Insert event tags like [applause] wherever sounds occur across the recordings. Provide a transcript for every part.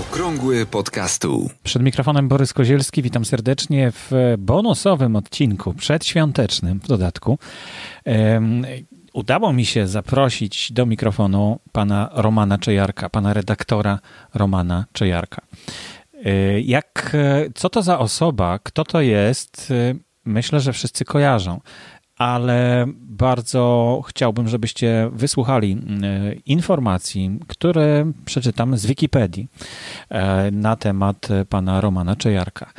Okrągły podcastu. Przed mikrofonem Borys Kozielski, witam serdecznie w bonusowym odcinku, przedświątecznym w dodatku. Um, udało mi się zaprosić do mikrofonu pana Romana Czejarka, pana redaktora Romana Czejarka. E, jak, co to za osoba, kto to jest, e, myślę, że wszyscy kojarzą ale bardzo chciałbym, żebyście wysłuchali e, informacji, które przeczytam z Wikipedii e, na temat pana Romana Czejarka.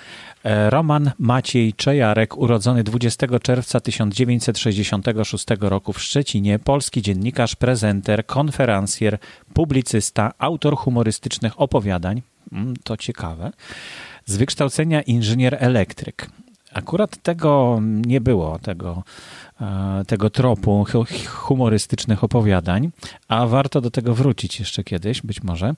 E, Roman Maciej Czejarek, urodzony 20 czerwca 1966 roku w Szczecinie, polski dziennikarz, prezenter, konferencjer, publicysta, autor humorystycznych opowiadań, mm, to ciekawe, z wykształcenia inżynier elektryk. Akurat tego nie było, tego, e, tego tropu humorystycznych opowiadań, a warto do tego wrócić jeszcze kiedyś, być może.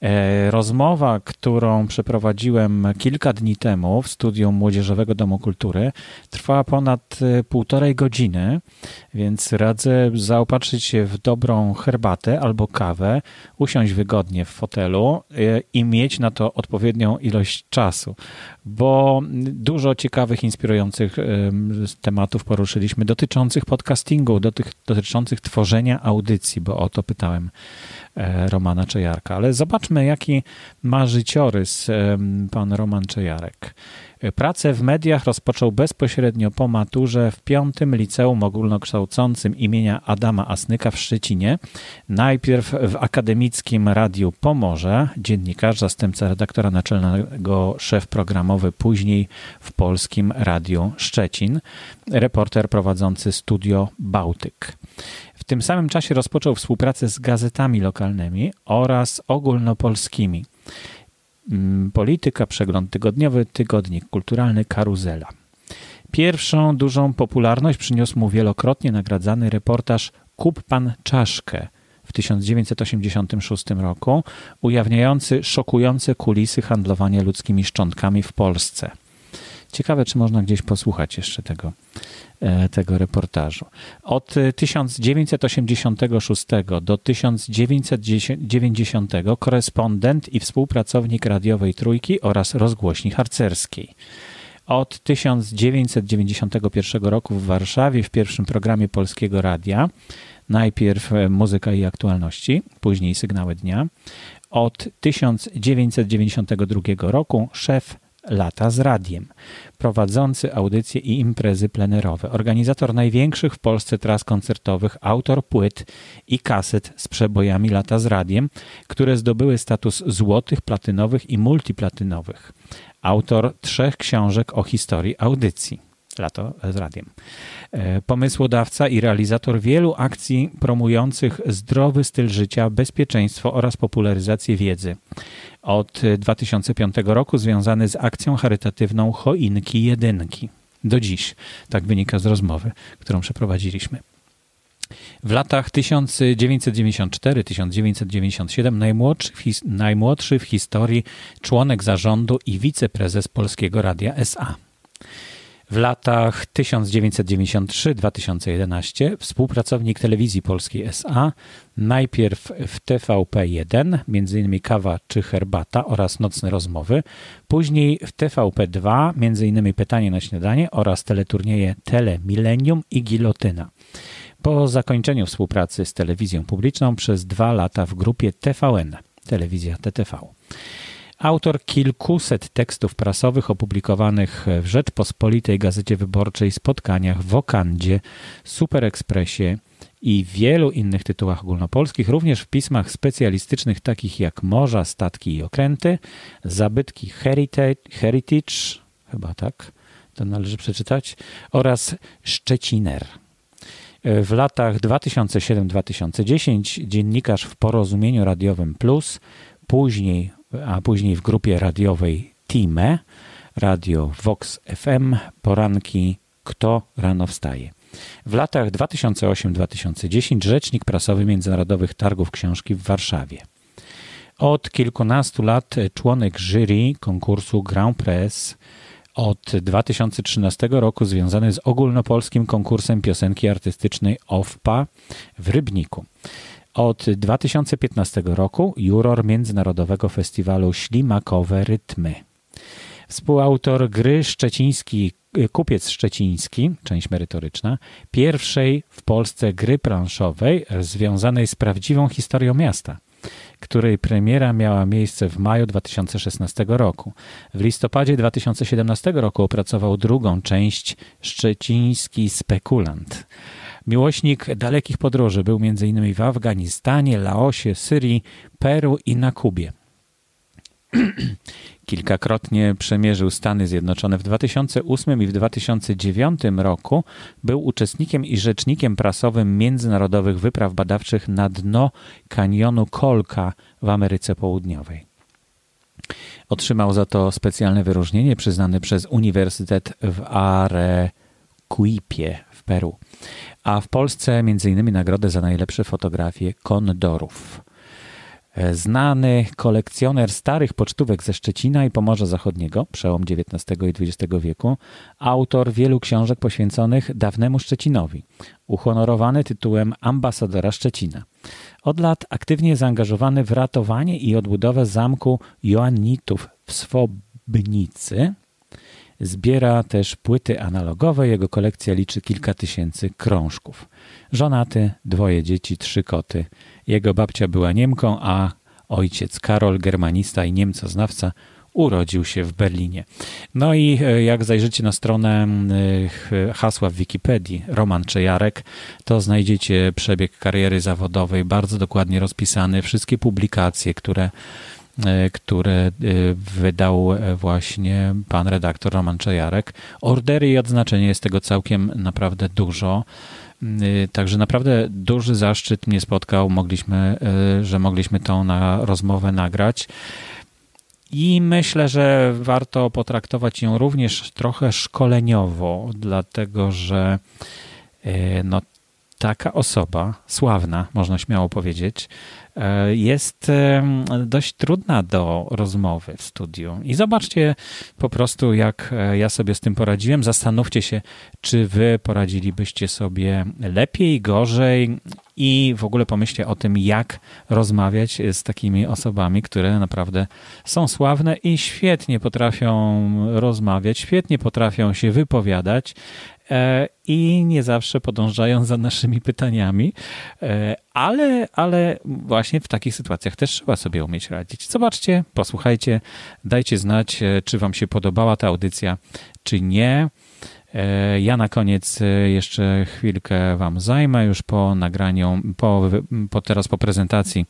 E, rozmowa, którą przeprowadziłem kilka dni temu w studium Młodzieżowego Domu Kultury, trwała ponad e, półtorej godziny, więc radzę zaopatrzyć się w dobrą herbatę albo kawę, usiąść wygodnie w fotelu i mieć na to odpowiednią ilość czasu, bo dużo ciekawych, inspirujących tematów poruszyliśmy dotyczących podcastingu, dotyczących tworzenia audycji, bo o to pytałem e, Romana Czejarka. Ale zobaczmy, jaki ma życiorys pan Roman Czejarek. Pracę w mediach rozpoczął bezpośrednio po maturze w piątym liceum ogólnokształcącym imienia Adama Asnyka w Szczecinie. Najpierw w akademickim radiu Pomorze, dziennikarz, zastępca redaktora naczelnego, szef programowy, później w polskim radiu Szczecin, reporter prowadzący studio Bałtyk. W tym samym czasie rozpoczął współpracę z gazetami lokalnymi oraz ogólnopolskimi. Mm, polityka, przegląd tygodniowy, tygodnik kulturalny, karuzela. Pierwszą dużą popularność przyniósł mu wielokrotnie nagradzany reportaż Kup pan czaszkę w 1986 roku, ujawniający szokujące kulisy handlowania ludzkimi szczątkami w Polsce. Ciekawe, czy można gdzieś posłuchać jeszcze tego, e, tego reportażu. Od 1986 do 1990 korespondent i współpracownik radiowej Trójki oraz rozgłośni harcerskiej. Od 1991 roku w Warszawie w pierwszym programie Polskiego Radia, najpierw muzyka i aktualności, później sygnały dnia. Od 1992 roku szef Lata z Radiem, prowadzący audycje i imprezy plenerowe, organizator największych w Polsce tras koncertowych, autor płyt i kaset z przebojami Lata z Radiem, które zdobyły status złotych, platynowych i multiplatynowych. Autor trzech książek o historii audycji. Lato z radiem. E, pomysłodawca i realizator wielu akcji promujących zdrowy styl życia, bezpieczeństwo oraz popularyzację wiedzy. Od 2005 roku związany z akcją charytatywną Choinki Jedynki. Do dziś, tak wynika z rozmowy, którą przeprowadziliśmy. W latach 1994-1997 najmłodszy, najmłodszy w historii członek zarządu i wiceprezes Polskiego Radia SA. W latach 1993-2011 współpracownik telewizji polskiej SA, najpierw w TVP1, m.in. Kawa czy Herbata oraz Nocne Rozmowy, później w TVP2, m.in. Pytanie na śniadanie oraz teleturnieje Tele Millennium i Gilotyna. Po zakończeniu współpracy z telewizją publiczną przez dwa lata w grupie TVN, telewizja TTV. Autor kilkuset tekstów prasowych opublikowanych w Rzeczpospolitej Gazecie Wyborczej, spotkaniach w Okandzie, Super Expressie i wielu innych tytułach ogólnopolskich, również w pismach specjalistycznych takich jak Morza, Statki i Okręty, Zabytki Heritage, Heritage chyba tak, to należy przeczytać, oraz Szczeciner. W latach 2007-2010 dziennikarz w Porozumieniu Radiowym Plus, później a później w grupie radiowej Time, radio Vox FM, poranki Kto rano wstaje. W latach 2008-2010 rzecznik prasowy Międzynarodowych Targów Książki w Warszawie. Od kilkunastu lat członek jury konkursu Grand Press, od 2013 roku związany z ogólnopolskim konkursem piosenki artystycznej OFPA w Rybniku. Od 2015 roku juror Międzynarodowego Festiwalu Ślimakowe Rytmy. Współautor gry Szczeciński, Kupiec Szczeciński, część merytoryczna, pierwszej w Polsce gry planszowej związanej z prawdziwą historią miasta której premiera miała miejsce w maju 2016 roku. W listopadzie 2017 roku opracował drugą część Szczeciński Spekulant. Miłośnik dalekich podróży był m.in. w Afganistanie, Laosie, Syrii, Peru i na Kubie. [clears throat] Kilkakrotnie przemierzył Stany Zjednoczone. W 2008 i w 2009 roku był uczestnikiem i rzecznikiem prasowym międzynarodowych wypraw badawczych na dno kanionu Kolka w Ameryce Południowej. Otrzymał za to specjalne wyróżnienie przyznane przez Uniwersytet w Arequipie w Peru, a w Polsce m.in. nagrodę za najlepsze fotografie kondorów. E, znany kolekcjoner starych pocztówek ze Szczecina i Pomorza Zachodniego, przełom XIX i XX wieku, autor wielu książek poświęconych dawnemu Szczecinowi, uhonorowany tytułem ambasadora Szczecina. Od lat aktywnie zaangażowany w ratowanie i odbudowę zamku Joannitów w Swobnicy, Zbiera też płyty analogowe, jego kolekcja liczy kilka tysięcy krążków. Żonaty, dwoje dzieci, trzy koty. Jego babcia była Niemką, a ojciec Karol, germanista i niemcoznawca, urodził się w Berlinie. No i e, jak zajrzycie na stronę e, hasła w Wikipedii Roman Czejarek, to znajdziecie przebieg kariery zawodowej bardzo dokładnie rozpisany, wszystkie publikacje, które które wydał właśnie pan redaktor Roman Czejarek. Ordery i odznaczenie jest tego całkiem naprawdę dużo. Y, także naprawdę duży zaszczyt mnie spotkał, mogliśmy, że mogliśmy tą na rozmowę nagrać. I myślę, że warto potraktować ją również trochę szkoleniowo, dlatego że no, taka osoba, sławna, można śmiało powiedzieć, E, jest dość trudna do rozmowy w studiu. I zobaczcie po prostu, jak e, ja sobie z tym poradziłem. Zastanówcie się, czy wy poradzilibyście sobie lepiej, gorzej i w ogóle pomyślcie o tym, jak rozmawiać z takimi osobami, które naprawdę są sławne i świetnie potrafią rozmawiać, świetnie potrafią się wypowiadać i nie zawsze podążają za naszymi pytaniami, e, ale, ale właśnie w takich sytuacjach też trzeba sobie umieć radzić. Zobaczcie, posłuchajcie, dajcie znać, e, czy Wam się podobała ta audycja, czy nie. Ja na koniec jeszcze chwilkę Wam zajmę już po nagraniu, po, po teraz po prezentacji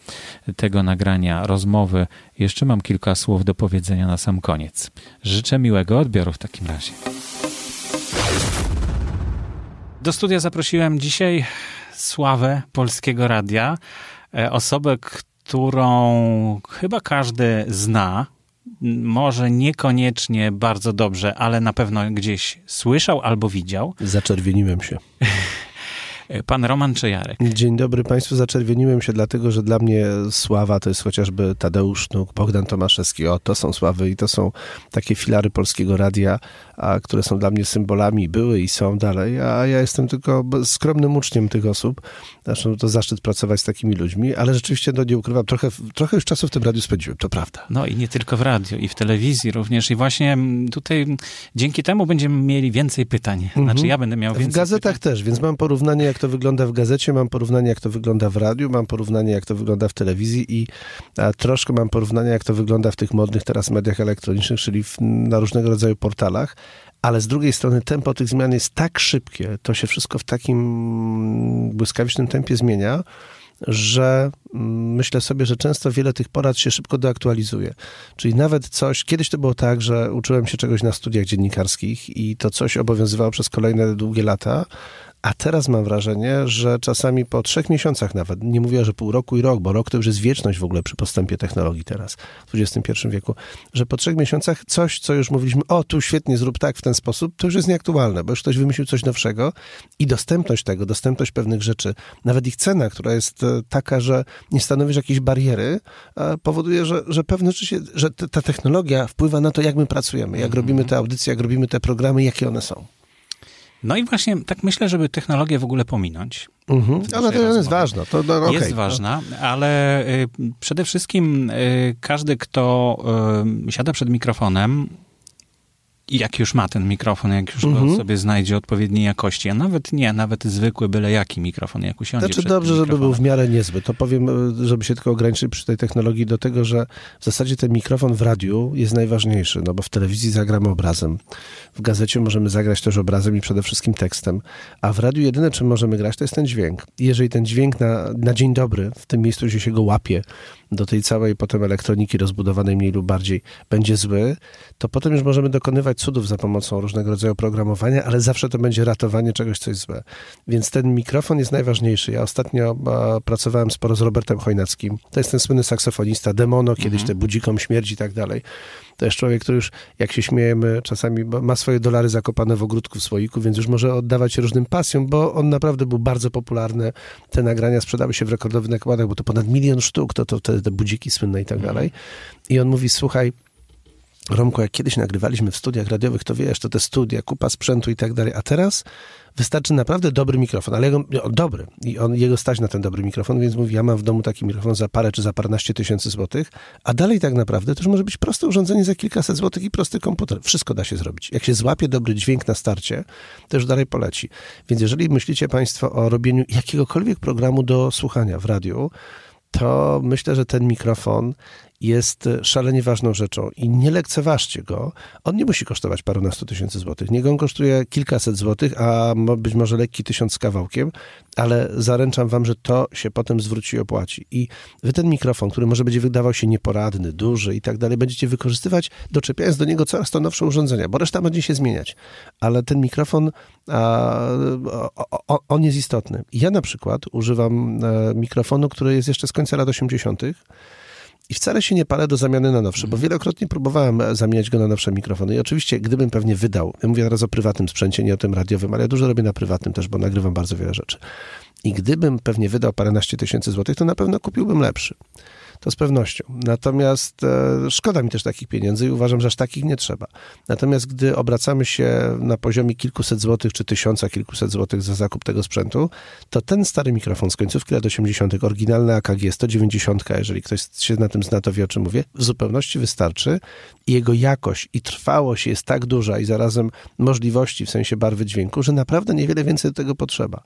tego nagrania rozmowy. Jeszcze mam kilka słów do powiedzenia na sam koniec. Życzę miłego odbioru w takim razie. Do studia zaprosiłem dzisiaj sławę polskiego radia, e, osobę, którą chyba każdy zna. Może niekoniecznie bardzo dobrze, ale na pewno gdzieś słyszał albo widział. Zaczerwieniłem się. [laughs] Pan Roman Czejarek. Dzień dobry Państwu. Zaczerwieniłem się dlatego, że dla mnie sława to jest chociażby Tadeusz Nuk, Bogdan Tomaszewski. O, to są sławy i to są takie filary polskiego radia, a, które są dla mnie symbolami, były i są dalej, a ja jestem tylko skromnym uczniem tych osób. Zresztą to zaszczyt pracować z takimi ludźmi, ale rzeczywiście, no nie ukrywam, trochę, trochę już czasu w tym radiu spędziłem, to prawda. No i nie tylko w radiu, i w telewizji również. I właśnie tutaj dzięki temu będziemy mieli więcej pytań. Znaczy mhm. ja będę miał więcej W gazetach pytań. też, więc mam porównanie, jak to wygląda w gazecie, mam porównanie, jak to wygląda w radiu, mam porównanie, jak to wygląda w telewizji i troszkę mam porównanie, jak to wygląda w tych modnych teraz mediach elektronicznych, czyli w, na różnego rodzaju portalach ale z drugiej strony tempo tych zmian jest tak szybkie, to się wszystko w takim błyskawicznym tempie zmienia, że mm, myślę sobie, że często wiele tych porad się szybko deaktualizuje. Czyli nawet coś, kiedyś to było tak, że uczyłem się czegoś na studiach dziennikarskich i to coś obowiązywało przez kolejne długie lata, a teraz mam wrażenie, że czasami po trzech miesiącach nawet, nie mówię, że pół roku i rok, bo rok to już jest wieczność w ogóle przy postępie technologii teraz, w XXI wieku, że po trzech miesiącach coś, co już mówiliśmy, o tu świetnie, zrób tak w ten sposób, to już jest nieaktualne, bo już ktoś wymyślił coś nowszego i dostępność tego, dostępność pewnych rzeczy, nawet ich cena, która jest e, taka, że nie stanowisz jakiejś bariery, powoduje, że, że pewne rzeczy się, że ta technologia wpływa na to, jak my pracujemy, jak mhm. robimy te audycje, jak robimy te programy, jakie one są. No i właśnie tak myślę, żeby technologię w ogóle pominąć. Mhm. Ona to jest ważna. To, no, okay. Jest ważna, ale y, przede wszystkim y, każdy, kto y, siada przed mikrofonem, jak już ma ten mikrofon, jak już mhm. go sobie znajdzie odpowiedniej jakości, a nawet nie, nawet zwykły, byle jaki mikrofon, jak usiądzie Znaczy dobrze, żeby był w miarę niezły. To powiem, żeby się tylko ograniczyć przy tej technologii do tego, że w zasadzie ten mikrofon w radiu jest najważniejszy, no bo w telewizji zagramy obrazem, w gazecie możemy zagrać też obrazem i przede wszystkim tekstem, a w radiu jedyne, czym możemy grać, to jest ten dźwięk. Jeżeli ten dźwięk na, na dzień dobry, w tym miejscu, gdzie się go łapie, do tej całej potem elektroniki rozbudowanej mniej lub bardziej będzie zły, to potem już możemy dokonywać cudów za pomocą różnego rodzaju programowania, ale zawsze to będzie ratowanie czegoś, co jest złe. Więc ten mikrofon jest najważniejszy. Ja ostatnio pracowałem sporo z Robertem Chojnackim. To jest ten słynny saksofonista, demono, kiedyś mhm. te budzikom śmierci i tak dalej. To jest człowiek, który już, jak się śmiejemy, czasami ma swoje dolary zakopane w ogródku w słoiku, więc już może oddawać się różnym pasjom, bo on naprawdę był bardzo popularny. Te nagrania sprzedały się w rekordowych nakładach, bo to ponad milion sztuk, to, to te, te budziki słynne i tak mhm. dalej. I on mówi, słuchaj, Romku, jak kiedyś nagrywaliśmy w studiach radiowych, to wiesz, to te studia, kupa sprzętu i tak dalej, a teraz wystarczy naprawdę dobry mikrofon, ale jego, dobry i on, jego stać na ten dobry mikrofon, więc mówi, ja mam w domu taki mikrofon za parę czy za paręnaście tysięcy złotych, a dalej tak naprawdę to już może być proste urządzenie za kilkaset złotych i prosty komputer. Wszystko da się zrobić. Jak się złapie dobry dźwięk na starcie, to już dalej poleci. Więc jeżeli myślicie Państwo o robieniu jakiegokolwiek programu do słuchania w radiu, to myślę, że ten mikrofon jest szalenie ważną rzeczą i nie lekceważcie go. On nie musi kosztować parunastu tysięcy złotych. Niech on kosztuje kilkaset złotych, a być może lekki tysiąc z kawałkiem, ale zaręczam wam, że to się potem zwróci i opłaci. I wy ten mikrofon, który może będzie wydawał się nieporadny, duży i tak dalej, będziecie wykorzystywać, doczepiając do niego coraz to nowsze urządzenia, bo reszta będzie się zmieniać. Ale ten mikrofon, a, on jest istotny. Ja na przykład używam e, mikrofonu, który jest jeszcze z końca lat 80., i wcale się nie palę do zamiany na nowsze, bo wielokrotnie próbowałem zamieniać go na nowsze mikrofony. I oczywiście, gdybym pewnie wydał, ja mówię teraz o prywatnym sprzęcie, nie o tym radiowym, ale ja dużo robię na prywatnym też, bo nagrywam bardzo wiele rzeczy. I gdybym pewnie wydał paręnaście tysięcy złotych, to na pewno kupiłbym lepszy. To z pewnością. Natomiast e, szkoda mi też takich pieniędzy i uważam, że aż takich nie trzeba. Natomiast gdy obracamy się na poziomie kilkuset złotych czy tysiąca kilkuset złotych za zakup tego sprzętu, to ten stary mikrofon z końcówki lat 80., oryginalny AKG 190, jeżeli ktoś się na tym zna, to wie o czym mówię, w zupełności wystarczy jego jakość i trwałość jest tak duża i zarazem możliwości w sensie barwy dźwięku, że naprawdę niewiele więcej do tego potrzeba.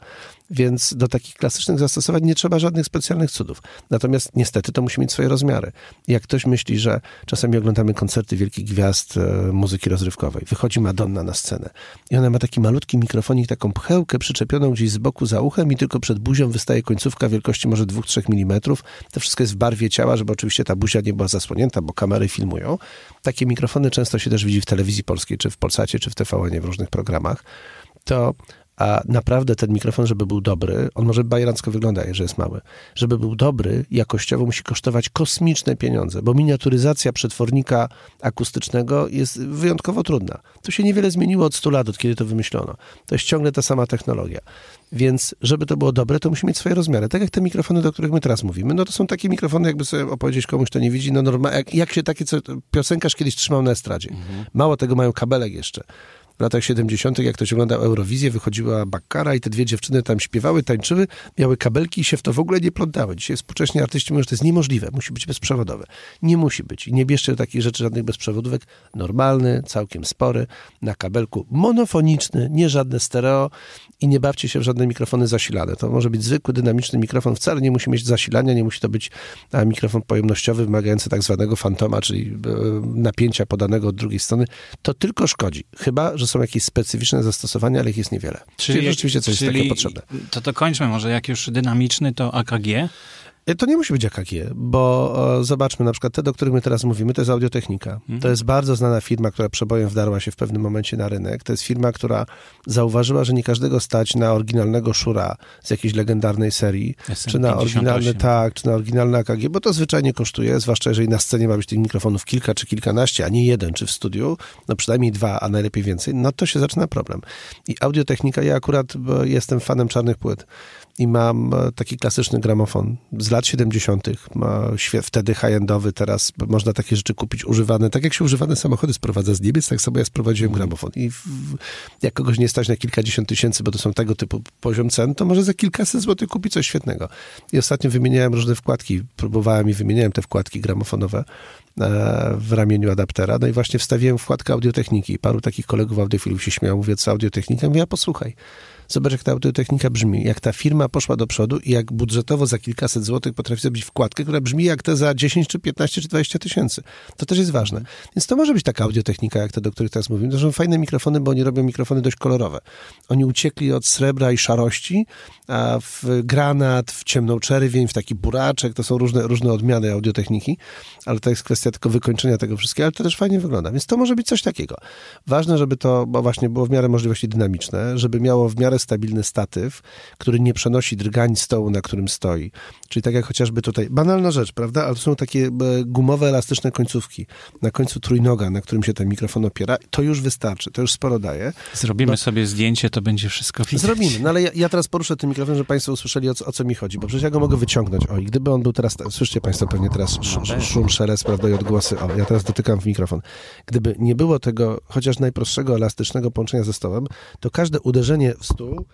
Więc do takich klasycznych zastosowań nie trzeba żadnych specjalnych cudów. Natomiast niestety to mieć swoje rozmiary. Jak ktoś myśli, że czasami oglądamy koncerty wielkich gwiazd e, muzyki rozrywkowej, wychodzi Madonna na scenę i ona ma taki malutki mikrofonik, taką pchełkę przyczepioną gdzieś z boku za uchem i tylko przed buzią wystaje końcówka wielkości może 2-3 mm. To wszystko jest w barwie ciała, żeby oczywiście ta buzia nie była zasłonięta, bo kamery filmują. Takie mikrofony często się też widzi w telewizji polskiej, czy w Polsacie, czy w tvn w różnych programach. To a naprawdę ten mikrofon, żeby był dobry, on może bajerancko wygląda, jeżeli jest mały. Żeby był dobry, jakościowo musi kosztować kosmiczne pieniądze, bo miniaturyzacja przetwornika akustycznego jest wyjątkowo trudna. To się niewiele zmieniło od 100 lat, od kiedy to wymyślono. To jest ciągle ta sama technologia. Więc żeby to było dobre, to musi mieć swoje rozmiary. Tak jak te mikrofony, do których my teraz mówimy, no to są takie mikrofony, jakby sobie opowiedzieć komuś, kto nie widzi, no normalnie, jak, jak się takie, co piosenkarz kiedyś trzymał na estradzie. Mhm. Mało tego, mają kabelek jeszcze w latach 70., jak ktoś oglądał Eurowizję, wychodziła Bakkara i te dwie dziewczyny tam śpiewały, tańczyły, miały kabelki i się w to w ogóle nie plątały. Dzisiaj współcześni artyści mówią, że to jest niemożliwe, musi być bezprzewodowe. Nie musi być. I nie bierzcie do takich rzeczy żadnych bezprzewodówek. Normalny, całkiem spory, na kabelku monofoniczny, nie żadne stereo i nie bawcie się w żadne mikrofony zasilane. To może być zwykły, dynamiczny mikrofon, wcale nie musi mieć zasilania, nie musi to być mikrofon pojemnościowy wymagający tak zwanego fantoma, czyli e, napięcia podanego od drugiej strony. To tylko szkodzi. Chyba, że są jakieś specyficzne zastosowania, ale ich jest niewiele. Czyli, czyli rzeczywiście coś czyli takiego potrzebne. To to kończmy może, jak już dynamiczny, to AKG? E, to nie musi być AKG, bo o, zobaczmy, na przykład te, do których my teraz mówimy, to jest Audiotechnika. Mhm. To jest bardzo znana firma, która przebojem wdarła się w pewnym momencie na rynek. To jest firma, która zauważyła, że nie każdego stać na oryginalnego Szura z jakiejś legendarnej serii, SM58. czy na oryginalny, tak, czy na oryginalny AKG, bo to zwyczajnie kosztuje, zwłaszcza jeżeli na scenie ma być tych mikrofonów kilka czy kilkanaście, a nie jeden, czy w studiu, no przynajmniej dwa, a najlepiej więcej, no to się zaczyna problem. I Audiotechnika, ja akurat jestem fanem czarnych płyt i mam e, taki klasyczny gramofon z lat lat 70., wtedy high-endowy, teraz można takie rzeczy kupić używane. Tak jak się używane samochody sprowadza z Niemiec, tak samo ja sprowadziłem gramofon. I w, jak kogoś nie stać na kilkadziesiąt tysięcy, bo to są tego typu poziom cen, to może za kilkaset złotych kupić coś świetnego. I ostatnio wymieniałem różne wkładki, próbowałem i wymieniałem te wkładki gramofonowe e, w ramieniu adaptera. No i właśnie wstawiłem wkładkę audiotechniki. Paru takich kolegów audiofilów się śmiało, mówię, co audiotechnika? Mówię, ja posłuchaj. Zobacz, jak ta audiotechnika brzmi, jak ta firma poszła do przodu i jak budżetowo za kilkaset złotych potrafi zrobić wkładkę, która brzmi jak te za 10, czy 15, czy 20 tysięcy. To też jest ważne. Więc to może być taka audiotechnika, jak te, do których teraz mówimy. To są fajne mikrofony, bo oni robią mikrofony dość kolorowe. Oni uciekli od srebra i szarości, a w granat, w ciemną czerwień, w taki buraczek, to są różne, różne odmiany audiotechniki, ale to jest kwestia tylko wykończenia tego wszystkiego, ale to też fajnie wygląda. Więc to może być coś takiego. Ważne, żeby to właśnie było w miarę możliwości dynamiczne, żeby miało w miarę stabilny statyw, który nie przenosi drgań stołu, na którym stoi. Czyli tak jak chociażby tutaj, banalna rzecz, prawda? Ale to są takie e, gumowe, elastyczne końcówki na końcu trójnoga, na którym się ten mikrofon opiera. To już wystarczy, to już sporo daje. Zrobimy no, sobie zdjęcie, to będzie wszystko widać. Zrobimy, no ale ja, ja teraz poruszę ten mikrofon, żeby Państwo usłyszeli, o co, o co, mi chodzi, bo przecież ja go mogę wyciągnąć. O, i gdyby on był teraz, słyszycie Państwo pewnie teraz no, szum, szelest, prawda, i odgłosy. O, ja teraz dotykam w mikrofon. Gdyby nie było tego chociaż najprostszego, elastycznego połączenia ze stołem, to każde uderzenie w stół Show.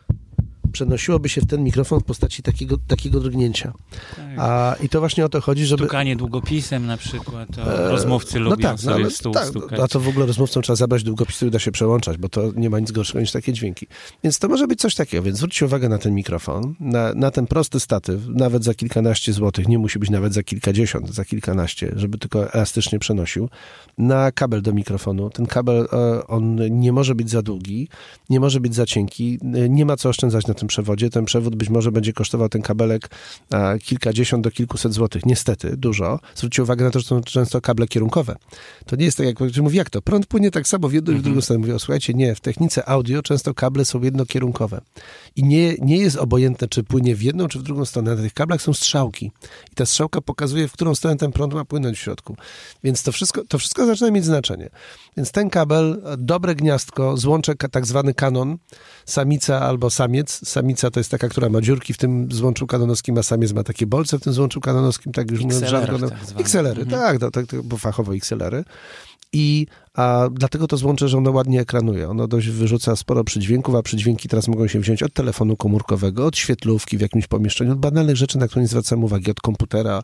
Przenosiłoby się w ten mikrofon w postaci takiego, takiego drgnięcia. Tak. A, I to właśnie o to chodzi, żeby... Stukanie długopisem na przykład, e, rozmówcy no lubią tak, no, sobie stół tak, stukać. A to w ogóle rozmówcom trzeba zabrać długopisy i da się przełączać, bo to nie ma nic gorszego niż takie dźwięki. Więc to może być coś takiego, więc zwróćcie uwagę na ten mikrofon, na, na ten prosty statyw, nawet za kilkanaście złotych, nie musi być nawet za kilkadziesiąt, za kilkanaście, żeby tylko elastycznie przenosił, na kabel do mikrofonu. Ten kabel, e, on nie może być za długi, nie może być za cienki, e, nie ma co oszczędzać na tym przewodzie. Ten przewód być może będzie kosztował ten kabelek kilkadziesiąt do kilkuset złotych. Niestety, dużo. Zwróćcie uwagę na to, że są często kable kierunkowe. To nie jest tak, jak ktoś mówi, jak to? Prąd płynie tak samo w jedną i w drugą mhm. stronę. Mówię, słuchajcie, nie, w technice audio często kable są jednokierunkowe. I nie, nie jest obojętne, czy płynie w jedną, czy w drugą stronę. Na tych kablach są strzałki. I ta strzałka pokazuje, w którą stronę ten prąd ma płynąć w środku. Więc to wszystko, to wszystko zaczyna mieć znaczenie. Więc ten kabel, dobre gniazdko, złączek tak zwany kanon, samica albo samiec. Samica to jest taka, która ma dziurki w tym złączu kanonowskim, a samiec ma takie bolce w tym złączu kanonowskim, tak już mówiąc. No, tak XLR-y, mhm. tak, no, tak, bo fachowo XLR-y. I a dlatego to złącze, że ono ładnie ekranuje. Ono dość wyrzuca sporo przydźwięków, a przydźwięki teraz mogą się wziąć od telefonu komórkowego, od świetlówki w jakimś pomieszczeniu, od banalnych rzeczy, na które nie zwracamy uwagi, od komputera,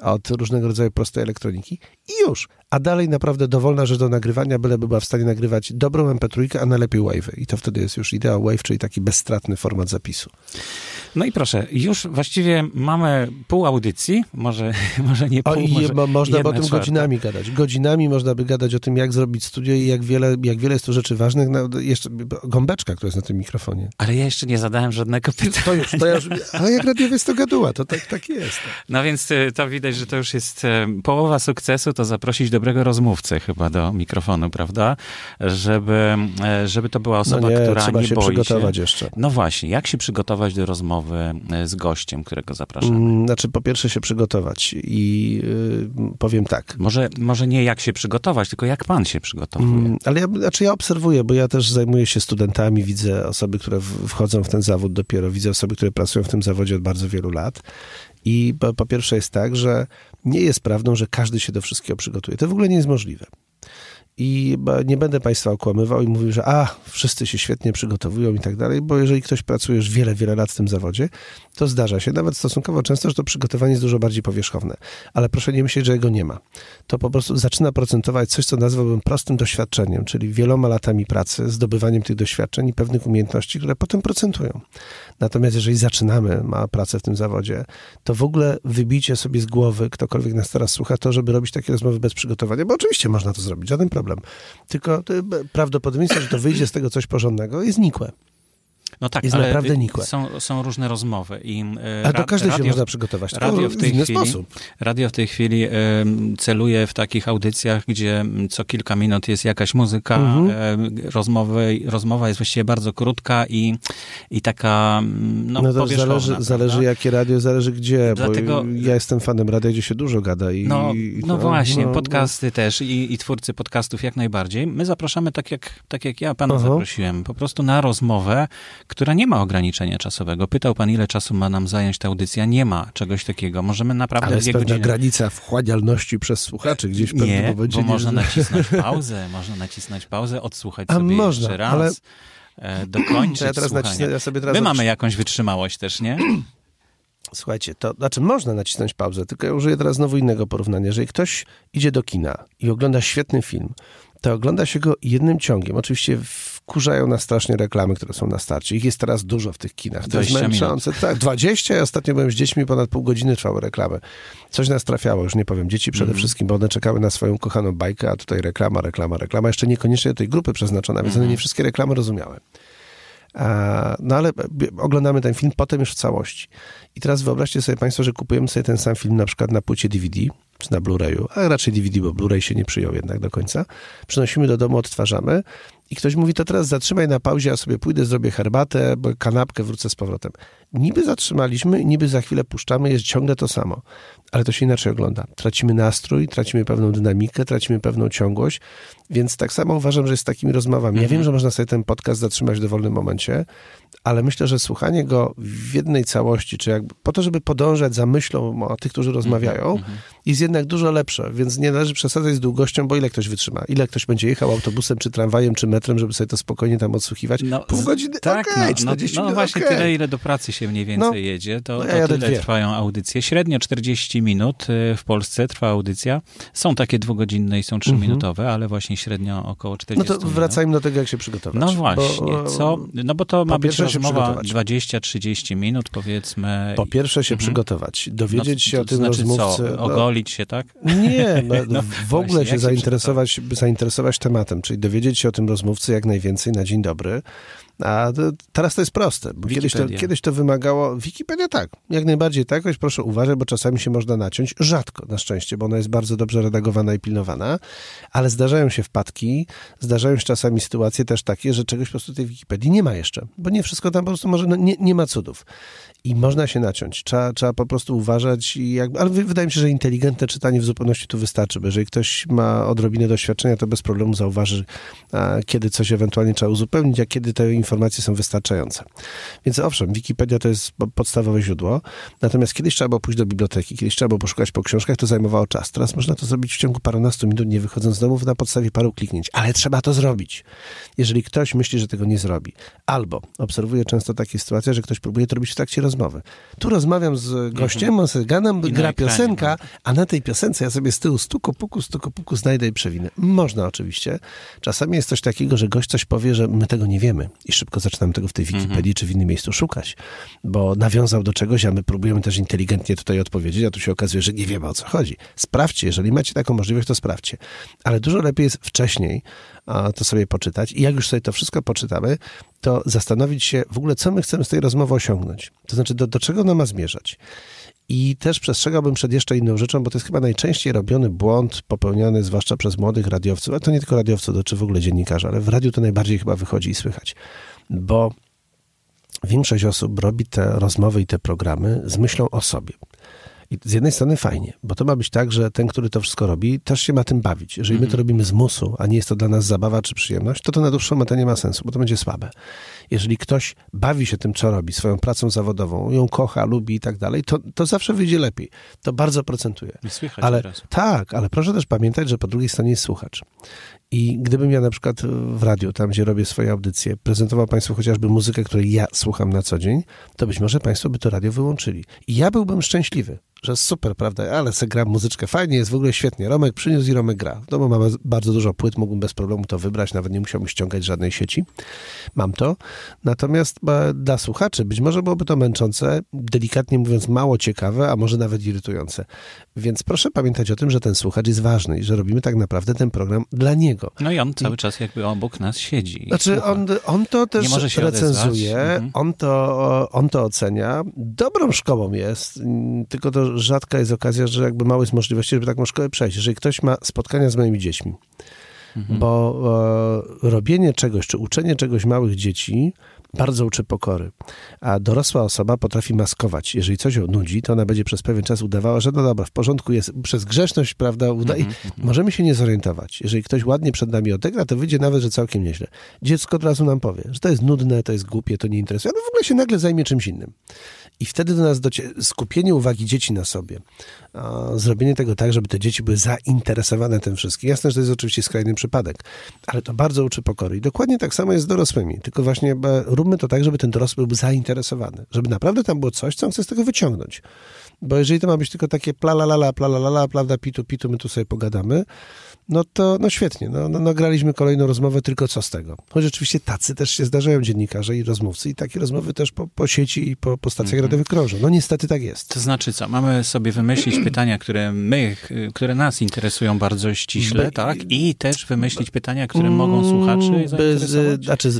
od różnego rodzaju prostej elektroniki i już. A dalej naprawdę dowolna rzecz do nagrywania, byleby była w stanie nagrywać dobrą MP3, a najlepiej Wave. I to wtedy jest już idea Wave, czyli taki bezstratny format zapisu. No i proszę, już właściwie mamy pół audycji, może, [laughs] może nie pół, o, i może Można by o tym czwarta. godzinami gadać. Godzinami można by gadać o tym, jak zrobić studio i jak wiele, jak wiele jest tu rzeczy ważnych. No, jeszcze gąbeczka, która jest na tym mikrofonie. Ale ja jeszcze nie zadałem żadnego pytania. To już, to ja już, a jak radiowiec to gaduła, to tak, tak jest. No więc y, to widać, że to już jest e, połowa sukcesu, to zaprosić dobrego rozmówcę chyba do mikrofonu, prawda? Żeby, e, żeby to była osoba, no nie, która trzeba nie się boi przygotować się. jeszcze. No właśnie, jak się przygotować do rozmowy? rozmowy e, z gościem, którego zapraszamy? Mm, znaczy, po pierwsze się przygotować i yy, powiem tak. Może, może nie jak się przygotować, tylko jak pan się przygotowuje. Mm, ale ja, znaczy ja obserwuję, bo ja też zajmuję się studentami, widzę osoby, które wchodzą w ten zawód dopiero, widzę osoby, które pracują w tym zawodzie od bardzo wielu lat. I po, po pierwsze jest tak, że nie jest prawdą, że każdy się do wszystkiego przygotuje. To w ogóle nie jest możliwe. I nie będę Państwa okłamywał i mówił, że a, wszyscy się świetnie przygotowują i tak dalej, bo jeżeli ktoś pracuje już wiele, wiele lat w tym zawodzie, to zdarza się nawet stosunkowo często, że to przygotowanie jest dużo bardziej powierzchowne. Ale proszę nie myśleć, że jego nie ma. To po prostu zaczyna procentować coś, co nazwałbym prostym doświadczeniem, czyli wieloma latami pracy, zdobywaniem tych doświadczeń i pewnych umiejętności, które potem procentują. Natomiast jeżeli zaczynamy ma pracę w tym zawodzie, to w ogóle wybijcie sobie z głowy, ktokolwiek nas teraz słucha, to, żeby robić takie rozmowy bez przygotowania, bo oczywiście można to zrobić, żaden problem. Tylko prawdopodobieństwo, że to wyjdzie z tego coś porządnego jest nikłe. No tak, jest ale naprawdę nikłe. Są, są różne rozmowy. I, e, A do każdej się można przygotować. Radio w, tej chwili, sposób. radio w tej chwili celuje w takich audycjach, gdzie co kilka minut jest jakaś muzyka. Mhm. Rozmowy, rozmowa jest właściwie bardzo krótka i, i taka no, no to zależy, zależy jakie radio, zależy gdzie, Dlatego, bo ja jestem fanem radia, gdzie się dużo gada. I, no, i, no, właśnie, no, podcasty no. też i, i twórcy podcastów jak najbardziej. My zapraszamy tak jak, tak jak ja pana Aha. zaprosiłem, po prostu na rozmowę, która nie ma ograniczenia czasowego. Pytał pan, ile czasu ma nam zająć ta audycja. Nie ma czegoś takiego. Możemy naprawdę Ale jest pewna godziny... granica wchłanialności przez słuchaczy gdzieś w pewnym Nie, momencie. bo nie- można nacisnąć [laughs] pauzę, można nacisnąć pauzę, odsłuchać A sobie można, jeszcze raz, ale- e, dokończyć ja teraz nacisnę, ja sobie teraz My mamy jakąś wytrzymałość też, nie? [clears throat] Słuchajcie, to znaczy można nacisnąć pauzę, tylko ja użyję teraz znowu innego porównania. Jeżeli ktoś idzie do kina i ogląda świetny film, to ogląda się go jednym ciągiem. Oczywiście wkurzają nas strasznie reklamy, które są na starcie. Ich jest teraz dużo w tych kinach. To jest 20 minut. męczące. Tak, 20. Ja ostatnio byłem z dziećmi, ponad pół godziny trwały reklamy. Coś nas trafiało, już nie powiem. Dzieci przede wszystkim, bo one czekały na swoją kochaną bajkę, a tutaj reklama, reklama, reklama. Jeszcze niekoniecznie do tej grupy przeznaczona, więc one nie wszystkie reklamy rozumiały. No ale b- oglądamy ten film potem już w całości. I teraz wyobraźcie sobie Państwo, że kupujemy sobie ten sam film na przykład na płycie DVD, czy na Blu-rayu, a raczej DVD, bo Blu-ray się nie przyjął jednak do końca. Przynosimy do domu, odtwarzamy i ktoś mówi, to teraz zatrzymaj na pauzie, ja sobie pójdę, zrobię herbatę, kanapkę, wrócę z powrotem. Niby zatrzymaliśmy, niby za chwilę puszczamy, jest ciągle to samo. Ale to się inaczej ogląda. Tracimy nastrój, tracimy pewną dynamikę, tracimy pewną ciągłość, więc tak samo uważam, że jest z takimi rozmowami. Ja wiem, że można sobie ten podcast zatrzymać w dowolnym momencie, ale myślę, że słuchanie go w jednej całości, czy jakby po to, żeby podążać za myślą o tych, którzy rozmawiają, jest jednak dużo lepsze, więc nie należy przesadzać z długością, bo ile ktoś wytrzyma? Ile ktoś będzie jechał autobusem, czy tramwajem, czy metrem, żeby sobie to spokojnie tam odsłuchiwać? Pół z- godziny? Tak, Okej, no, 40 no, no właśnie okej. tyle, ile do pracy się mniej więcej No. jedzie, to, No ja to tyle dwie. trwają audycje. Średnio 40 minut y, w Polsce trwa audycja. Są takie dwugodzinne i są trzyminutowe, ale właśnie średnio około 40 No to minut. wracajmy do tego, jak się przygotować. No właśnie, Bo, co? No bo to ma być pierwsze się rozmowa przygotować. 20-30 minut, powiedzmy. Po pierwsze się Mhm. przygotować, No, dowiedzieć się to o tym znaczy rozmówcy. Co? no, Ogolić się, tak? Nie, no, [laughs] No, w ogóle właśnie, się jak się zainteresować, zainteresować tematem, czyli dowiedzieć się o tym rozmówcy jak najwięcej na dzień dobry. A to, teraz to jest proste, bo kiedyś to, kiedyś to wymagało. Wikipedia tak, jak najbardziej tak, choć proszę uważać, bo czasami się można naciąć. Rzadko na szczęście, bo ona jest bardzo dobrze redagowana i pilnowana, ale zdarzają się wpadki, zdarzają się czasami sytuacje też takie, że czegoś po prostu tej Wikipedii nie ma jeszcze, bo nie wszystko tam po prostu może, no, nie, nie ma cudów. I można się naciąć. Trzeba, trzeba po prostu uważać. Jakby, ale wy- wydaje mi się, że inteligentne czytanie w zupełności tu wystarczy, bo jeżeli ktoś ma odrobinę doświadczenia, to bez problemu zauważy, a, kiedy coś ewentualnie trzeba uzupełnić, a kiedy te informacje są wystarczające. Więc owszem, Wikipedia to jest po- podstawowe źródło, natomiast kiedyś trzeba było pójść do biblioteki, kiedyś trzeba było poszukać po książkach, to zajmowało czas. Teraz można to zrobić w ciągu parunastu minut, nie wychodząc z domu, na podstawie paru kliknięć. Ale trzeba to zrobić. Jeżeli ktoś myśli, że tego nie zrobi, albo obserwuję często takie sytuacje, że ktoś próbuje to robić w trakcie rozmowy. Tu rozmawiam z gościem, on sobie gadam, Mhm. Gra ekranie, piosenka, no. a na tej piosence ja sobie z tyłu stuko puku, stuko puku znajdę i przewinę. Można oczywiście. Czasami jest coś takiego, że gość coś powie, że my tego nie wiemy i szybko zaczynamy tego w tej Mhm. Wikipedii czy w innym miejscu szukać, bo nawiązał do czegoś, a my próbujemy też inteligentnie tutaj odpowiedzieć, a tu się okazuje, że nie wiemy o co chodzi. Sprawdźcie, jeżeli macie taką możliwość, to sprawdźcie. Ale dużo lepiej jest wcześniej a, to sobie poczytać i jak już sobie to wszystko poczytamy, to zastanowić się w ogóle, co my chcemy z tej rozmowy osiągnąć. To znaczy, do, do czego ona ma zmierzać. I też przestrzegałbym przed jeszcze inną rzeczą, bo to jest chyba najczęściej robiony błąd popełniany zwłaszcza przez młodych radiowców, a to nie tylko radiowców, czy w ogóle dziennikarzy, ale w radiu to najbardziej chyba wychodzi i słychać. Bo większość osób robi te rozmowy i te programy z myślą o sobie. I z jednej strony fajnie, bo to ma być tak, że ten, który to wszystko robi, też się ma tym bawić. Jeżeli my to robimy z musu, a nie jest to dla nas zabawa czy przyjemność, to to na dłuższą metę nie ma sensu, bo to będzie słabe. Jeżeli ktoś bawi się tym, co robi, swoją pracą zawodową, ją kocha, lubi i tak dalej, to, to zawsze wyjdzie lepiej. To bardzo procentuje. I Słychać Ale od razu. tak, ale proszę też pamiętać, że po drugiej stronie jest słuchacz. I gdybym ja na przykład w radiu, tam gdzie robię swoje audycje, prezentował Państwu chociażby muzykę, której ja słucham na co dzień, to być może Państwo by to radio wyłączyli. I ja byłbym szczęśliwy, że super, prawda, ale se gram muzyczkę, fajnie, jest w ogóle świetnie. Romek przyniósł i Romek gra. W domu mamy bardzo dużo płyt, mógłbym bez problemu to wybrać, nawet nie musiałbym ściągać żadnej sieci. Mam to. Natomiast e, dla słuchaczy być może byłoby to męczące, delikatnie mówiąc mało ciekawe, a może nawet irytujące. Więc proszę pamiętać o tym, że ten słuchacz jest ważny i że robimy tak naprawdę ten program dla niego. No i on cały czas jakby obok nas siedzi. i Znaczy, on, on to też recenzuje. Mhm. on, to, on to ocenia. Dobrą szkołą jest, tylko to rzadka jest okazja, że jakby mało jest możliwości, żeby taką szkołę przejść. Jeżeli ktoś ma spotkania z moimi dziećmi mhm. bo e, robienie czegoś, czy uczenie czegoś małych dzieci bardzo uczy pokory. A dorosła osoba potrafi maskować. Jeżeli coś ją nudzi, to ona będzie przez pewien czas udawała, że no dobra, w porządku jest, przez grzeszność, prawda, uda i mhm, mhm. możemy się nie zorientować. Jeżeli ktoś ładnie przed nami odegra, to wyjdzie nawet, że całkiem nieźle. Dziecko od razu nam powie, że to jest nudne, to jest głupie, to nie interesuje, no w ogóle się nagle zajmie czymś innym. I wtedy do nas docie skupienie uwagi dzieci na sobie, zrobienie tego tak, żeby te dzieci były zainteresowane tym wszystkim. Jasne, że to jest oczywiście skrajny przypadek, ale to bardzo uczy pokory. I dokładnie tak samo jest z dorosłymi, tylko właśnie róbmy to tak, żeby ten dorosły był zainteresowany, żeby naprawdę tam było coś, co on chce z tego wyciągnąć. Bo jeżeli to ma być tylko takie pla la la la, pla la la la, prawda, pitu pitu, my tu sobie pogadamy, no to no świetnie, no, no, nagraliśmy kolejną rozmowę, tylko co z tego? Choć oczywiście tacy też się zdarzają dziennikarze i rozmówcy i takie rozmowy też po, po sieci i po, po stacjach mm -hmm. radiowych krążą. No niestety tak jest. To znaczy co, mamy sobie wymyślić [clears throat] pytania, które my, które nas interesują bardzo ściśle, Be, tak? I też wymyślić pytania, które mm, mogą słuchaczy zainteresować? znaczy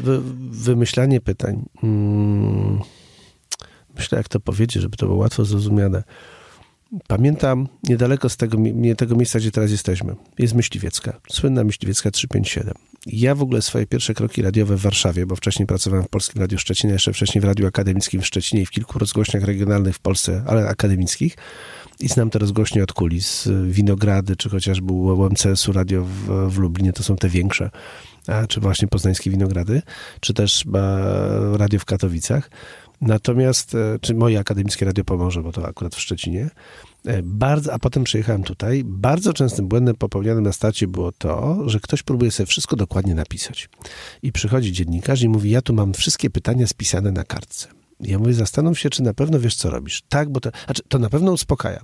wymyślanie pytań... Mm, myślę, jak to powiedzieć, żeby to było łatwo zrozumiane. Pamiętam niedaleko z tego, tego miejsca, gdzie teraz jesteśmy. Jest Myśliwiecka, słynna Myśliwiecka 357. Ja w ogóle swoje pierwsze kroki radiowe w Warszawie, bo wcześniej pracowałem w Polskim Radiu Szczecinie, jeszcze wcześniej w Radiu Akademickim w Szczecinie i w kilku rozgłośniach regionalnych w Polsce, ale akademickich. I znam te rozgłośnie od kulis, Winogrady, czy chociażby UMCS-u Radio w, w Lublinie, to są te większe, a, czy właśnie poznańskie Winogrady, czy też a, Radio w Katowicach. Natomiast, e, czy moje akademickie radio pomoże, bo to akurat w Szczecinie, e, bardzo, a potem przyjechałem tutaj, bardzo częstym błędem popełnianym na starcie było to, że ktoś próbuje sobie wszystko dokładnie napisać. I przychodzi dziennikarz i mówi, ja tu mam wszystkie pytania spisane na kartce. Ja mówię, zastanów się, czy na pewno wiesz, co robisz. Tak, bo to, znaczy, to na pewno uspokaja.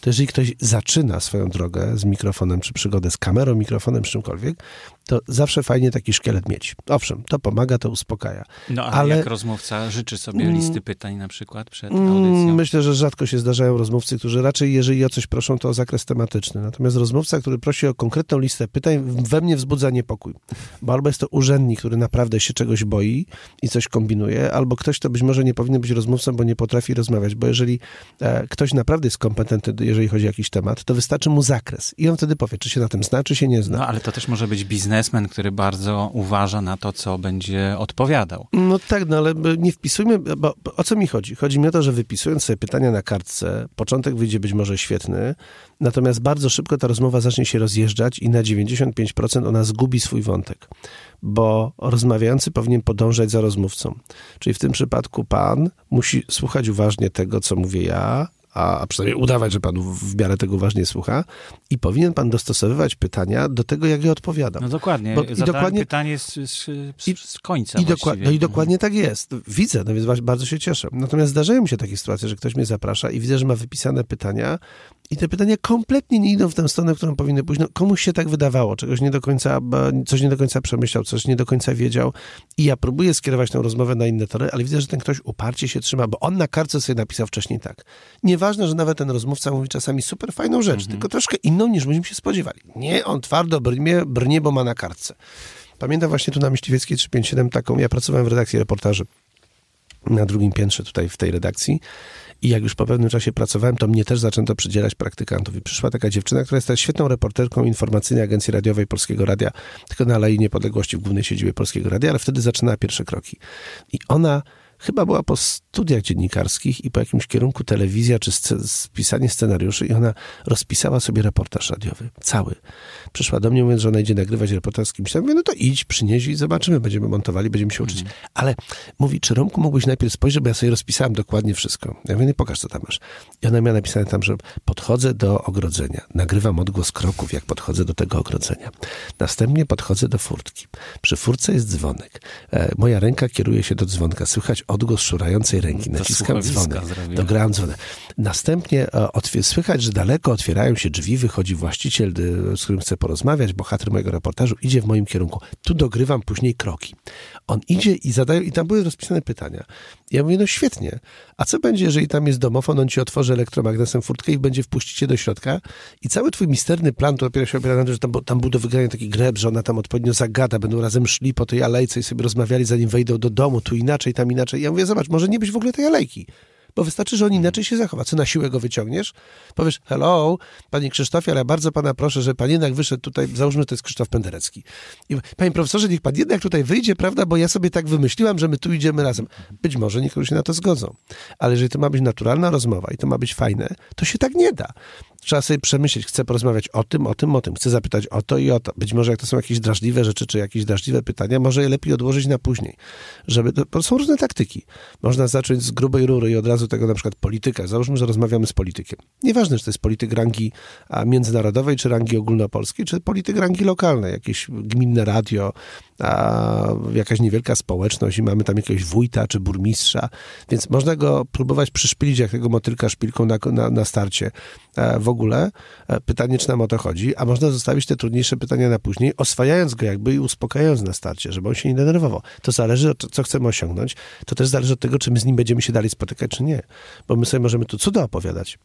To jeżeli ktoś zaczyna swoją drogę z mikrofonem, czy przygodę z kamerą, mikrofonem, czy czymkolwiek, to zawsze fajnie taki szkielet mieć. Owszem, to pomaga, to uspokaja. No ale, ale jak rozmówca życzy sobie mm. listy pytań na przykład przed mm, audycją? Myślę, że rzadko się zdarzają rozmówcy, którzy raczej, jeżeli o coś proszą, to o zakres tematyczny. Natomiast rozmówca, który prosi o konkretną listę pytań, we mnie wzbudza niepokój. Bo albo jest to urzędnik, który naprawdę się czegoś boi i coś kombinuje, albo ktoś, kto być może nie powinien być rozmówcą, bo nie potrafi rozmawiać. Bo jeżeli e, ktoś naprawdę jest kompetentny, jeżeli chodzi o jakiś temat, to wystarczy mu zakres. I on wtedy powie, czy się na tym zna, czy się nie zna. No ale to też może być biznes biznesmen, który bardzo uważa na to, co będzie odpowiadał. No tak, no ale nie wpisujmy, bo o co mi chodzi? Chodzi mi o to, że wypisując sobie pytania na kartce, początek wyjdzie być może świetny, natomiast bardzo szybko ta rozmowa zacznie się rozjeżdżać i na 95% ona zgubi swój wątek bo rozmawiający powinien podążać za rozmówcą. Czyli w tym przypadku pan musi słuchać uważnie tego, co mówię ja, a przynajmniej udawać, że pan w miarę tego uważnie słucha i powinien pan dostosowywać pytania do tego, jak je odpowiadam. No dokładnie, Bo, i dokładnie pytanie z, z, z końca i, no i dokładnie tak jest. Widzę, no więc bardzo się cieszę. Natomiast zdarzają mi się takie sytuacje, że ktoś mnie zaprasza i widzę, że ma wypisane pytania i te pytania kompletnie nie idą w tę stronę, którą powinny pójść. No, komuś się tak wydawało, czegoś nie do końca, coś nie do końca przemyślał, coś nie do końca wiedział i ja próbuję skierować tę rozmowę na inne tory, ale widzę, że ten ktoś uparcie się trzyma, bo on na kartce sobie napisał wcześniej tak. Nieważne, że nawet ten rozmówca mówi czasami super fajną rzecz, mhm. tylko troszkę inną niż myśmy się spodziewali. Nie, on twardo brnie, brnie, bo ma na kartce. Pamiętam właśnie tu na Myśliwieckiej 357 taką, ja pracowałem w redakcji reportaży na drugim piętrze tutaj w tej redakcji i jak już po pewnym czasie pracowałem, to mnie też zaczęto przydzielać praktykantów. I przyszła taka dziewczyna, która jest teraz świetną reporterką informacyjnej Agencji Radiowej Polskiego Radia, tylko na Alei Niepodległości w głównej siedzibie Polskiego Radia, ale wtedy zaczynała pierwsze kroki. I ona chyba była po studiach dziennikarskich i po jakimś kierunku telewizja czy spisanie scenariuszy i ona rozpisała sobie reportaż radiowy, cały. Przyszła do mnie mówiąc, że ona idzie nagrywać reportaż z kimś. Ja mówię, no to idź, przynieś i zobaczymy, będziemy montowali, będziemy się uczyć. Mm. Ale mówi, czy Romku mógłbyś najpierw spojrzeć, bo ja sobie rozpisałem dokładnie wszystko. Ja mówię, nie pokaż, co tam masz. I ona miała napisane tam, że podchodzę do ogrodzenia, nagrywam odgłos kroków, jak podchodzę do tego ogrodzenia. Następnie podchodzę do furtki. Przy furtce jest dzwonek. E, moja ręka kieruje się do dzwonka. Słychać odgłos szurającej ręki. Naciskam dzwonek. Dogram dzwonek. Następnie e, słychać, że daleko otwierają się drzwi, wychodzi właściciel, z którym chcę porozmawiać, bohater mojego reportażu, idzie w moim kierunku. Tu dogrywam później kroki. On idzie i zadaje, i tam były rozpisane pytania. Ja mówię, no świetnie. A co będzie, jeżeli tam jest domofon, on ci otworzy elektromagnesem furtkę i będzie wpuścić cię do środka i cały twój misterny plan to opiera się opiera na tym, że tam, tam był do wygrania taki greb, że ona tam odpowiednio zagada, będą razem szli po tej alejce i sobie rozmawiali, zanim wejdą do domu, tu inaczej, tam inaczej. Ja mówię, zobacz, może nie być w ogóle tej alejki. Bo wystarczy, że on inaczej się zachowa. Co na siłę go wyciągniesz? Powiesz, hello, panie Krzysztofie, ale bardzo pana proszę, że pan jednak wyszedł tutaj, załóżmy, to jest Krzysztof Penderecki. I panie profesorze, niech pan jednak tutaj wyjdzie, prawda, bo ja sobie tak wymyśliłam, że my tu idziemy razem. Być może niektórzy się na to zgodzą, ale jeżeli to ma być naturalna rozmowa i to ma być fajne, to się tak nie da. Trzeba sobie przemyśleć, chcę porozmawiać o tym, o tym, o tym, chcę zapytać o to i o to. Być może jak to są jakieś drażliwe rzeczy, czy jakieś drażliwe pytania, może je lepiej odłożyć na później. Żeby, to są różne taktyki. Można zacząć z grubej rury i od razu tego na przykład polityka. Załóżmy, że rozmawiamy z politykiem. Nieważne, czy to jest polityk rangi międzynarodowej, czy rangi ogólnopolskiej, czy polityk rangi lokalnej, jakieś gminne radio, a jakaś niewielka społeczność i mamy tam jakiegoś wójta czy burmistrza, więc można go próbować przyszpilić jak tego motylka szpilką na, na, na starcie w ogóle. E, pytanie, czy nam o to chodzi, a można zostawić te trudniejsze pytania na później, oswajając go jakby i uspokajając na starcie, żeby on się nie denerwował. To zależy, co chcemy osiągnąć. To też zależy od tego, czy my z nim będziemy się dalej spotykać, czy nie. Bo my sobie możemy tu cuda opowiadać,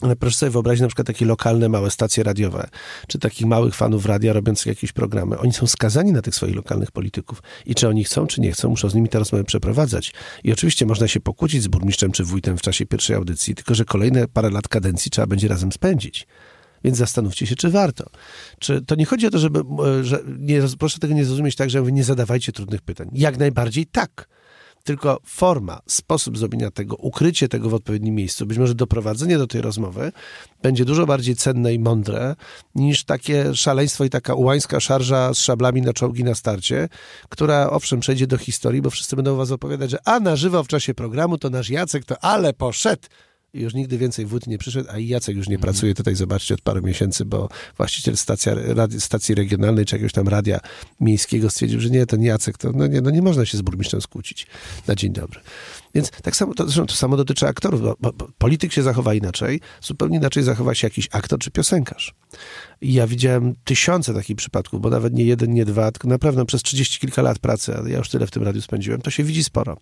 ale proszę sobie wyobrazić na przykład takie lokalne, małe stacje radiowe, czy takich małych fanów radia robiących jakieś programy. Oni są skazani na tych swoich lokalnych polityków. I czy oni chcą, czy nie chcą, muszą z nimi te rozmowy przeprowadzać. I oczywiście można się pokłócić z burmistrzem czy wójtem w czasie pierwszej audycji, tylko że kolejne parę lat kadencji trzeba będzie razem spędzić. Więc zastanówcie się, czy warto. Czy to nie chodzi o to, żeby, e, że nie, proszę tego nie zrozumieć tak, że nie zadawajcie trudnych pytań. Jak najbardziej tak tylko forma, sposób zrobienia tego, ukrycie tego w odpowiednim miejscu, być może doprowadzenie do tej rozmowy będzie dużo bardziej cenne i mądre niż takie szaleństwo i taka ułańska szarża z szablami na czołgi na starcie, która owszem przejdzie do historii, bo wszyscy będą was opowiadać, że a na żywo w czasie programu to nasz Jacek to ale poszedł już nigdy więcej wód nie przyszedł, a i Jacek już nie mm. pracuje tutaj, zobaczcie, od paru miesięcy, bo właściciel stacja, radi, stacji regionalnej czy jakiegoś tam radia miejskiego stwierdził, że nie, ten Jacek, to no nie, no nie można się z burmistrzem skłócić na dzień dobry. Więc tak samo, to, zresztą to samo dotyczy aktorów, bo, bo, bo polityk się zachowa inaczej, zupełnie inaczej zachowa się jakiś aktor czy piosenkarz. I ja widziałem tysiące takich przypadków, bo nawet nie jeden, nie dwa, tylko naprawdę przez trzydzieści kilka lat pracy, ale ja już tyle w tym radiu spędziłem, to się widzi sporo.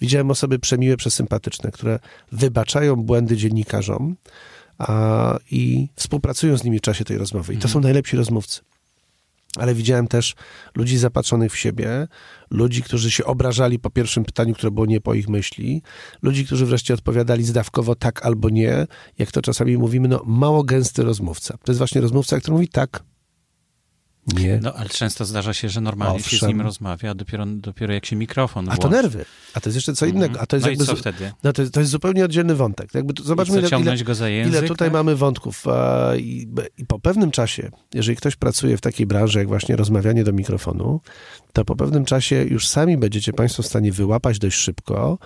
Widziałem osoby przemiłe, przesympatyczne, które wybaczają błędy dziennikarzom a, i współpracują z nimi w czasie tej rozmowy. I to mhm. są najlepsi rozmówcy ale widziałem też ludzi zapatrzonych w siebie, ludzi, którzy się obrażali po pierwszym pytaniu, które było nie po ich myśli, ludzi, którzy wreszcie odpowiadali zdawkowo tak albo nie, jak to czasami mówimy, no mało gęsty rozmówca. To jest właśnie rozmówca, który mówi tak, nie. No, ale często zdarza się, że normalnie Owszem. się z nim rozmawia, a dopiero, dopiero jak się mikrofon A to nerwy. A to jest jeszcze co mhm. innego. A to jest no jakby, i co wtedy? No to, jest, to jest zupełnie oddzielny wątek. Jakby tu, zobaczmy, ile, ile, język, ile tutaj tak? mamy wątków. A, i, I po pewnym czasie, jeżeli ktoś pracuje w takiej branży, jak właśnie rozmawianie do mikrofonu, to po pewnym czasie już sami będziecie Państwo w stanie wyłapać dość szybko,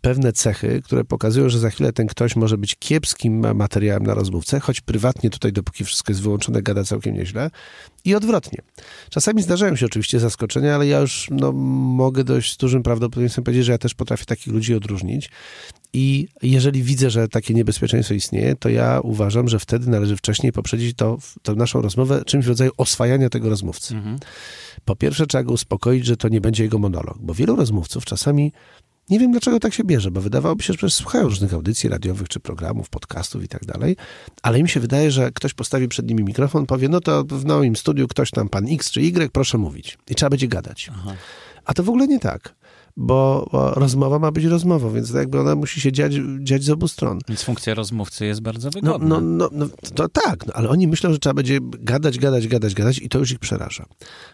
pewne cechy, które pokazują, że za chwilę ten ktoś może być kiepskim materiałem na rozmówcę, choć prywatnie tutaj, dopóki wszystko jest wyłączone, gada całkiem nieźle. I odwrotnie. Czasami zdarzają się oczywiście zaskoczenia, ale ja już no, mogę dość dużym prawdopodobieństwem powiedzieć, że ja też potrafię takich ludzi odróżnić. I jeżeli widzę, że takie niebezpieczeństwo istnieje, to ja uważam, że wtedy należy wcześniej poprzedzić to, tę naszą rozmowę czymś w rodzaju oswajania tego rozmówcy. Mhm. Po pierwsze, trzeba go uspokoić, że to nie będzie jego monolog, bo wielu rozmówców czasami nie wiem, dlaczego tak się bierze, bo wydawałoby się, że słuchają różnych audycji radiowych, czy programów, podcastów i tak dalej, ale im się wydaje, że ktoś postawi przed nimi mikrofon, powie, no to w moim studiu ktoś tam, pan X czy Y, proszę mówić. I trzeba będzie gadać. Aha. A to w ogóle nie tak bo, bo, rozmowa ma być rozmową, więc jakby ona musi się dziać, dziać z obu stron. Więc funkcja rozmówcy jest bardzo wygodna. No, no, no, no to tak, no, ale oni myślą, że trzeba będzie gadać, gadać, gadać, gadać i to już ich przeraża.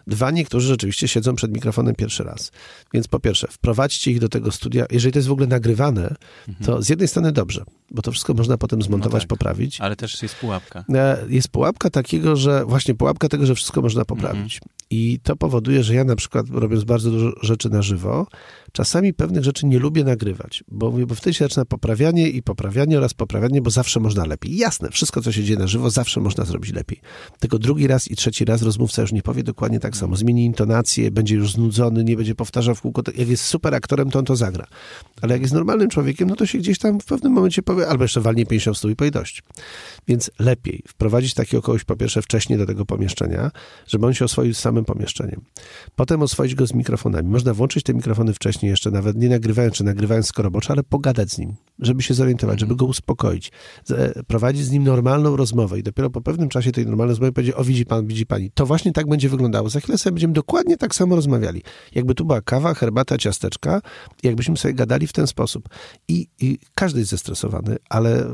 Dwa, niektórzy rzeczywiście siedzą przed mikrofonem pierwszy raz. Więc po pierwsze, wprowadźcie ich do tego studia. Jeżeli to jest w ogóle nagrywane, mhm. to z jednej strony dobrze, bo to wszystko można potem zmontować, no tak, poprawić. Ale też jest pułapka. E, jest pułapka takiego, że właśnie pułapka tego, że wszystko można poprawić. Mhm. I to powoduje, że ja na przykład robiąc bardzo dużo rzeczy na żywo, czasami pewnych rzeczy nie lubię nagrywać, bo, bo wtedy się zaczyna poprawianie i poprawianie oraz poprawianie, bo zawsze można lepiej. Jasne, wszystko, co się dzieje na żywo, zawsze można zrobić lepiej. Tylko drugi raz i trzeci raz rozmówca już nie powie dokładnie tak samo. Zmieni intonację, będzie już znudzony, nie będzie powtarzał w kółko. Jak jest super aktorem, to on to zagra. Ale jak jest normalnym człowiekiem, no to się gdzieś tam w pewnym momencie powie, albo jeszcze walnie 50 stół i powie dość. Więc lepiej wprowadzić takiego kogoś po pierwsze wcześniej do tego pomieszczenia, żeby on się oswoił z samym pomieszczeniem. Potem oswoić go z mikrofonami. Można włączyć te mikrofony wcześniej jeszcze, nawet nie nagrywając, czy nagrywając skoroboczo, ale pogadać z nim, żeby się zorientować, żeby go uspokoić, prowadzić z nim normalną rozmowę i dopiero po pewnym czasie tej normalnej rozmowy powiedzieć, o widzi pan, widzi pani, to właśnie tak będzie wyglądało. Za chwilę sobie będziemy dokładnie tak samo rozmawiali. Jakby tu była kawa, herbata, ciasteczka, jakbyśmy sobie gadali w ten sposób. I, i każdy jest zestresowany, ale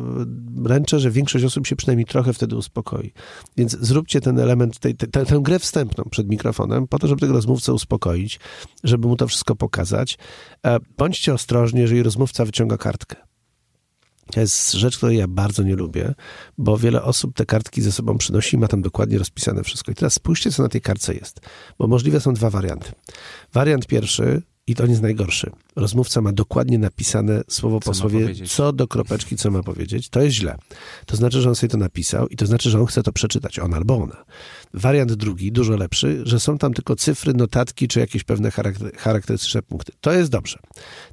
ręczę, że większość osób się przynajmniej trochę wtedy uspokoi. Więc zróbcie ten element, tej, te, tę grę wstępną przed mikrofonem, po to, żeby tego rozmówcę uspokoić, żeby mu to wszystko pokazać. E, bądźcie ostrożni, jeżeli rozmówca wyciąga kartkę. To jest rzecz, której ja bardzo nie lubię, bo wiele osób te kartki ze sobą przynosi i ma tam dokładnie rozpisane wszystko. I teraz spójrzcie, co na tej kartce jest, bo możliwe są dwa warianty. Wariant pierwszy, i to nie jest najgorszy, rozmówca ma dokładnie napisane słowo co po słowie, co do kropeczki, co ma powiedzieć. To jest źle. To znaczy, że on sobie to napisał i to znaczy, że on chce to przeczytać, on albo ona. Wariant drugi, dużo lepszy, że są tam tylko cyfry, notatki czy jakieś pewne charakterystyczne punkty. To jest dobrze.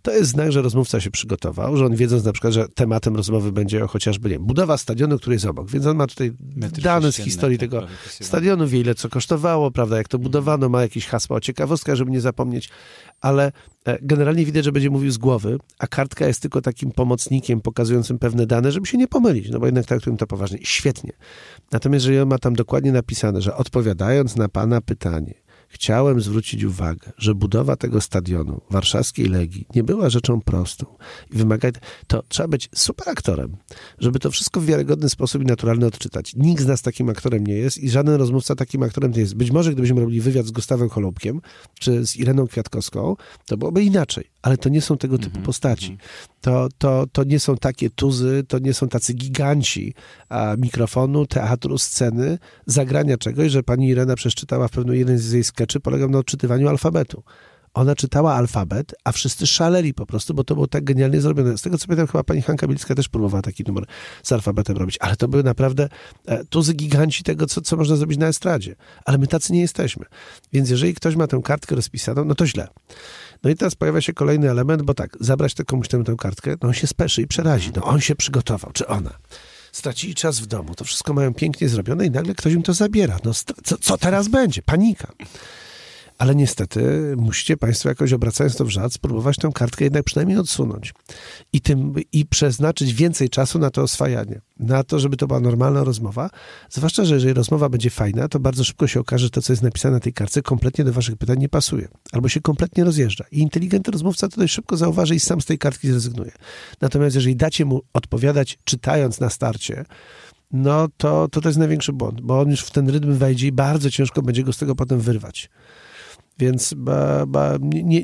To jest znak, że rozmówca się przygotował, że on wiedząc na przykład, że tematem rozmowy będzie chociażby, nie budowa stadionu, który jest obok, więc on ma tutaj dane z historii tak, tego stadionu, wie ile co kosztowało, prawda, jak to budowano, ma jakieś hasła o ciekawostkach, żeby nie zapomnieć, ale E, generalnie widać, że będzie mówił z głowy, a kartka jest tylko takim pomocnikiem pokazującym pewne dane, żeby się nie pomylić, no bo jednak traktujemy to poważnie. Świetnie. Natomiast jeżeli on ma tam dokładnie napisane, że odpowiadając na pana pytanie, Chciałem zwrócić uwagę, że budowa tego stadionu warszawskiej Legii nie była rzeczą prostą i wymaga, to trzeba być super aktorem, żeby to wszystko w wiarygodny sposób i naturalny odczytać. Nikt z nas takim aktorem nie jest i żaden rozmówca takim aktorem nie jest. Być może gdybyśmy robili wywiad z Gustawem Holubkiem czy z Ireną Kwiatkowską, to byłoby inaczej, ale to nie są tego typu mm -hmm. postaci. To, to, to nie są takie tuzy, to nie są tacy giganci a, mikrofonu, teatru, sceny, zagrania czegoś, że pani Irena przeczytała w pewnym jeden z jej skeczy polegał na odczytywaniu alfabetu. Ona czytała alfabet, a wszyscy szaleli po prostu, bo to było tak genialnie zrobione. Z tego co pamiętam, chyba pani Hanka Bilicka też próbowała taki numer z alfabetem robić, ale to były naprawdę e, tuzy giganci tego, co, co można zrobić na estradzie. Ale my tacy nie jesteśmy. Więc jeżeli ktoś ma tę kartkę rozpisaną, no to źle. No i teraz pojawia się kolejny element, bo tak, zabrać to komuś tę, tę kartkę, no on się speszy i przerazi. No on się przygotował, czy ona stracili czas w domu, to wszystko mają pięknie zrobione i nagle ktoś im to zabiera. No, co, co teraz będzie? Panika ale niestety musicie Państwo jakoś obracając to w żart, spróbować tę kartkę jednak przynajmniej odsunąć i, tym, i przeznaczyć więcej czasu na to oswajanie, na to, żeby to była normalna rozmowa. Zwłaszcza, że jeżeli rozmowa będzie fajna, to bardzo szybko się okaże, że to, co jest napisane na tej kartce, kompletnie do Waszych pytań nie pasuje albo się kompletnie rozjeżdża. I inteligentny rozmówca to dość szybko zauważy i sam z tej kartki zrezygnuje. Natomiast jeżeli dacie mu odpowiadać czytając na starcie, no to, to to jest największy błąd, bo on już w ten rytm wejdzie i bardzo ciężko będzie go z tego potem wyrwać. Więc ba, ba, nie,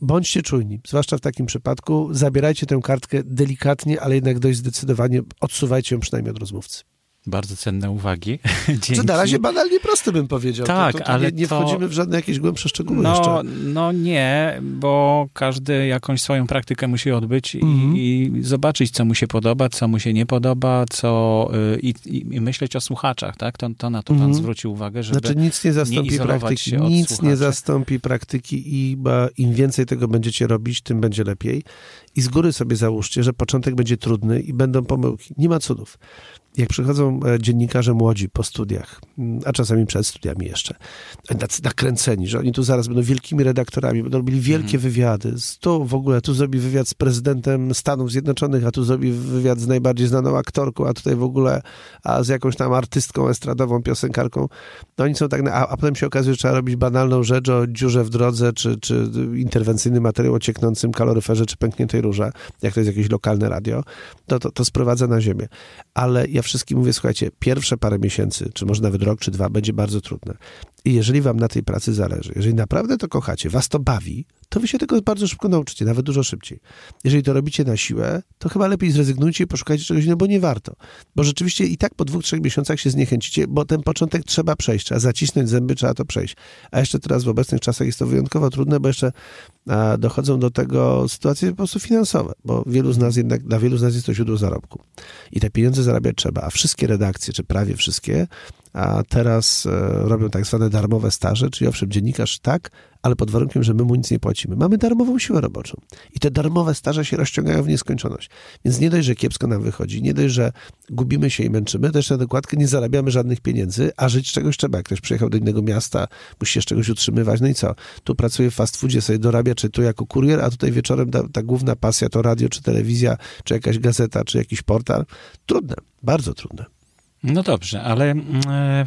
bądźcie czujni, zwłaszcza w takim przypadku. Zabierajcie tę kartkę delikatnie, ale jednak dość zdecydowanie odsuwajcie ją przynajmniej od rozmówcy. Bardzo cenne uwagi. [laughs] Dzięki. Czy na razie banalnie proste bym powiedział. Tak, to, to, to ale nie, nie to... wchodzimy w żadne jakieś głębsze szczegóły no, jeszcze. No nie, bo każdy jakąś swoją praktykę musi odbyć mm -hmm. i, i, zobaczyć, co mu się podoba, co mu się nie podoba, co y, i, i, myśleć o słuchaczach, tak? To, to na to pan mm -hmm. zwrócił uwagę, żeby Znaczy nic nie zastąpi nie praktyki. Nic nie zastąpi praktyki i im więcej tego będziecie robić, tym będzie lepiej. I z góry sobie załóżcie, że początek będzie trudny i będą pomyłki. Nie ma cudów jak przychodzą e, dziennikarze młodzi po studiach, mm, a czasami przed studiami jeszcze, nakręceni, że oni tu zaraz będą wielkimi redaktorami, będą robili wielkie mhm. wywiady. Tu w ogóle, tu zrobi wywiad z prezydentem Stanów Zjednoczonych, a tu zrobi wywiad z najbardziej znaną aktorką, a tutaj w ogóle a z jakąś tam artystką estradową, piosenkarką. No oni są tak, a, a potem się okazuje, że trzeba robić banalną rzecz o dziurze w drodze, czy, czy interwencyjny materiał o cieknącym kaloryferze, czy pękniętej rurze, jak to jest jakieś lokalne radio, to, to, to sprowadza na ziemię. Ale ja wszystkim mówię, słuchajcie, pierwsze parę miesięcy, czy może nawet rok, czy dwa, będzie bardzo trudne. I jeżeli wam na tej pracy zależy, jeżeli naprawdę to kochacie, was to bawi, to wy się tego bardzo szybko nauczycie, nawet dużo szybciej. Jeżeli to robicie na siłę, to chyba lepiej zrezygnujcie i poszukajcie czegoś innego, bo nie warto. Bo rzeczywiście i tak po dwóch, trzech miesiącach się zniechęcicie, bo ten początek trzeba przejść, trzeba zacisnąć zęby, trzeba to przejść. A jeszcze teraz w obecnych czasach jest to wyjątkowo trudne, bo jeszcze a, dochodzą do tego sytuacje po prostu finansowe, bo wielu z nas jednak, dla wielu z nas jest to źródło zarobku. I te pieniądze zarabiać trzeba, a wszystkie redakcje, czy prawie wszystkie, a teraz e, robią tak zwane darmowe staże, czyli owszem, dziennikarz tak, ale pod warunkiem, że my mu nic nie płacimy. Mamy darmową siłę roboczą. I te darmowe staże się rozciągają w nieskończoność. Więc nie dość, że kiepsko nam wychodzi, nie dość, że gubimy się i męczymy, też na dokładkę nie zarabiamy żadnych pieniędzy, a żyć czegoś trzeba. Jak ktoś przyjechał do innego miasta, musi się z czegoś utrzymywać, no i co? Tu pracuje w fast foodzie, sobie dorabia, czy tu jako kurier, a tutaj wieczorem ta, ta główna pasja to radio, czy telewizja, czy jakaś gazeta, czy jakiś portal. Trudne, bardzo trudne. No dobrze, ale... Mm, e,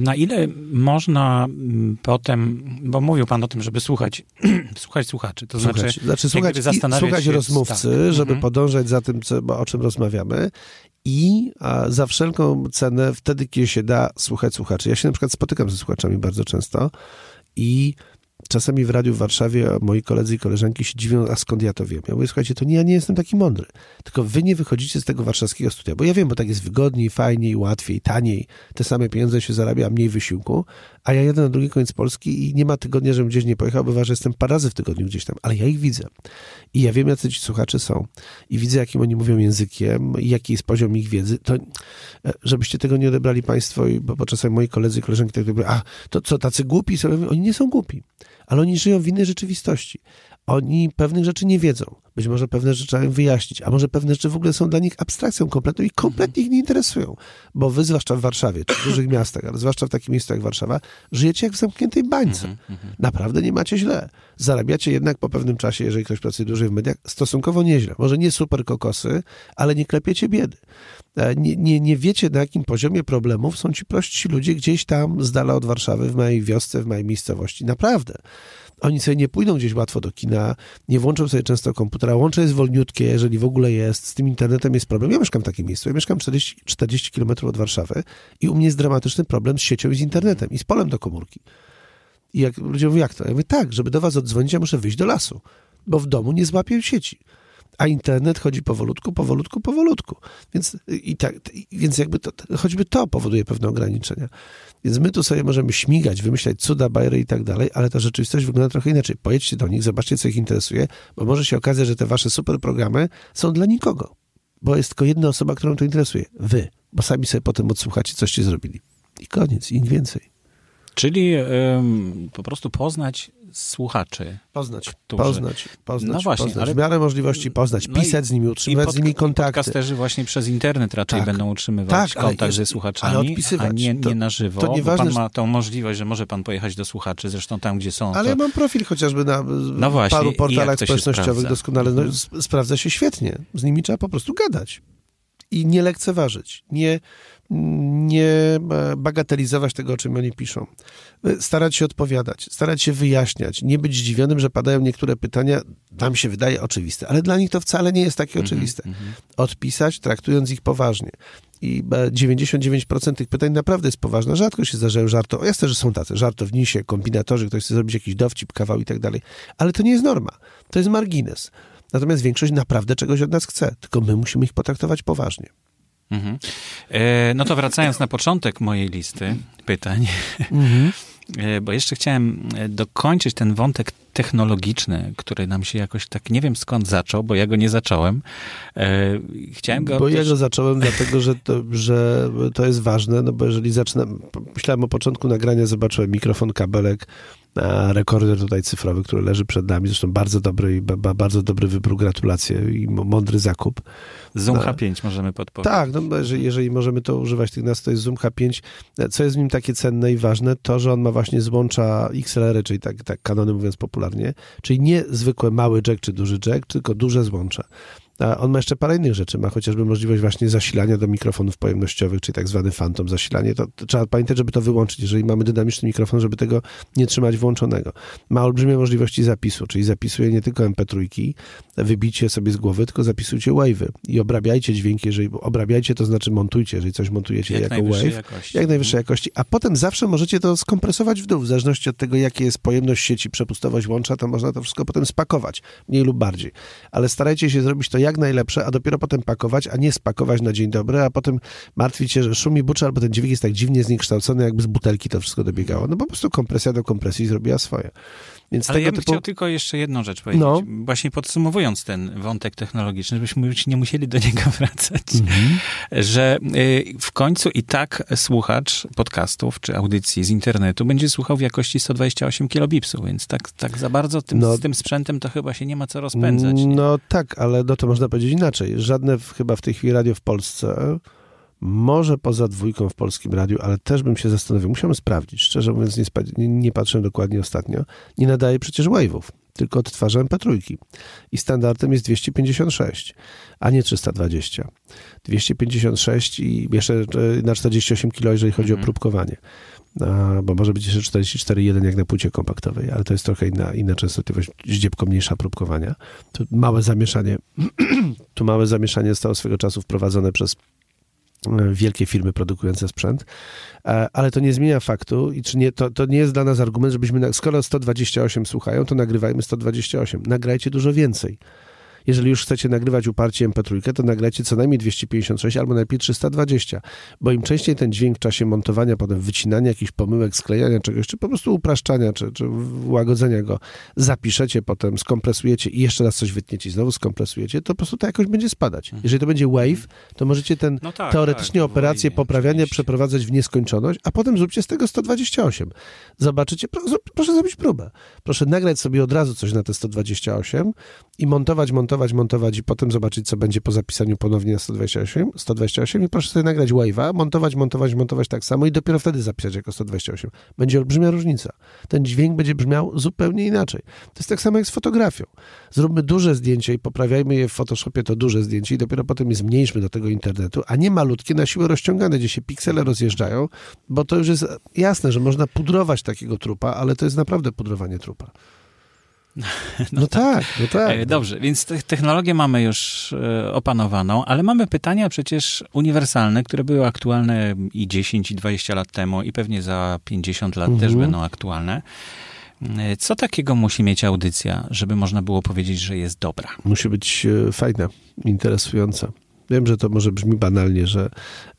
na ile można mm, potem, bo mówił pan o tym, żeby słuchać, [clears throat] słuchać słuchaczy, to słuchać, znaczy, znaczy słuchać, słuchać się, rozmówcy, tak. żeby mhm. podążać za tym, co, o czym rozmawiamy i za wszelką cenę, wtedy, kiedy się da, słuchać słuchaczy. Ja się na przykład spotykam ze słuchaczami bardzo często i czasami w radiu w Warszawie moi koledzy i koleżanki się dziwią, a skąd ja to wiem? Ja mówię, słuchajcie, to nie, ja nie jestem taki mądry, tylko wy nie wychodzicie z tego warszawskiego studia, bo ja wiem, bo tak jest wygodniej, fajniej, łatwiej, taniej, te same pieniądze się zarabia, mniej wysiłku, a ja jadę na drugi koniec Polski i nie ma tygodnia, żebym gdzieś nie pojechał, bywa, że jestem parę razy w tygodniu gdzieś tam, ale ja ich widzę. I ja wiem, jacy ci słuchacze są. I widzę, jakim oni mówią językiem, jaki jest poziom ich wiedzy. To, e, żebyście tego nie odebrali państwo, bo, bo czasami moi koledzy i koleżanki tak mówią, a to co, tacy głupi są? Oni nie są głupi ale oni żyją w innej rzeczywistości. Oni pewnych rzeczy nie wiedzą. Być może pewne rzeczy trzeba im wyjaśnić, a może pewne rzeczy w ogóle są dla nich abstrakcją kompletną i kompletnie ich nie interesują. Bo wy, zwłaszcza w Warszawie, czy w dużych miastach, ale zwłaszcza w takim miejscu jak Warszawa, żyjecie jak w zamkniętej bańce. Mhm, mhm. Naprawdę nie macie źle. Zarabiacie jednak po pewnym czasie, jeżeli ktoś pracuje dłużej w mediach, stosunkowo nieźle. Może nie super kokosy, ale nie klepiecie biedy. E, nie, nie, nie wiecie, na jakim poziomie problemów są ci prości ludzie gdzieś tam z dala od Warszawy, w mojej wiosce, w mojej miejscowości. Naprawdę. Oni sobie nie pójdą gdzieś łatwo do kina, nie włączą sobie często komputera. Łącze jest wolniutkie, jeżeli w ogóle jest. Z tym internetem jest problem. Ja mieszkam w takim miejscu. Ja mieszkam 40, 40 km od Warszawy i u mnie jest dramatyczny problem z siecią i z internetem i z polem do komórki. I jak ludzie mówią, jak to? Ja mówię, tak, żeby do was odzwonić, ja muszę wyjść do lasu, bo w domu nie złapię sieci a internet chodzi powolutku, powolutku, powolutku. Więc, i tak, więc jakby to, choćby to powoduje pewne ograniczenia. Więc my tu sobie możemy śmigać, wymyślać cuda, bajery i tak dalej, ale ta rzeczywistość wygląda trochę inaczej. Pojedźcie do nich, zobaczcie, co ich interesuje, bo może się okazać, że te wasze super programy są dla nikogo. Bo jest tylko jedna osoba, którą to interesuje. Wy. Bo sami sobie potem odsłuchacie, coście zrobili. I koniec, i nic więcej. Czyli po prostu poznać słuchaczy. Poznać, którzy... poznać, poznać, no właśnie, poznać. Ale... w miarę możliwości poznać, pisać no i, z nimi, utrzymywać pod, z nimi kontakty. podcasterzy właśnie przez internet raczej tak. będą utrzymywać tak, kontakt ze słuchaczami, ale odpisywać. a nie, nie na żywo, to nieważne, pan ma tą możliwość, że może pan pojechać do słuchaczy, zresztą tam, gdzie są. Ale to... ja mam profil chociażby na no właśnie, paru portalach społecznościowych doskonale, no, mhm. sprawdza się świetnie. Z nimi trzeba po prostu gadać i nie lekceważyć, nie nie e, bagatelizować tego, o czym oni piszą. E, starać się odpowiadać, starać się wyjaśniać, nie być zdziwionym, że padają niektóre pytania, nam się wydaje oczywiste, ale dla nich to wcale nie jest takie -hmm, oczywiste. -hmm. Odpisać, traktując ich poważnie. I 99% tych pytań naprawdę jest poważne. Rzadko się zdarzają żarto. Jasne, że są tacy żartownisie, kombinatorzy, ktoś chce zrobić jakiś dowcip, kawał i tak dalej. Ale to nie jest norma. To jest margines. Natomiast większość naprawdę czegoś od nas chce, tylko my musimy ich potraktować poważnie. Mhm. E, no to wracając na początek mojej listy pytań, mhm. [laughs] e, bo jeszcze chciałem dokończyć ten wątek technologiczny, który nam się jakoś tak nie wiem skąd zaczął, bo ja go nie zacząłem. E, chciałem go. Bo też... ja go zacząłem dlatego, że to, że to jest ważne, no bo jeżeli zaczynam, myślałem o początku nagrania, zobaczyłem mikrofon, kabelek, rekorder tutaj cyfrowy, który leży przed nami, zresztą bardzo dobry bardzo dobry wybór, gratulacje i mądry zakup. Zoom H5 możemy podpowiedzieć. Tak, no, jeżeli, jeżeli możemy to używać tych nas, to jest Zoom H5. Co jest w nim takie cenne i ważne, to, że on ma właśnie złącza XLR, czyli tak, tak kanony mówiąc popularnie, czyli nie zwykłe mały jack czy duży jack, tylko duże złącza. On ma jeszcze parę innych rzeczy. Ma chociażby możliwość właśnie zasilania do mikrofonów pojemnościowych, czyli tak zwany phantom zasilanie. To, to, trzeba pamiętać, żeby to wyłączyć, jeżeli mamy dynamiczny mikrofon, żeby tego nie trzymać włączonego. Ma olbrzymie możliwości zapisu, czyli zapisuje nie tylko MP3, wybicie sobie z głowy, tylko zapisujcie wave'y i obrabiajcie dźwięki, jeżeli obrabiajcie, to znaczy montujcie, jeżeli coś montujecie jak jako wave, jakości. jak najwyższej jakości, a potem zawsze możecie to skompresować w dół, w zależności od tego, jakie jest pojemność sieci, przepustowość łącza, to można to wszystko potem spakować, mniej lub bardziej. Ale starajcie się zrobić to jak jak najlepsze, a dopiero potem pakować, a nie spakować na dzień dobry, a potem martwić się, że szumi buczy, albo ten dźwięk jest tak dziwnie zniekształcony, jakby z butelki to wszystko dobiegało. No po prostu kompresja do kompresji zrobiła swoje. Więc Ale ja bym typu... chciał tylko jeszcze jedną rzecz powiedzieć. No. Właśnie podsumowując ten wątek technologiczny, żebyśmy już nie musieli do niego [laughs] wracać, mhm. że y, w końcu i tak słuchacz podcastów czy audycji z internetu będzie słuchał w jakości 128 kilobipsów, więc tak, tak za bardzo tym, no. z tym sprzętem to chyba się nie ma co rozpędzać. Nie? No tak, ale no to można powiedzieć inaczej. Żadne chyba w tej chwili radio w Polsce może poza dwójką w polskim radiu, ale też bym się zastanowił. Musiałem sprawdzić. Szczerze mówiąc, nie, nie, nie patrzyłem dokładnie ostatnio. Nie nadaje przecież wave'ów, tylko odtwarza MP3. I standardem jest 256, a nie 320. 256 i jeszcze e, na 48 kg, jeżeli chodzi o mhm. próbkowanie. A, bo może być jeszcze 44.1 jak na płycie kompaktowej, ale to jest trochę inna, inna częstotliwość, ździebko mniejsza próbkowania. Tu małe zamieszanie, [clears throat] tu małe zamieszanie zostało swego czasu wprowadzone przez wielkie firmy produkujące sprzęt, e, ale to nie zmienia faktu i czy nie, to, to nie jest dla nas argument, żebyśmy, skoro 128 słuchają, to nagrywajmy 128. Nagrajcie dużo więcej. Jeżeli już chcecie nagrywać uparcie MP3, to nagrajcie co najmniej 256 albo najlepiej 320, bo im częściej ten dźwięk w czasie montowania, potem wycinania jakichś pomyłek, sklejania czegoś, czy po prostu upraszczania, czy, czy łagodzenia go, zapiszecie, potem skompresujecie i jeszcze raz coś wytniecie i znowu skompresujecie, to po prostu to jakoś będzie spadać. Mhm. Jeżeli to będzie wave, to możecie ten no tak, teoretycznie tak, operację poprawiania przeprowadzać w nieskończoność, a potem zróbcie z tego 128. Zobaczycie, proszę zrobić próbę. Proszę nagrać sobie od razu coś na te 128 i montować, montować montować, montować i potem zobaczyć, co będzie po zapisaniu ponownie na 128, 128 i proszę sobie nagrać wave'a, montować, montować, montować tak samo i dopiero wtedy zapisać jako 128. Będzie olbrzymia różnica. Ten dźwięk będzie brzmiał zupełnie inaczej. To jest tak samo jak z fotografią. Zróbmy duże zdjęcie i poprawiajmy je w Photoshopie, to duże zdjęcie i dopiero potem je zmniejszmy do tego internetu, a nie malutkie na siłę rozciągane, gdzie się piksele rozjeżdżają, bo to już jest jasne, że można pudrować takiego trupa, ale to jest naprawdę pudrowanie trupa. [laughs] No, no tak, tak, no tak. E, dobrze, więc technologię mamy już e, opanowaną, ale mamy pytania przecież uniwersalne, które były aktualne i 10, i 20 lat temu, i pewnie za 50 lat mhm. też będą aktualne. E, co takiego musi mieć audycja, żeby można było powiedzieć, że jest dobra? Musi być fajna, interesująca. Wiem, że to może brzmi banalnie, że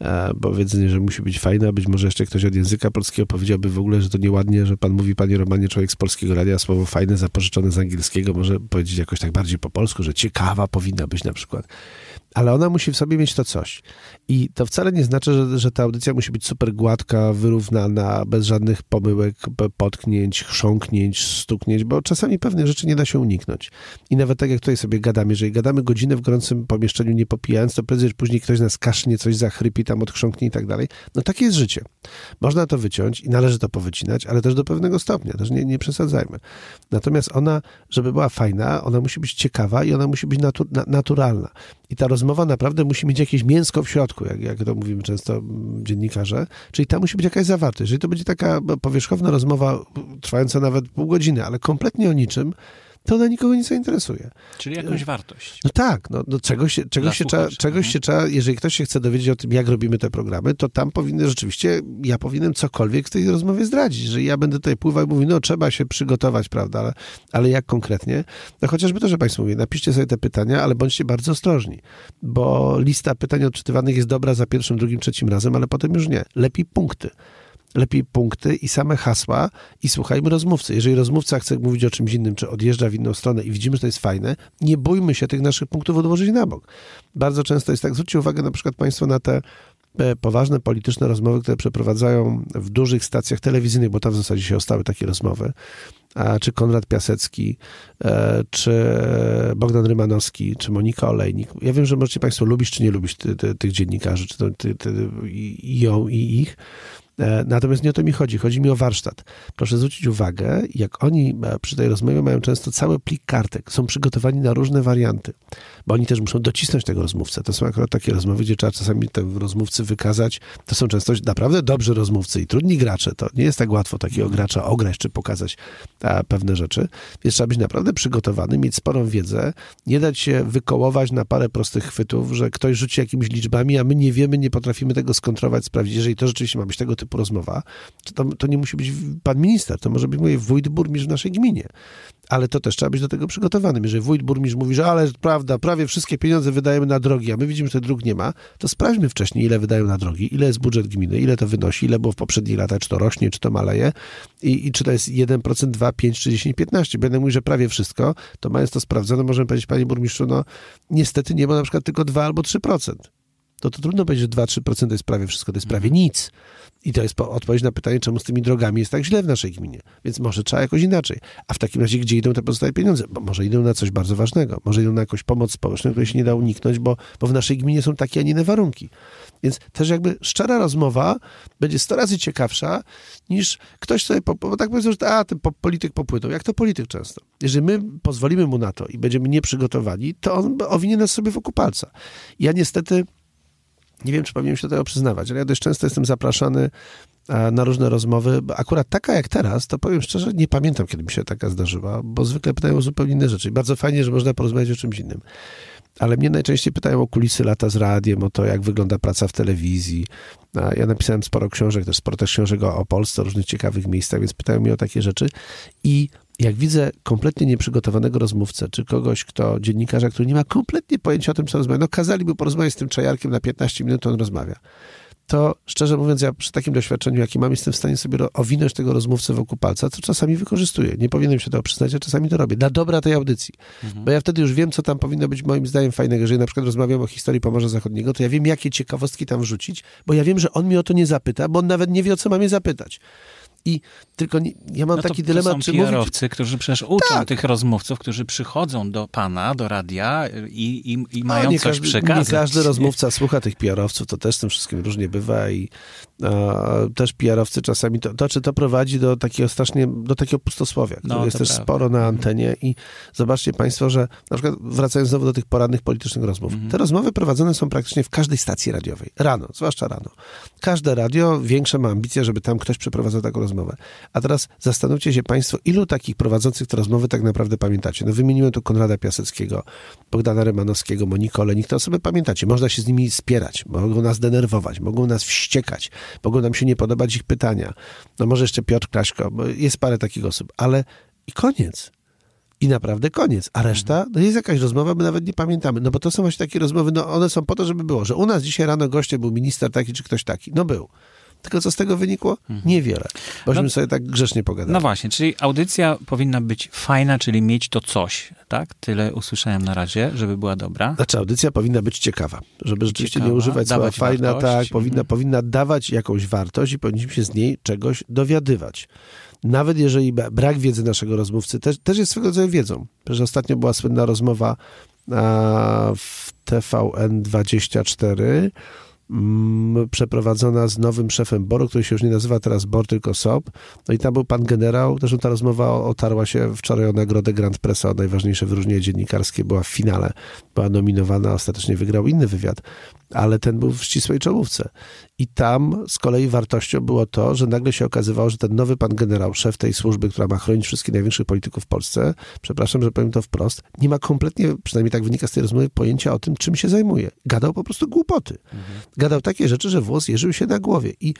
e, powiedzenie, że musi być fajne, a być może jeszcze ktoś od języka polskiego powiedziałby w ogóle, że to nieładnie, że pan mówi, panie Romanie, człowiek z polskiego radia, słowo fajne zapożyczone z angielskiego, może powiedzieć jakoś tak bardziej po polsku, że ciekawa powinna być na przykład ale ona musi w sobie mieć to coś. I to wcale nie znaczy, że, że ta audycja musi być super gładka, wyrównana, bez żadnych pomyłek, potknięć, chrząknięć, stuknięć, bo czasami pewne rzeczy nie da się uniknąć. I nawet tak jak tutaj sobie gadamy, jeżeli gadamy godzinę w gorącym pomieszczeniu nie popijając, to prędzej później ktoś nas kasznie, coś zachrypi, tam odchrząknie i tak dalej. No takie jest życie. Można to wyciąć i należy to powycinać, ale też do pewnego stopnia, też nie, nie przesadzajmy. Natomiast ona, żeby była fajna, ona musi być ciekawa i ona musi być natu, naturalna. I ta rozmowa naprawdę musi mieć jakieś mięsko w środku, jak, jak to mówimy często dziennikarze, czyli tam musi być jakaś zawartość. Jeżeli to będzie taka powierzchowna rozmowa, trwająca nawet pół godziny, ale kompletnie o niczym, to ona nikogo nie zainteresuje. Czyli jakąś wartość. No tak, no, no czegoś, się, czegoś, się trzeba, czegoś mhm. się trzeba, jeżeli ktoś się chce dowiedzieć o tym, jak robimy te programy, to tam powinny rzeczywiście, ja powinienem cokolwiek w tej rozmowie zdradzić, że ja będę tutaj pływał i mówił, no trzeba się przygotować, prawda, ale, ale jak konkretnie? No chociażby to, że Państwo mówię, napiszcie sobie te pytania, ale bądźcie bardzo ostrożni, bo lista pytań odczytywanych jest dobra za pierwszym, drugim, trzecim razem, ale potem już nie. Lepiej punkty lepiej punkty i same hasła i słuchajmy rozmówcy. Jeżeli rozmówca chce mówić o czymś innym, czy odjeżdża w inną stronę i widzimy, że to jest fajne, nie bójmy się tych naszych punktów odłożyć na bok. Bardzo często jest tak, zwróćcie uwagę na przykład Państwo na te e, poważne polityczne rozmowy, które przeprowadzają w dużych stacjach telewizyjnych, bo tam w zasadzie się ostały takie rozmowy, a czy Konrad Piasecki, e, czy Bogdan Rymanowski, czy Monika Olejnik. Ja wiem, że możecie Państwo lubić, czy nie lubić ty, ty, tych dziennikarzy, czy to, ty, i ją, i ich, natomiast nie o to mi chodzi. Chodzi mi o warsztat. Proszę zwrócić uwagę, jak oni e, przy tej rozmowie mają często cały plik kartek. Są przygotowani na różne warianty, bo oni też muszą docisnąć tego rozmówcę. To są akurat takie rozmowy, gdzie trzeba czasami te rozmówcy wykazać. To są często naprawdę dobrzy rozmówcy i trudni gracze. To nie jest tak łatwo takiego mhm. gracza ograć czy pokazać a, pewne rzeczy. Więc trzeba być naprawdę przygotowany, mieć sporą wiedzę, nie dać się wykołować na parę prostych chwytów, że ktoś rzuci jakimiś liczbami, a my nie wiemy, nie potrafimy tego skontrolować, sprawdzić. Jeżeli to rzeczywiście ma być tego typu typu rozmowa, to, to nie musi być pan minister, to może być mój wójt, burmistrz w naszej gminie. Ale to też trzeba być do tego przygotowanym. Jeżeli wójt, burmistrz mówi, że ale prawda, prawie wszystkie pieniądze wydajemy na drogi, a my widzimy, że tych dróg nie ma, to sprawdźmy wcześniej, ile wydają na drogi, ile jest budżet gminy, ile to wynosi, ile było w poprzednich latach, czy to rośnie, czy to maleje i, i czy to jest 1%, 2, 5, czy 10, 15. Będę mówił, że prawie wszystko, to mając to sprawdzone, możemy powiedzieć, panie burmistrzu, no niestety nie ma na przykład tylko 2 albo 3% to, to trudno powiedzieć, że 2-3% to jest prawie wszystko, to jest prawie nic. I to jest odpowiedź na pytanie, czemu z tymi drogami jest tak źle w naszej gminie. Więc może trzeba jakoś inaczej. A w takim razie, gdzie idą te pozostałe pieniądze? Bo może idą na coś bardzo ważnego. Może idą na jakąś pomoc społeczną, której się nie da uniknąć, bo, bo w naszej gminie są takie, a nie inne warunki. Więc też jakby szczera rozmowa będzie 100 razy ciekawsza niż ktoś sobie, po, bo tak powiedzą, że a, ten polityk popłynął. Jak to polityk często. Jeżeli my pozwolimy mu na to i będziemy nieprzygotowani, to on owinie nas sobie wokół palca. Ja niestety nie wiem, czy powinienem się do tego przyznawać, ale ja dość często jestem zapraszany e, na różne rozmowy. Akurat taka jak teraz, to powiem szczerze, nie pamiętam, kiedy mi się taka zdarzyła, bo zwykle pytają o zupełnie inne rzeczy. I bardzo fajnie, że można porozmawiać o czymś innym. Ale mnie najczęściej pytają o kulisy lata z radiem, o to, jak wygląda praca w telewizji. Ja napisałem sporo książek, też sporo też książek o, o Polsce, o różnych ciekawych miejscach, więc pytają mnie o takie rzeczy. I jak widzę kompletnie nieprzygotowanego rozmówcę, czy kogoś, kto, dziennikarza, który nie ma kompletnie pojęcia o tym, co rozmawia, no kazaliby porozmawiać z tym czajarkiem na 15 minut, on rozmawia. To szczerze mówiąc, ja przy takim doświadczeniu, jakie mam, jestem w stanie sobie owinąć tego rozmówcę wokół palca, co czasami wykorzystuję. Nie powinienem się tego przyznać, a czasami to robię. Dla dobra tej audycji. Mhm. Bo ja wtedy już wiem, co tam powinno być moim zdaniem fajnego. Jeżeli na przykład rozmawiam o historii Pomorza Zachodniego, to ja wiem, jakie ciekawostki tam wrzucić, bo ja wiem, że on mnie o to nie zapyta, bo on nawet nie wie, o co mam je zapytać. I tylko nie, ja mam no taki dylemat, to czy mówić... którzy przecież uczą tak. tych rozmówców, którzy przychodzą do pana, do radia i, i, i mają no, coś każdy, przekazać. Nie każdy rozmówca słucha tych PR-owców, to też z tym wszystkim różnie bywa i też PR-owcy czasami, to, to czy to prowadzi do takiego strasznie, do takiego pustosłowia, które no, jest też prawda. sporo na antenie i zobaczcie państwo, że na przykład wracając znowu do tych poradnych politycznych rozmów, mhm. te rozmowy prowadzone są praktycznie w każdej stacji radiowej, rano, zwłaszcza rano. Każde radio większe ma ambicje, żeby tam ktoś przeprowadzał taką rozmowę. A teraz zastanówcie się państwo, ilu takich prowadzących te rozmowy tak naprawdę pamiętacie. No wymieniłem tu Konrada Piaseckiego, Bogdana Rymanowskiego, Monikę Olenik, to osoby pamiętacie. Można się z nimi spierać, mogą nas denerwować, mogą nas wściekać, mogą nam się nie podobać ich pytania. No może jeszcze Piotr Kraśko, bo jest parę takich osób, ale i koniec. I naprawdę koniec. A reszta, no jest jakaś rozmowa, my nawet nie pamiętamy. No bo to są właśnie takie rozmowy, no one są po to, żeby było, że u nas dzisiaj rano goście był minister taki czy ktoś taki. No był. Tylko co z tego wynikło? Mhm. Niewiele. Bośmy no, sobie tak grzecznie pogadali. No właśnie, czyli audycja powinna być fajna, czyli mieć to coś, tak? Tyle usłyszałem na razie, żeby była dobra. Znaczy audycja powinna być ciekawa, żeby rzeczywiście ciekawa, nie używać słowa fajna, wartość. tak, powinna, mhm. powinna dawać jakąś wartość i powinniśmy się z niej czegoś dowiadywać. Nawet jeżeli brak wiedzy naszego rozmówcy też, też jest swego rodzaju wiedzą. Przecież ostatnio była słynna rozmowa a, w TVN24 Mm, przeprowadzona z nowym szefem BOR-u, który się już nie nazywa teraz BOR, tylko SOP. No i tam był pan generał. Zresztą ta rozmowa otarła się wczoraj o nagrodę Grand Pressa, o najważniejsze wyróżnienie dziennikarskie. Była w finale, była nominowana, ostatecznie wygrał inny wywiad, ale ten był w ścisłej czołówce. I tam z kolei wartością było to, że nagle się okazywało, że ten nowy pan generał, szef tej służby, która ma chronić wszystkich największych polityków w Polsce, przepraszam, że powiem to wprost, nie ma kompletnie, przynajmniej tak wynika z tej rozmowy, pojęcia o tym, czym się zajmuje. Gadał po prostu głupoty. Mhm. Gadał takie rzeczy, że włos jeżył się na głowie. I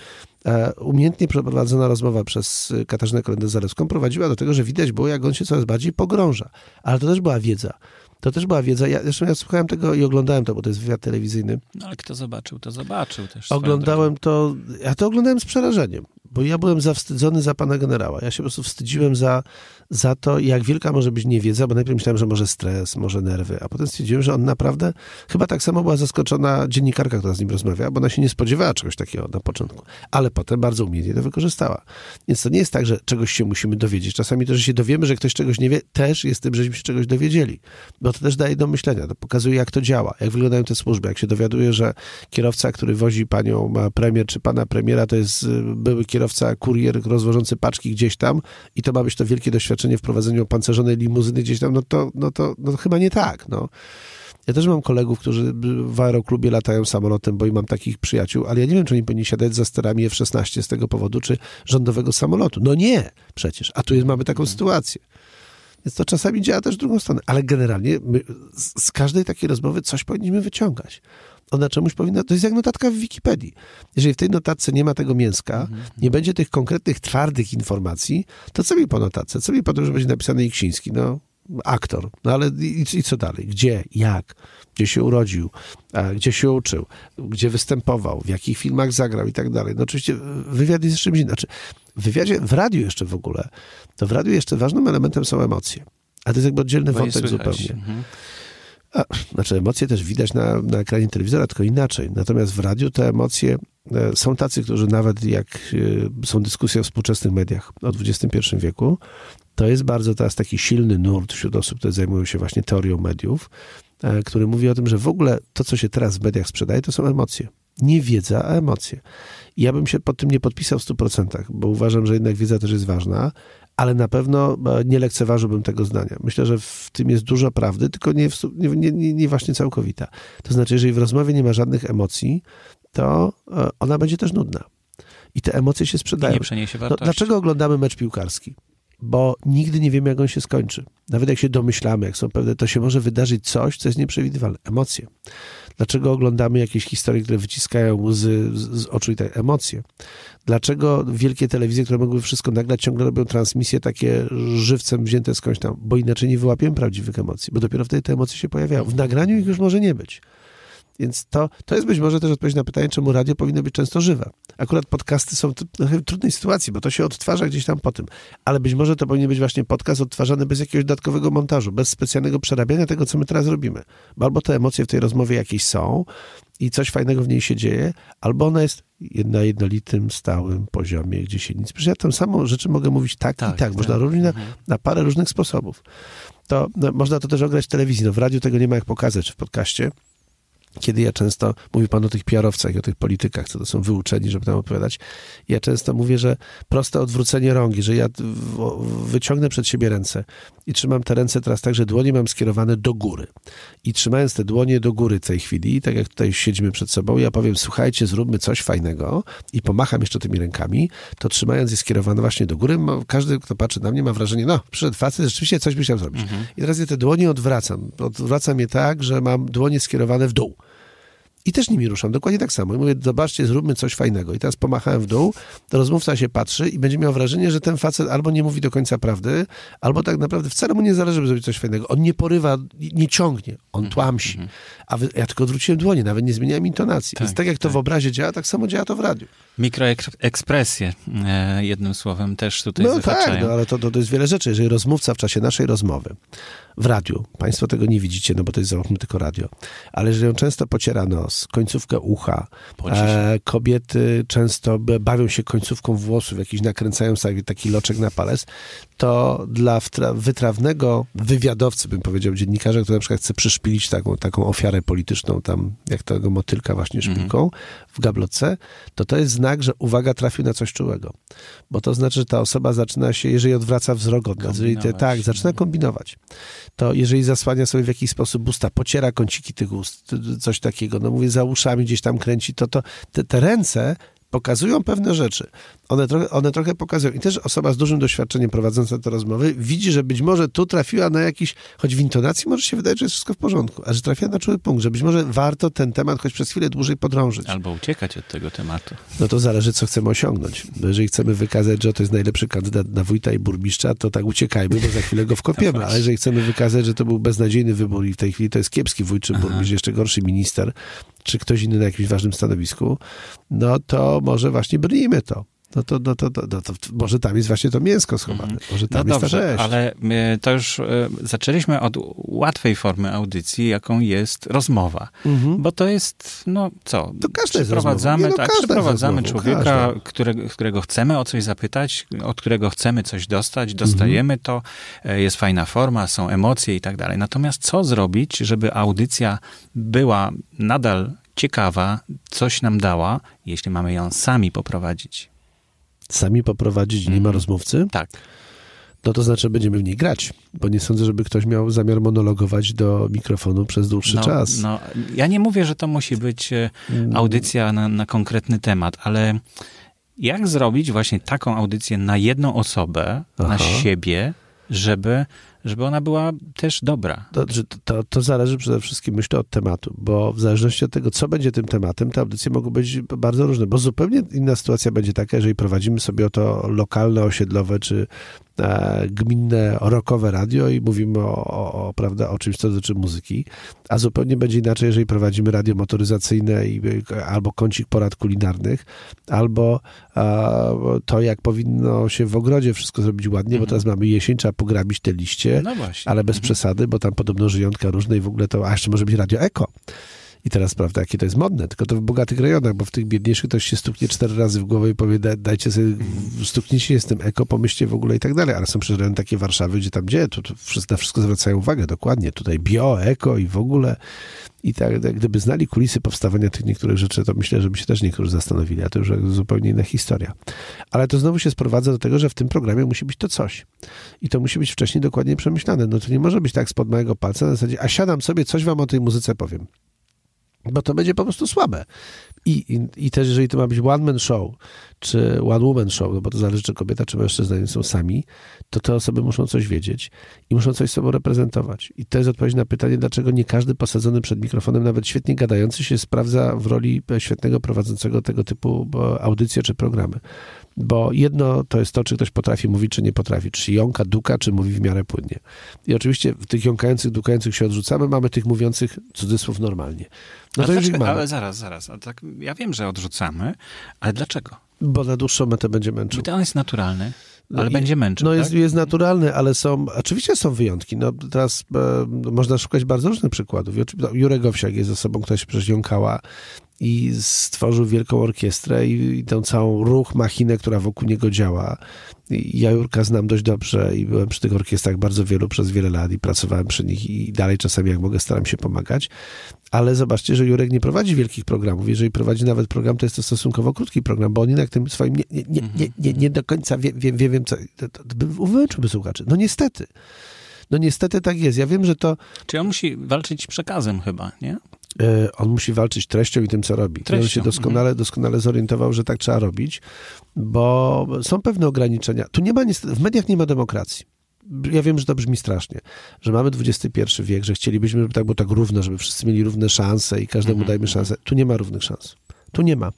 e, umiejętnie przeprowadzona rozmowa przez Katarzynę Kolendę-Zalewską prowadziła do tego, że widać było, jak on się coraz bardziej pogrąża. Ale to też była wiedza. To też była wiedza. Ja, zresztą ja słuchałem tego i oglądałem to, bo to jest wywiad telewizyjny. No ale kto zobaczył, to zobaczył też. Oglądałem to, ja to oglądałem z przerażeniem, bo ja byłem zawstydzony za pana generała. Ja się po prostu wstydziłem za za to, jak wielka może być niewiedza, bo najpierw myślałem, że może stres, może nerwy, a potem stwierdziłem, że on naprawdę, chyba tak samo była zaskoczona dziennikarka, która z nim rozmawiała, bo ona się nie spodziewała czegoś takiego na początku, ale potem bardzo umiejętnie to wykorzystała. Więc to nie jest tak, że czegoś się musimy dowiedzieć. Czasami to, że się dowiemy, że ktoś czegoś nie wie, też jest tym, żeśmy się czegoś dowiedzieli, bo to też daje do myślenia, to pokazuje, jak to działa, jak wyglądają te służby, jak się dowiaduje, że kierowca, który wozi panią premier czy pana premiera, to jest y, były kierowca, kurier rozwożący paczki gdzieś tam i to ma być to wielkie doświadczenie doświadczenie w prowadzeniu opancerzonej limuzyny gdzieś tam, no to, no to, no to chyba nie tak, no. Ja też mam kolegów, którzy w aeroklubie latają samolotem, bo i mam takich przyjaciół, ale ja nie wiem, czy oni powinni siadać za sterami F-16 z tego powodu, czy rządowego samolotu. No nie, przecież. A tu jest, mamy taką sytuację. Więc to czasami działa też w drugą stronę. Ale generalnie z każdej takiej rozmowy coś powinniśmy wyciągać. Ona czemuś powinna, to jest jak notatka w Wikipedii. Jeżeli w tej notatce nie ma tego mięska, Mhm. nie będzie tych konkretnych, twardych informacji, to co mi po notatce? Co mi po tym, że będzie napisany Iksiński? No, aktor. No ale i, i co dalej? Gdzie? Jak? Gdzie się urodził? Gdzie się uczył? Gdzie występował? W jakich filmach zagrał? I tak dalej. No oczywiście wywiad jest czymś. Znaczy, w wywiadzie, w radiu jeszcze w ogóle, to w radiu jeszcze ważnym elementem są emocje. A to jest jakby oddzielny Bo wątek zupełnie. Mhm. A, znaczy emocje też widać na, na ekranie telewizora, tylko inaczej. Natomiast w radiu te emocje e, są tacy, którzy nawet jak e, są dyskusje o współczesnych mediach o XXI wieku, to jest bardzo teraz taki silny nurt wśród osób, które zajmują się właśnie teorią mediów, e, który mówi o tym, że w ogóle to, co się teraz w mediach sprzedaje, to są emocje. Nie wiedza, a emocje. I ja bym się pod tym nie podpisał w 100%, bo uważam, że jednak wiedza też jest ważna, ale na pewno e, nie lekceważyłbym tego zdania. Myślę, że w tym jest dużo prawdy, tylko nie, nie, nie, nie, nie właśnie całkowita. To znaczy, jeżeli w rozmowie nie ma żadnych emocji, to e, ona będzie też nudna. I te emocje się I sprzedają. nie przeniesie No, wartości. dlaczego oglądamy mecz piłkarski? Bo nigdy nie wiemy, jak on się skończy. Nawet jak się domyślamy, jak są pewne, to się może wydarzyć coś, co jest nieprzewidywalne. Emocje. Dlaczego oglądamy jakieś historie, które wyciskają z, z oczu i tak? Emocje. Dlaczego wielkie telewizje, które mogły wszystko nagrać, ciągle robią transmisje takie żywcem wzięte skądś tam? Bo inaczej nie wyłapiemy prawdziwych emocji, bo dopiero wtedy te emocje się pojawiają. W nagraniu ich już może nie być. Więc to, to jest być może też odpowiedź na pytanie, czemu radio powinno być często żywe. Akurat podcasty są w trudnej sytuacji, bo to się odtwarza gdzieś tam po tym. Ale być może to powinien być właśnie podcast odtwarzany bez jakiegoś dodatkowego montażu, bez specjalnego przerabiania tego, co my teraz robimy. Bo albo te emocje w tej rozmowie jakieś są i coś fajnego w niej się dzieje, albo ona jest na jednolitym, stałym poziomie, gdzie się nic... Przecież ja tą samą rzeczy mogę mówić tak, Tak, i tak. Można tak. robić na, Mhm. na parę różnych sposobów. To no, można to też ograć w telewizji. No, w radiu tego nie ma jak pokazać, czy w podcaście. Kiedy ja często, mówi pan o tych PR-owcach i o tych politykach, co to są wyuczeni, żeby tam opowiadać. Ja często mówię, że proste odwrócenie rągi, że ja wyciągnę przed siebie ręce i trzymam te ręce teraz tak, że dłonie mam skierowane do góry. I trzymając te dłonie do góry w tej chwili, tak jak tutaj siedzimy przed sobą, ja powiem, słuchajcie, zróbmy coś fajnego i pomacham jeszcze tymi rękami, to trzymając je skierowane właśnie do góry, każdy, kto patrzy na mnie, ma wrażenie, no, przyszedł facet, rzeczywiście coś chciał zrobić. I teraz ja te dłonie odwracam. Odwracam je tak, że mam dłonie skierowane w dół. I też nimi ruszam, dokładnie tak samo. I mówię, zobaczcie, zróbmy coś fajnego. I teraz pomachałem w dół, to rozmówca się patrzy i będzie miał wrażenie, że ten facet albo nie mówi do końca prawdy, albo tak naprawdę wcale mu nie zależy, żeby zrobić coś fajnego. On nie porywa, nie ciągnie, on tłamsi. A wy, ja tylko odwróciłem dłonie, nawet nie zmieniałem intonacji. Tak, Więc tak jak to tak. w obrazie działa, tak samo działa to w radiu. Mikroekspresje, e, jednym słowem, też tutaj No tak, no, ale to, to, to jest wiele rzeczy. Jeżeli rozmówca w czasie naszej rozmowy w radiu, państwo tego nie widzicie, no bo to jest załóżmy tylko radio, ale jeżeli on często pociera nos, końcówkę ucha, e, kobiety często bawią się końcówką włosów, jakiś nakręcają sobie taki loczek na palec, to dla wytrawnego wywiadowcy, bym powiedział, dziennikarza, który na przykład chce przyszpilić taką, taką ofiarę polityczną, tam jak tego motylka właśnie szpilką w gablotce, to to jest znak, że uwaga, trafił na coś czułego. Bo to znaczy, że ta osoba zaczyna się, jeżeli odwraca wzrok od nas, jeżeli te, tak, zaczyna kombinować, to jeżeli zasłania sobie w jakiś sposób usta, pociera kąciki tych ust, coś takiego, no mówię, za uszami gdzieś tam kręci, to, to te, te ręce pokazują pewne rzeczy. One trochę, one trochę pokazują. I też osoba z dużym doświadczeniem prowadząca te rozmowy widzi, że być może tu trafiła na jakiś, choć w intonacji może się wydaje, że jest wszystko w porządku, a że trafiła na czuły punkt, że być może warto ten temat choć przez chwilę dłużej podrążyć. Albo uciekać od tego tematu. No to zależy, co chcemy osiągnąć. Bo jeżeli chcemy wykazać, że to jest najlepszy kandydat na wójta i burmistrza, to tak uciekajmy, bo za chwilę go wkopiemy. [laughs] Ale jeżeli chcemy wykazać, że to był beznadziejny wybór i w tej chwili to jest kiepski wójt czy burmistrz, jeszcze gorszy minister, czy ktoś inny na jakimś ważnym stanowisku, no to może właśnie brnijmy to. No to, no to, to, no to może tam jest właśnie to mięsko schowane. Może No tam jest ta dobrze, rzeź. ale e, to już e, zaczęliśmy od łatwej formy audycji, jaką jest rozmowa. Mhm. Bo to jest, no co, To każda jest przeprowadzamy, rozmową. Nie, no tak, jest przeprowadzamy rozmową, człowieka, którego, którego chcemy o coś zapytać, od którego chcemy coś dostać, dostajemy Mhm. to, e, jest fajna forma, są emocje i tak dalej. Natomiast co zrobić, żeby audycja była nadal ciekawa, coś nam dała, jeśli mamy ją sami poprowadzić? Sami poprowadzić, nie ma Mhm. rozmówcy? Tak. No to znaczy będziemy w niej grać, bo nie sądzę, żeby ktoś miał zamiar monologować do mikrofonu przez dłuższy no, czas. No, ja nie mówię, że to musi być e, Mm. audycja na, na konkretny temat, ale jak zrobić właśnie taką audycję na jedną osobę, na Aha. siebie, żeby żeby ona była też dobra. To, to, to zależy przede wszystkim, myślę, od tematu, bo w zależności od tego, co będzie tym tematem, te audycje mogą być bardzo różne, bo zupełnie inna sytuacja będzie taka, jeżeli prowadzimy sobie o to lokalne, osiedlowe, czy e, gminne, rokowe radio i mówimy o, o, o, prawda, o czymś, co dotyczy muzyki, a zupełnie będzie inaczej, jeżeli prowadzimy radio motoryzacyjne i, albo kącik porad kulinarnych, albo e, to, jak powinno się w ogrodzie wszystko zrobić ładnie, mhm. bo teraz mamy jesień, trzeba pograbić te liście, no ale bez mhm. przesady, bo tam podobno żyjątka różne i w ogóle to, a jeszcze może być radio eko. I teraz, prawda, jakie to jest modne, tylko to w bogatych rejonach, bo w tych biedniejszych ktoś się stuknie cztery razy w głowę i powie, dajcie sobie, stuknijcie się z tym eko, pomyślcie w ogóle i tak dalej. Ale są przecież rejony takie Warszawy, gdzie tam gdzie, to na wszystko zwracają uwagę, dokładnie. Tutaj bio, eko i w ogóle. I tak, gdyby znali kulisy powstawania tych niektórych rzeczy, to myślę, że by się też niektórzy zastanowili, a to już zupełnie inna historia. Ale to znowu się sprowadza do tego, że w tym programie musi być to coś. I to musi być wcześniej dokładnie przemyślane. No to nie może być tak spod mojego palca na zasadzie, a siadam sobie, coś wam o tej muzyce powiem bo to będzie po prostu słabe. I, i, I też jeżeli to ma być one-man show, czy one-woman show, no bo to zależy, czy kobieta, czy mężczyzna są sami, to te osoby muszą coś wiedzieć i muszą coś sobą reprezentować. I to jest odpowiedź na pytanie, dlaczego nie każdy posadzony przed mikrofonem, nawet świetnie gadający się, sprawdza w roli świetnego prowadzącego tego typu audycje czy programy. Bo jedno to jest to, czy ktoś potrafi mówić, czy nie potrafi. Czy jąka, duka, czy mówi w miarę płynnie. I oczywiście w tych jąkających, dukających się odrzucamy, mamy tych mówiących cudzysłów normalnie. No to już ich mamy. Ale zaraz, zaraz. Ale tak, ja wiem, że odrzucamy, ale dlaczego? Bo na dłuższą metę będzie męczył. Bo on jest naturalny. No ale I, będzie męczył. No tak? jest, jest naturalny, ale są, oczywiście są wyjątki. No teraz e, można szukać bardzo różnych przykładów. Jurek Owsiak jest osobą, która się przecież jąkała i stworzył wielką orkiestrę i, i tę całą ruch, machinę, która wokół niego działa. I ja Jurka znam dość dobrze i byłem przy tych orkiestrach bardzo wielu przez wiele lat i pracowałem przy nich i dalej czasami jak mogę staram się pomagać. Ale zobaczcie, że Jurek nie prowadzi wielkich programów. Jeżeli prowadzi nawet program, to jest to stosunkowo krótki program, bo on jednak tym swoim nie, nie, nie, nie, nie, nie do końca wie, wie, wie, wiem, co... Wymęczyłby słuchaczy. No niestety. No niestety tak jest. Ja wiem, że to... Czy on musi walczyć przekazem chyba, nie? E, on musi walczyć treścią i tym, co robi. Treścią. I on się doskonale, mhm. doskonale zorientował, że tak trzeba robić, bo są pewne ograniczenia. Tu nie ma niestety, w mediach nie ma demokracji. Ja wiem, że to brzmi strasznie, że mamy XXI wiek, że chcielibyśmy, żeby tak było tak równo, żeby wszyscy mieli równe szanse i każdemu mhm. dajmy szansę. Tu nie ma równych szans. Tu nie ma.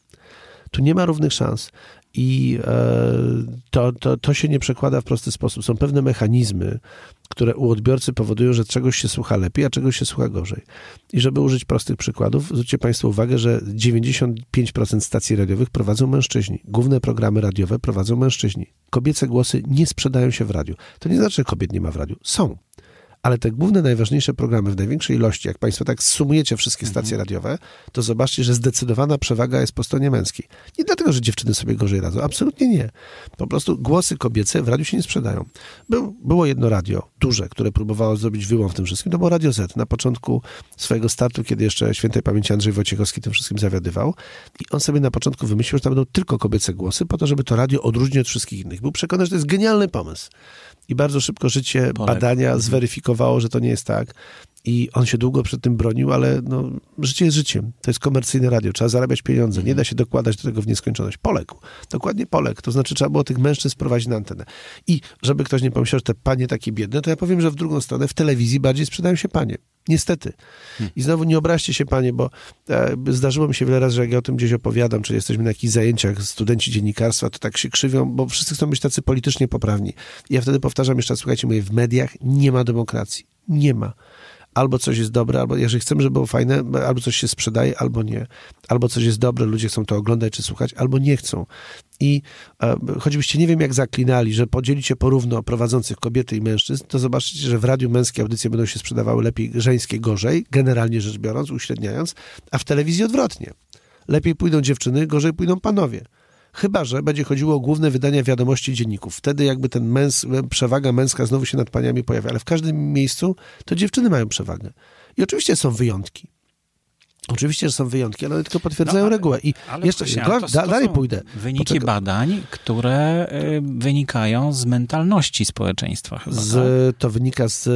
Tu nie ma równych szans. I e, to, to, to się nie przekłada w prosty sposób. Są pewne mechanizmy, które u odbiorcy powodują, że czegoś się słucha lepiej, a czegoś się słucha gorzej. I żeby użyć prostych przykładów, zwróćcie Państwo uwagę, że 95% stacji radiowych prowadzą mężczyźni. Główne programy radiowe prowadzą mężczyźni. Kobiece głosy nie sprzedają się w radiu. To nie znaczy, że kobiet nie ma w radiu. Są ale te główne, najważniejsze programy w największej ilości, jak Państwo tak sumujecie wszystkie mhm. stacje radiowe, to zobaczcie, że zdecydowana przewaga jest po stronie męskiej. Nie dlatego, że dziewczyny sobie gorzej radzą, absolutnie nie. Po prostu głosy kobiece w radiu się nie sprzedają. Był, było jedno radio, duże, które próbowało zrobić wyłom w tym wszystkim, to było Radio Z. Na początku swojego startu, kiedy jeszcze świętej pamięci Andrzej Wojciechowski tym wszystkim zawiadywał i on sobie na początku wymyślił, że tam będą tylko kobiece głosy, po to, żeby to radio odróżnić od wszystkich innych. Był przekonany, że to jest genialny pomysł i bardzo szybko życie, Polek. badania mhm. zweryfikowało, że to nie jest tak. I on się długo przed tym bronił, ale no, życie jest życiem. To jest komercyjne radio, trzeba zarabiać pieniądze. Nie da się dokładać do tego w nieskończoność. Poległ. Dokładnie poległ. To znaczy trzeba było tych mężczyzn sprowadzić na antenę. I żeby ktoś nie pomyślał, że te panie takie biedne, to ja powiem, że w drugą stronę w telewizji bardziej sprzedają się panie. Niestety. Hmm. I znowu nie obraźcie się, panie, bo e, zdarzyło mi się wiele razy, że jak ja o tym gdzieś opowiadam, czy jesteśmy na jakichś zajęciach, studenci dziennikarstwa, to tak się krzywią, bo wszyscy chcą być tacy politycznie poprawni. I ja wtedy powtarzam jeszcze, słuchajcie, mówię, w mediach nie ma demokracji. Nie ma albo coś jest dobre, albo jeżeli chcemy, żeby było fajne, albo coś się sprzedaje, albo nie. Albo coś jest dobre, ludzie chcą to oglądać czy słuchać, albo nie chcą. I e, choćbyście nie wiem jak zaklinali, że podzielicie porówno prowadzących kobiety i mężczyzn, to zobaczycie, że w radiu męskie audycje będą się sprzedawały lepiej, żeńskie gorzej, generalnie rzecz biorąc, uśredniając, a w telewizji odwrotnie. Lepiej pójdą dziewczyny, gorzej pójdą panowie. Chyba, że będzie chodziło o główne wydania wiadomości dzienników. Wtedy jakby ten męs, przewaga męska znowu się nad paniami pojawia. Ale w każdym miejscu to dziewczyny mają przewagę. I oczywiście są wyjątki. Oczywiście, że są wyjątki, ale one tylko potwierdzają no, ale, regułę. I jeszcze właśnie, to, da, dalej pójdę. Wyniki Poczekaj. badań, które y, wynikają z mentalności społeczeństwa. Chyba, z, tak? To wynika z,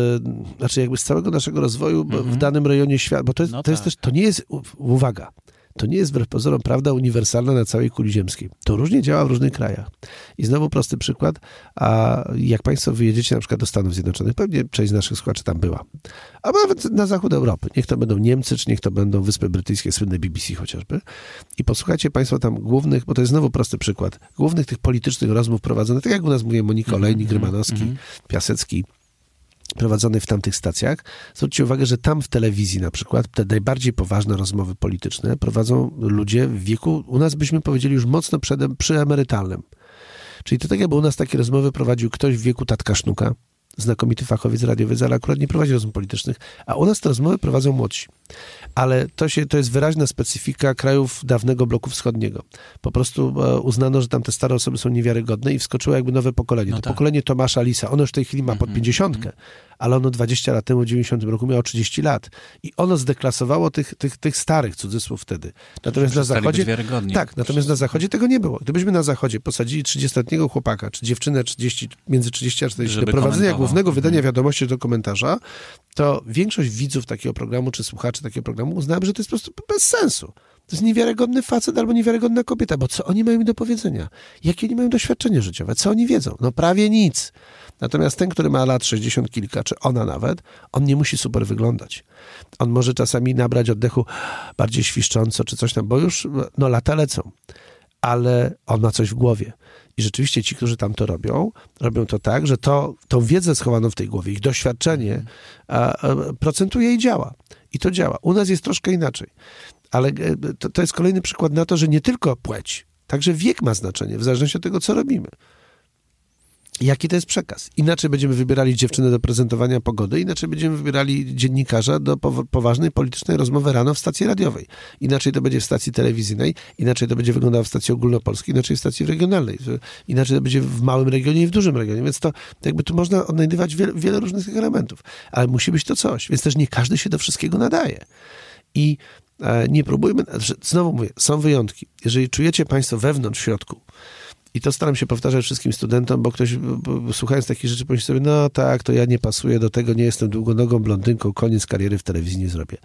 znaczy jakby z całego naszego rozwoju mm -hmm. w danym rejonie świata, bo to jest, no to jest tak. też, to nie jest, uwaga, to nie jest wbrew pozorom prawda uniwersalna na całej kuli ziemskiej. To różnie działa w różnych krajach. I znowu prosty przykład, a jak Państwo wyjedziecie na przykład do Stanów Zjednoczonych, pewnie część z naszych słuchaczy tam była, albo nawet na zachód Europy, niech to będą Niemcy, czy niech to będą Wyspy Brytyjskie, słynne BBC chociażby, i posłuchajcie Państwo tam głównych, bo to jest znowu prosty przykład, głównych tych politycznych rozmów prowadzonych, tak jak u nas mówię, Monika Olejnik, Rymanowski, Piasecki, prowadzonej w tamtych stacjach. Zwróćcie uwagę, że tam w telewizji na przykład te najbardziej poważne rozmowy polityczne prowadzą ludzie w wieku, u nas byśmy powiedzieli już mocno przed, przyemerytalnym. Czyli to tak jakby u nas takie rozmowy prowadził ktoś w wieku tatka sznuka, znakomity fachowiec radiowiec, ale akurat nie prowadzi rozmów politycznych, a u nas te rozmowy prowadzą młodsi. Ale to, się, to jest wyraźna specyfika krajów dawnego bloku wschodniego. Po prostu e, uznano, że tam te stare osoby są niewiarygodne i wskoczyło jakby nowe pokolenie. No to tak. pokolenie Tomasza Lisa, ono już w tej chwili ma pod Mhm, pięćdziesiątkę, ale ono 20 lat temu, w 90 roku miało 30 lat. I ono zdeklasowało tych, tych, tych starych, cudzysłów wtedy. Natomiast na zachodzie... Tak, natomiast na zachodzie tego nie było. Gdybyśmy na zachodzie posadzili 30-letniego chłopaka, czy dziewczynę 30, między 30 a 40 Żeby do prowadzenia. Głównego Mhm. wydania wiadomości do komentarza, to większość widzów takiego programu, czy słuchaczy takiego programu uznałaby, że to jest po prostu bez sensu. To jest niewiarygodny facet albo niewiarygodna kobieta, bo co oni mają mi do powiedzenia? Jakie oni mają doświadczenie życiowe? Co oni wiedzą? No prawie nic. Natomiast ten, który ma lat 60 kilka, czy ona nawet, on nie musi super wyglądać. On może czasami nabrać oddechu bardziej świszcząco, czy coś tam, bo już no, lata lecą. Ale on ma coś w głowie. I rzeczywiście ci, którzy tam to robią, robią to tak, że to, tą wiedzę schowaną w tej głowie, ich doświadczenie a, a, procentuje i działa. I to działa. U nas jest troszkę inaczej. Ale e, to, to jest kolejny przykład na to, że nie tylko płeć, także wiek ma znaczenie, w zależności od tego, co robimy. Jaki to jest przekaz? Inaczej będziemy wybierali dziewczynę do prezentowania pogody, inaczej będziemy wybierali dziennikarza do pow- poważnej politycznej rozmowy rano w stacji radiowej. Inaczej to będzie w stacji telewizyjnej, inaczej to będzie wyglądało w stacji ogólnopolskiej, inaczej w stacji regionalnej. Inaczej to będzie w małym regionie i w dużym regionie. Więc to jakby tu można odnajdywać wiele, wiele różnych elementów. Ale musi być to coś. Więc też nie każdy się do wszystkiego nadaje. I e, nie próbujmy, znaczy, znowu mówię, są wyjątki. Jeżeli czujecie Państwo wewnątrz, w środku, i to staram się powtarzać wszystkim studentom, bo ktoś b- b- słuchając takich rzeczy pomyśli sobie, no tak, to ja nie pasuję do tego, nie jestem długonogą blondynką, koniec kariery w telewizji nie zrobię.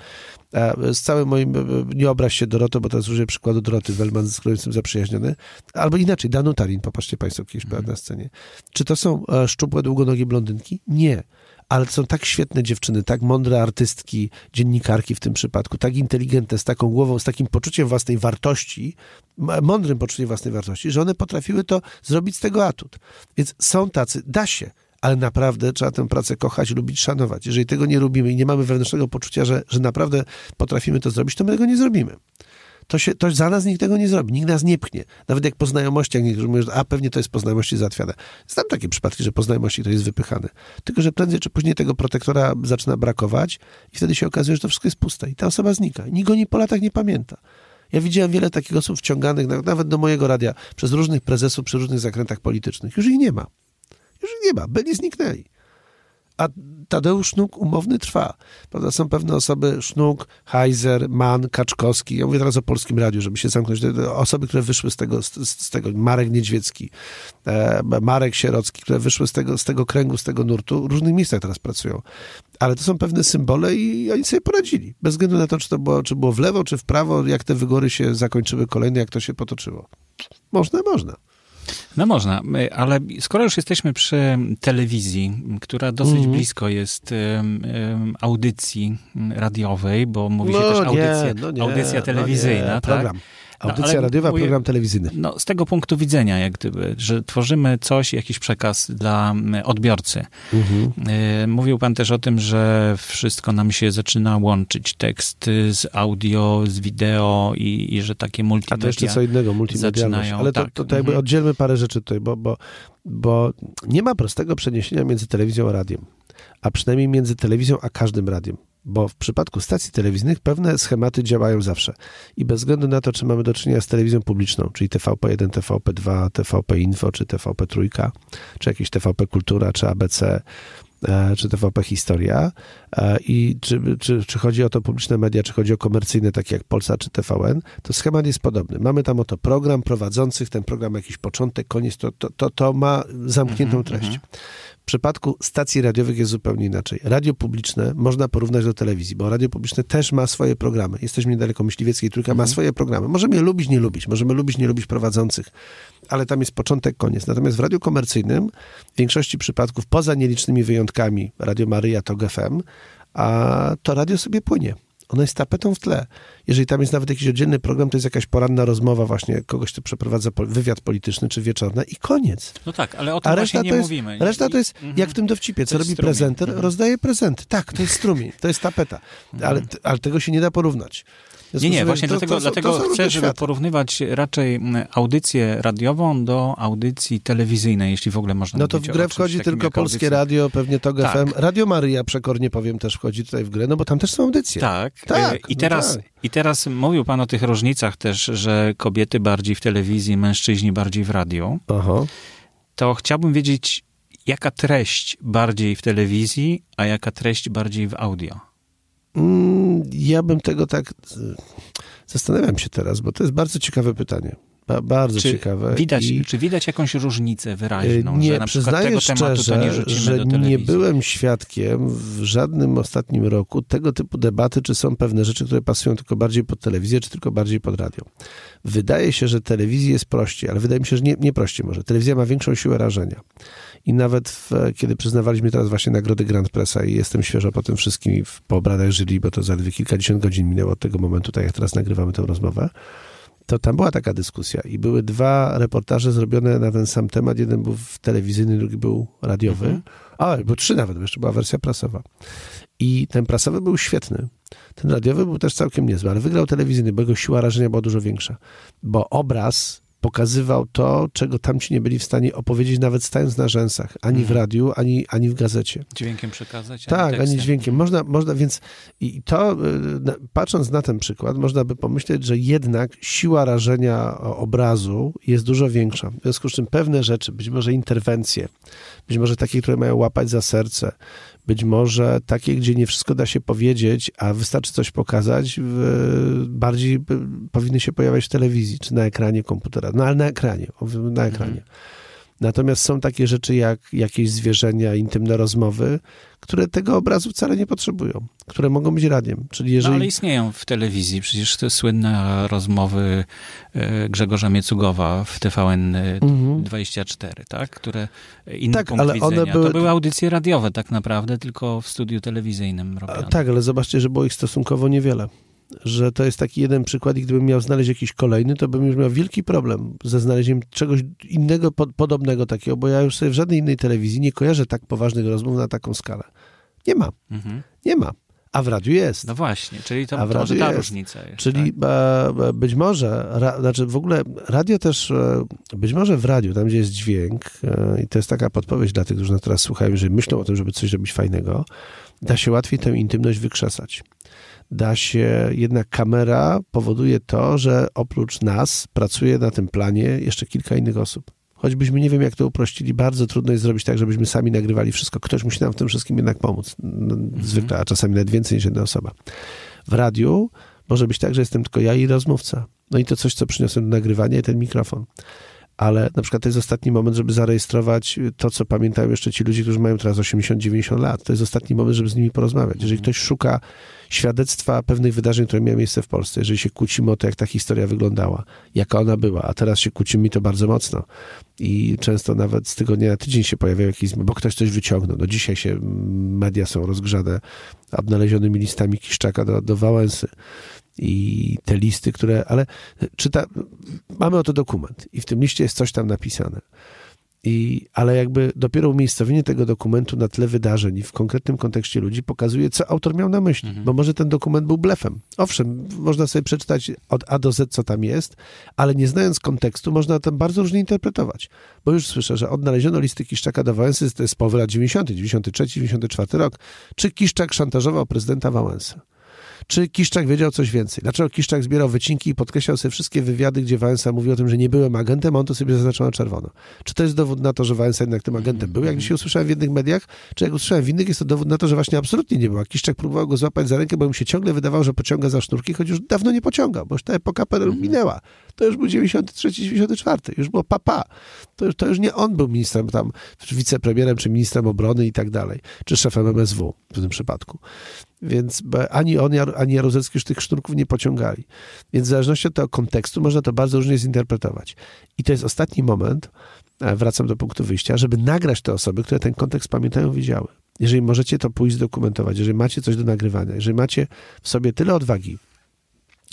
A z całym moim, b- b- nie obraź się Doroto, bo teraz użyję przykładu Doroty Wellman, z którą jestem zaprzyjaźniony, albo inaczej, Danu Tarin, popatrzcie Państwo kiedyś była na scenie. Czy to są e, szczupłe, długonogie blondynki? Nie. Ale są tak świetne dziewczyny, tak mądre artystki, dziennikarki w tym przypadku, tak inteligentne, z taką głową, z takim poczuciem własnej wartości, mądrym poczuciem własnej wartości, że one potrafiły to zrobić z tego atut. Więc są tacy, da się, ale naprawdę trzeba tę pracę kochać, lubić, szanować. Jeżeli tego nie lubimy i nie mamy wewnętrznego poczucia, że, że naprawdę potrafimy to zrobić, to my tego nie zrobimy. To, się, to za nas nikt tego nie zrobi, nikt nas nie pchnie. Nawet jak po znajomościach niektórzy mówią, że a pewnie to jest po znajomości załatwiane. Znam takie przypadki, że po znajomości ktoś jest wypychany. Tylko, że prędzej czy później tego protektora zaczyna brakować i wtedy się okazuje, że to wszystko jest puste i ta osoba znika. Nikt go nie po latach nie pamięta. Ja widziałem wiele takich osób wciąganych, na- nawet do mojego radia, przez różnych prezesów, przy różnych zakrętach politycznych. Już ich nie ma. Już ich nie ma. Byli, zniknęli. A Tadeusz Sznuk umowny trwa. Prawda? Są pewne osoby, Sznuk, Heiser, Mann, Kaczkowski. Ja mówię teraz o polskim radiu, żeby się zamknąć. Osoby, które wyszły z tego, z, z tego Marek Niedźwiecki, e, Marek Sierocki, które wyszły z tego, z tego kręgu, z tego nurtu, w różnych miejscach teraz pracują. Ale to są pewne symbole i oni sobie poradzili. Bez względu na to, czy to było, czy było w lewo, czy w prawo, jak te wygory się zakończyły kolejne, jak to się potoczyło. Można, można. No można, ale skoro już jesteśmy przy telewizji, która dosyć Mhm. blisko jest em, audycji radiowej, bo mówi się No też nie, audycja, no nie, audycja no telewizyjna, nie, tak? Program. No, Audycja ale radiowa, mówię- program telewizyjny. No, z tego punktu widzenia, jak gdyby, że tworzymy coś, jakiś przekaz dla m, odbiorcy. Mhm. Y, Mówił pan też o tym, że wszystko nam się zaczyna łączyć, teksty z audio, z wideo i, i że takie A multimedia... to jeszcze co innego, multimedialność. Ale to, tak. to, to jakby Mhm. oddzielmy parę rzeczy tutaj, bo, bo, bo nie ma prostego przeniesienia między telewizją a radiem, a przynajmniej między telewizją a każdym radiem. Bo w przypadku stacji telewizyjnych pewne schematy działają zawsze. I bez względu na to, czy mamy do czynienia z telewizją publiczną, czyli TVP1, TVP2, TVP Info, czy TVP Trójka, czy jakieś TVP Kultura, czy ABC, e, czy TVP Historia i czy, czy, czy chodzi o to publiczne media, czy chodzi o komercyjne, takie jak Polsa czy TVN, to schemat jest podobny. Mamy tam oto program prowadzących, ten program jakiś początek, koniec, to, to, to, to ma zamkniętą Mhm, treść. W przypadku stacji radiowych jest zupełnie inaczej. Radio publiczne można porównać do telewizji, bo radio publiczne też ma swoje programy. Jesteśmy niedaleko Myśliwieckiej Trójka, ma swoje programy. Możemy je lubić, nie lubić, możemy lubić, nie lubić prowadzących, ale tam jest początek, koniec. Natomiast w radiu komercyjnym w większości przypadków, poza nielicznymi wyjątkami, Radio Maryja, TOG FM, a to radio sobie płynie. Ono jest tapetą w tle. Jeżeli tam jest nawet jakiś oddzielny program, to jest jakaś poranna rozmowa właśnie kogoś, kto przeprowadza wywiad polityczny czy wieczorny i koniec. No tak, ale o tym A właśnie reszta nie jest, mówimy. reszta to jest Mhm. jak w tym dowcipie, co robi strumień. prezenter, Mhm. rozdaje prezenty. Tak, to jest strumień, to jest tapeta. Ale, ale tego się nie da porównać. Nie, nie, właśnie to- dlatego, to to dlatego różne chcę, żeby porównywać raczej audycję radiową do audycji telewizyjnej, jeśli w ogóle można No to w grę wchodzi tylko Polskie. Radio, pewnie TOG Tak. FM. Radio Maryja, przekornie powiem, też wchodzi tutaj w grę, no bo tam też są audycje. Tak. Tak, I no teraz, tak. I teraz mówił pan o tych różnicach też, że kobiety bardziej w telewizji, mężczyźni bardziej w radiu. Aha. To chciałbym wiedzieć, jaka treść bardziej w telewizji, a jaka treść bardziej w audio? Mm, ja bym tego tak... y, Zastanawiam się teraz, bo to jest bardzo ciekawe pytanie. Ba, bardzo Czy ciekawe. widać, I, czy widać jakąś różnicę wyraźną, y, nie, że na przyznaję tego tematu to szczerze, nie że nie byłem świadkiem w żadnym ostatnim roku tego typu debaty, czy są pewne rzeczy, które pasują tylko bardziej pod telewizję, czy tylko bardziej pod radio. Wydaje się, że telewizji jest prościej, ale wydaje mi się, że nie, nie prościej może. Telewizja ma większą siłę rażenia. I nawet w, kiedy przyznawaliśmy teraz właśnie nagrody Grand Pressa i jestem świeżo po tym wszystkim w, po obradach żyli, bo to zaledwie kilkadziesiąt godzin minęło od tego momentu, tak jak teraz nagrywamy tę rozmowę, to tam była taka dyskusja i były dwa reportaże zrobione na ten sam temat. Jeden był w telewizyjny, drugi był radiowy. Mhm. A, bo trzy nawet, bo jeszcze była wersja prasowa. I ten prasowy był świetny. Ten radiowy był też całkiem niezły, ale wygrał telewizyjny, bo jego siła rażenia była dużo większa. Bo obraz pokazywał to, czego tamci nie byli w stanie opowiedzieć, nawet stając na rzęsach. Ani w Mhm. radiu, ani, ani w gazecie. Dźwiękiem przekazać? Tak, ani dźwiękiem. Można, można więc i to, y, patrząc na ten przykład, można by pomyśleć, że jednak siła rażenia obrazu jest dużo większa. W związku z czym pewne rzeczy, być może interwencje, być może takie, które mają łapać za serce, być może takie, gdzie nie wszystko da się powiedzieć, a wystarczy coś pokazać, bardziej y, powinny się pojawiać w telewizji, czy na ekranie komputera. No ale na ekranie, na ekranie. Mhm. Natomiast są takie rzeczy jak jakieś zwierzenia, intymne rozmowy, które tego obrazu wcale nie potrzebują, które mogą być radiem. Czyli No, jeżeli... ale istnieją w telewizji. Przecież te słynne rozmowy e, Grzegorza Miecugowa w TVN Mhm. 24, tak? Które e, inny Tak, punkt ale one widzenia. były- To były audycje radiowe tak naprawdę, tylko w studiu telewizyjnym A, robione. tak, ale zobaczcie, że było ich stosunkowo niewiele. Że to jest taki jeden przykład i gdybym miał znaleźć jakiś kolejny, to bym już miał wielki problem ze znalezieniem czegoś innego, pod, podobnego takiego, bo ja już sobie w żadnej innej telewizji nie kojarzę tak poważnych rozmów na taką skalę. Nie ma, Mhm. nie ma. A w radiu jest. No właśnie, czyli to, to może ta jest. różnica jest. Czyli tak? e, e, być może, ra, znaczy w ogóle radio też, e, być może w radiu, tam gdzie jest dźwięk, e, i to jest taka podpowiedź dla tych, którzy nas teraz słuchają, że myślą o tym, żeby coś zrobić fajnego, da się łatwiej tę intymność wykrzesać. Da się, jednak kamera powoduje to, że oprócz nas pracuje na tym planie jeszcze kilka innych osób. Choćbyśmy nie wiem, jak to uprościli, bardzo trudno jest zrobić tak, żebyśmy sami nagrywali wszystko. Ktoś musi nam w tym wszystkim jednak pomóc. No, Zwykle, a czasami nawet więcej niż jedna osoba. W radiu może być tak, że jestem tylko ja i rozmówca. No i to coś, co przyniosłem do nagrywania ten mikrofon. Ale na przykład to jest ostatni moment, żeby zarejestrować to, co pamiętają jeszcze ci ludzie, którzy mają teraz 80-90 lat. To jest ostatni moment, żeby z nimi porozmawiać. Jeżeli ktoś szuka świadectwa pewnych wydarzeń, które miały miejsce w Polsce, jeżeli się kłócimy o to, jak ta historia wyglądała, jaka ona była, a teraz się kłócimy i to bardzo mocno. I często nawet z tygodnia na tydzień się pojawiają jakieś, bo ktoś coś wyciągnął. No dzisiaj się media są rozgrzane odnalezionymi listami Kiszczaka do, do Wałęsy i te listy, które, ale czyta, mamy oto dokument i w tym liście jest coś tam napisane. I, ale jakby dopiero umiejscowienie tego dokumentu na tle wydarzeń i w konkretnym kontekście ludzi pokazuje, co autor miał na myśli. Mhm. Bo może ten dokument był blefem. Owszem, można sobie przeczytać od A do Z, co tam jest, ale nie znając kontekstu, można to bardzo różnie interpretować. Bo już słyszę, że odnaleziono listy Kiszczaka do Wałęsy, to jest połowy lat 90., 93, 94 rok. Czy Kiszczak szantażował prezydenta Wałęsy? Czy Kiszczak wiedział coś więcej? Dlaczego Kiszczak zbierał wycinki i podkreślał sobie wszystkie wywiady, gdzie Wałęsa mówił o tym, że nie byłem agentem, a on to sobie zaznaczył na czerwono? Czy to jest dowód na to, że Wałęsa jednak tym agentem był, jak dzisiaj usłyszałem w jednych mediach, czy jak usłyszałem w innych, jest to dowód na to, że właśnie absolutnie nie był. A Kiszczak próbował go złapać za rękę, bo mu się ciągle wydawało, że pociąga za sznurki, choć już dawno nie pociągał, bo już ta epoka PRL minęła. To już był 93, 94, już było papa. To, już- to już nie on był ministrem tam, czy wicepremierem, czy ministrem obrony i tak dalej, czy szefem MSW w tym przypadku. Więc ani on, ani Jaruzelski już tych sznurków nie pociągali. Więc w zależności od tego kontekstu można to bardzo różnie zinterpretować. I to jest ostatni moment, e, wracam do punktu wyjścia, żeby nagrać te osoby, które ten kontekst pamiętają, widziały. Jeżeli możecie to pójść zdokumentować, jeżeli macie coś do nagrywania, jeżeli macie w sobie tyle odwagi,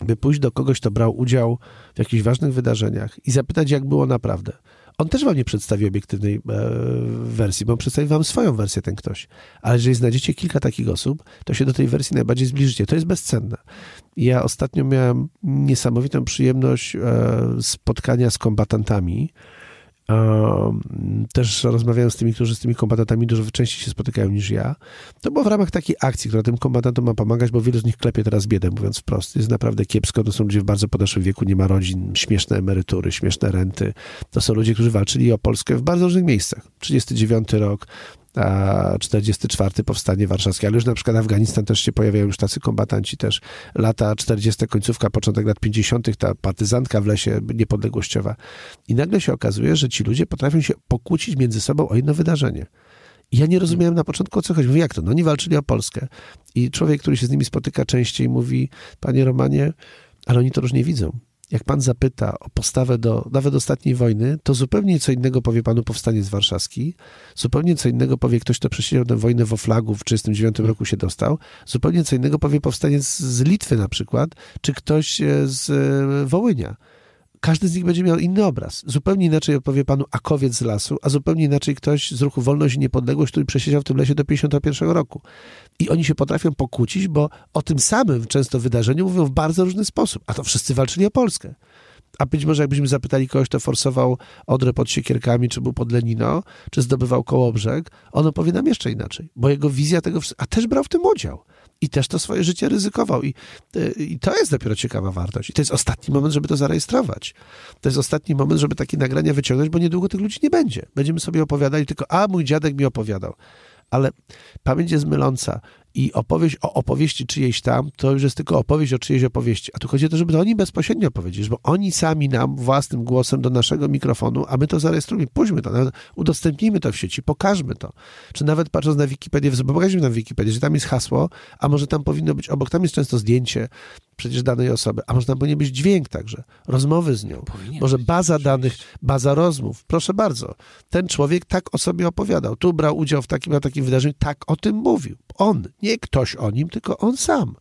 by pójść do kogoś, kto brał udział w jakichś ważnych wydarzeniach i zapytać, jak było naprawdę. On też wam nie przedstawi obiektywnej e, wersji, bo on przedstawi wam swoją wersję, ten ktoś. Ale jeżeli znajdziecie kilka takich osób, to się do tej wersji najbardziej zbliżycie. To jest bezcenne. Ja ostatnio miałem niesamowitą przyjemność e, spotkania z kombatantami. Też rozmawiałem z tymi, którzy z tymi kombatantami dużo częściej się spotykają niż ja. To było w ramach takiej akcji, która tym kombatantom ma pomagać, bo wielu z nich klepie teraz biedę, mówiąc wprost. Jest naprawdę kiepsko. To są ludzie w bardzo podeszłym wieku, nie ma rodzin, śmieszne emerytury, śmieszne renty. To są ludzie, którzy walczyli o Polskę w bardzo różnych miejscach. 39 rok, a 44 powstanie warszawskie, ale już na przykład Afganistan też się pojawiają już tacy kombatanci też. Lata 40, końcówka, początek lat 50., ta partyzantka w lesie niepodległościowa. I nagle się okazuje, że ci ludzie potrafią się pokłócić między sobą o jedno wydarzenie. I ja nie rozumiałem na początku, o co chodzi. Mówię, jak to? No oni walczyli o Polskę. I człowiek, który się z nimi spotyka częściej, mówi, panie Romanie, ale oni to różnie widzą. Jak pan zapyta o postawę do nawet ostatniej wojny, to zupełnie co innego powie panu powstaniec warszawski, zupełnie co innego powie ktoś, kto przesiedział tę wojnę w Oflagu w 1939 roku się dostał, zupełnie co innego powie powstaniec z Litwy na przykład, czy ktoś e, z e, Wołynia każdy z nich będzie miał inny obraz. Zupełnie inaczej opowie panu Akowiec z lasu, a zupełnie inaczej ktoś z ruchu Wolność i Niepodległość, który przesiedział w tym lesie do 51 roku. I oni się potrafią pokłócić, bo o tym samym często wydarzeniu mówią w bardzo różny sposób. A to wszyscy walczyli o Polskę. A być może jakbyśmy zapytali kogoś, kto forsował Odrę pod siekierkami, czy był pod Lenino, czy zdobywał Kołobrzeg, on opowie nam jeszcze inaczej. Bo jego wizja tego, a też brał w tym udział. I też to swoje życie ryzykował. I, y, I to jest dopiero ciekawa wartość. I to jest ostatni moment, żeby to zarejestrować. To jest ostatni moment, żeby takie nagrania wyciągnąć, bo niedługo tych ludzi nie będzie. Będziemy sobie opowiadali tylko, a mój dziadek mi opowiadał. Ale pamięć jest myląca i opowieść o opowieści czyjejś tam, to już jest tylko opowieść o czyjejś opowieści. A tu chodzi o to, żeby to oni bezpośrednio powiedzieć, bo oni sami nam własnym głosem do naszego mikrofonu, a my to zarejestrujemy, pójdźmy to, udostępnijmy to w sieci, pokażmy to. Czy nawet patrząc na Wikipedię, pokażmy na Wikipedię, że tam jest hasło, a może tam powinno być obok, tam jest często zdjęcie przecież danej osoby, a może tam powinien być dźwięk także, rozmowy z nią, Powinien może baza danych, baza rozmów. Proszę bardzo, ten człowiek tak o sobie opowiadał, tu brał udział w takim a takim wydarzeniu, tak o tym mówił. On, nie ktoś o nim, tylko on sam.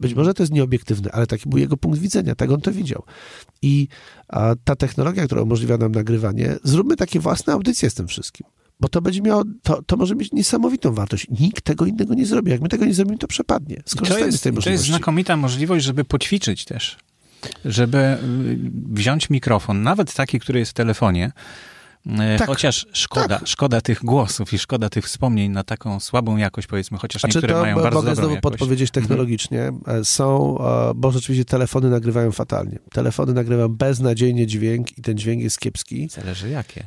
Być może to jest nieobiektywne, ale taki był jego punkt widzenia, tak on to widział. I ta technologia, która umożliwia nam nagrywanie, zróbmy takie własne audycje z tym wszystkim. Bo to będzie miało, to, to może mieć niesamowitą wartość. Nikt tego innego nie zrobi. Jak my tego nie zrobimy, to przepadnie. I To Skorzystajmy jest, z tej to jest możliwości. znakomita możliwość, żeby poćwiczyć też. Żeby y, wziąć mikrofon, nawet taki, który jest w telefonie, Tak. chociaż szkoda, Tak. szkoda tych głosów i szkoda tych wspomnień na taką słabą jakość, powiedzmy, chociaż A czy niektóre to mają bardzo mogę znowu jakość. Mhm. podpowiedzieć technologicznie? E, Są, e, bo rzeczywiście telefony nagrywają fatalnie. Telefony nagrywają beznadziejnie dźwięk i ten dźwięk jest kiepski. Zależy jakie.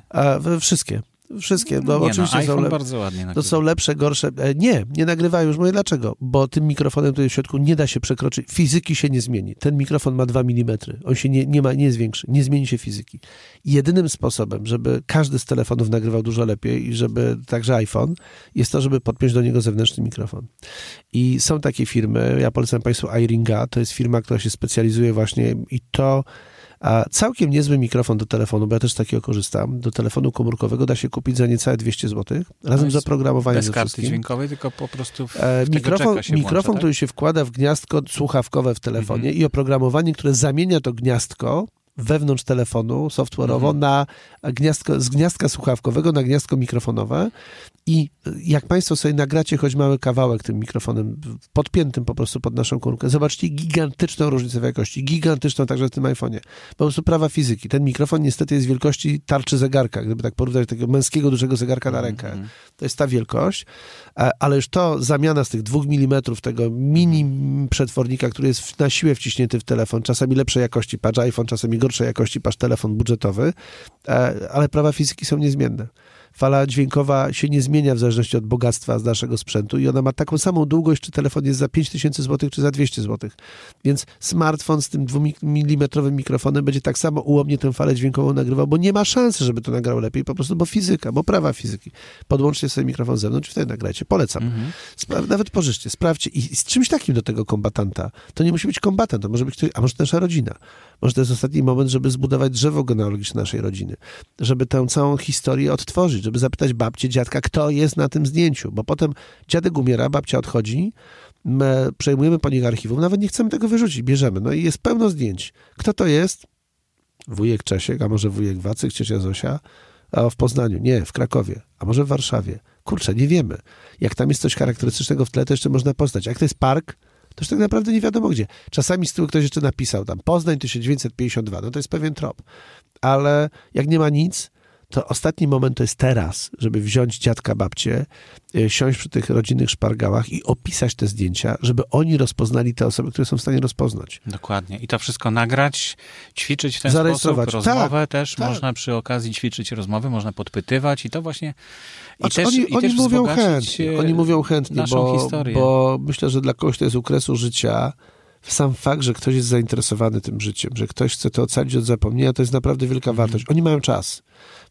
Wszystkie. Wszystkie. No, nie, oczywiście no, są, lep- bardzo ładnie to są lepsze, gorsze. E, Nie, nie nagrywają już. Mówię dlaczego? Bo tym mikrofonem tutaj w środku nie da się przekroczyć. Fizyki się nie zmieni. Ten mikrofon ma 2 mm. On się nie, nie, ma, nie zwiększy. Nie zmieni się fizyki. Jedynym sposobem, żeby każdy z telefonów nagrywał dużo lepiej i żeby także iPhone, jest to, żeby podpiąć do niego zewnętrzny mikrofon. I są takie firmy, ja polecam Państwu iRinga, to jest firma, która się specjalizuje właśnie i to a całkiem niezły mikrofon do telefonu, bo ja też takiego korzystam, do telefonu komórkowego da się kupić za niecałe 200 zł, razem z oprogramowaniem Bez karty wszystkim. dźwiękowej, tylko po prostu w, E, mikrofon, mikrofon włącza, który się wkłada w gniazdko słuchawkowe w telefonie Mhm. i oprogramowanie, które zamienia to gniazdko wewnątrz telefonu software'owo mhm. na gniazdko, z gniazdka słuchawkowego na gniazdko mikrofonowe i jak Państwo sobie nagracie choć mały kawałek tym mikrofonem, podpiętym po prostu pod naszą kurkę, zobaczcie gigantyczną różnicę w jakości, gigantyczną także w tym iPhone'ie. Po prostu prawa fizyki. Ten mikrofon niestety jest wielkości tarczy zegarka, gdyby tak porównać takiego męskiego, dużego zegarka na rękę. Mm -hmm. To jest ta wielkość, ale już to zamiana z tych dwóch milimetrów tego mini przetwornika, który jest na siłę wciśnięty w telefon, czasami lepszej jakości, patrz iPhone, czasami gorszej jakości, patrz telefon budżetowy, ale prawa fizyki są niezmienne fala dźwiękowa się nie zmienia w zależności od bogactwa z naszego sprzętu i ona ma taką samą długość, czy telefon jest za 5000 zł, czy za 200 zł. Więc smartfon z tym 2mm mikrofonem będzie tak samo ułomnie tę falę dźwiękową nagrywał, bo nie ma szansy, żeby to nagrał lepiej, po prostu, bo fizyka, bo prawa fizyki. Podłączcie sobie mikrofon z zewnątrz i wtedy nagrajcie. Polecam. Mhm. Spra- nawet pożyczcie, sprawdźcie. I z czymś takim do tego kombatanta. To nie musi być kombatant, to może być ktoś, a może nasza rodzina. Może to jest ostatni moment, żeby zbudować drzewo genealogiczne naszej rodziny. Żeby tę całą historię odtworzyć, żeby zapytać babcię, dziadka, kto jest na tym zdjęciu. Bo potem dziadek umiera, babcia odchodzi, my przejmujemy po nich archiwum, nawet nie chcemy tego wyrzucić, bierzemy. No i jest pełno zdjęć. Kto to jest? Wujek Czesiek, a może wujek Wacyk, ciocia Zosia? A w Poznaniu, nie, w Krakowie, a może w Warszawie. Kurczę, nie wiemy. Jak tam jest coś charakterystycznego w tle, to jeszcze można poznać. Jak to jest park, to już tak naprawdę nie wiadomo gdzie. Czasami z tyłu ktoś jeszcze napisał tam Poznań 1952, no to jest pewien trop. Ale jak nie ma nic, to ostatni moment to jest teraz, żeby wziąć dziadka, babcię, e, siąść przy tych rodzinnych szpargałach i opisać te zdjęcia, żeby oni rozpoznali te osoby, które są w stanie rozpoznać. Dokładnie. I to wszystko nagrać, ćwiczyć w ten sposób. Rozmowę tak, też tak. można przy okazji ćwiczyć rozmowy, można podpytywać i to właśnie i znaczy, też, oni, i oni też mówią chętnie, oni mówią chętnie, bo, bo myślę, że dla kogoś to jest u kresu życia, sam fakt, że ktoś jest zainteresowany tym życiem, że ktoś chce to ocalić od zapomnienia, to jest naprawdę wielka wartość. Oni mają czas.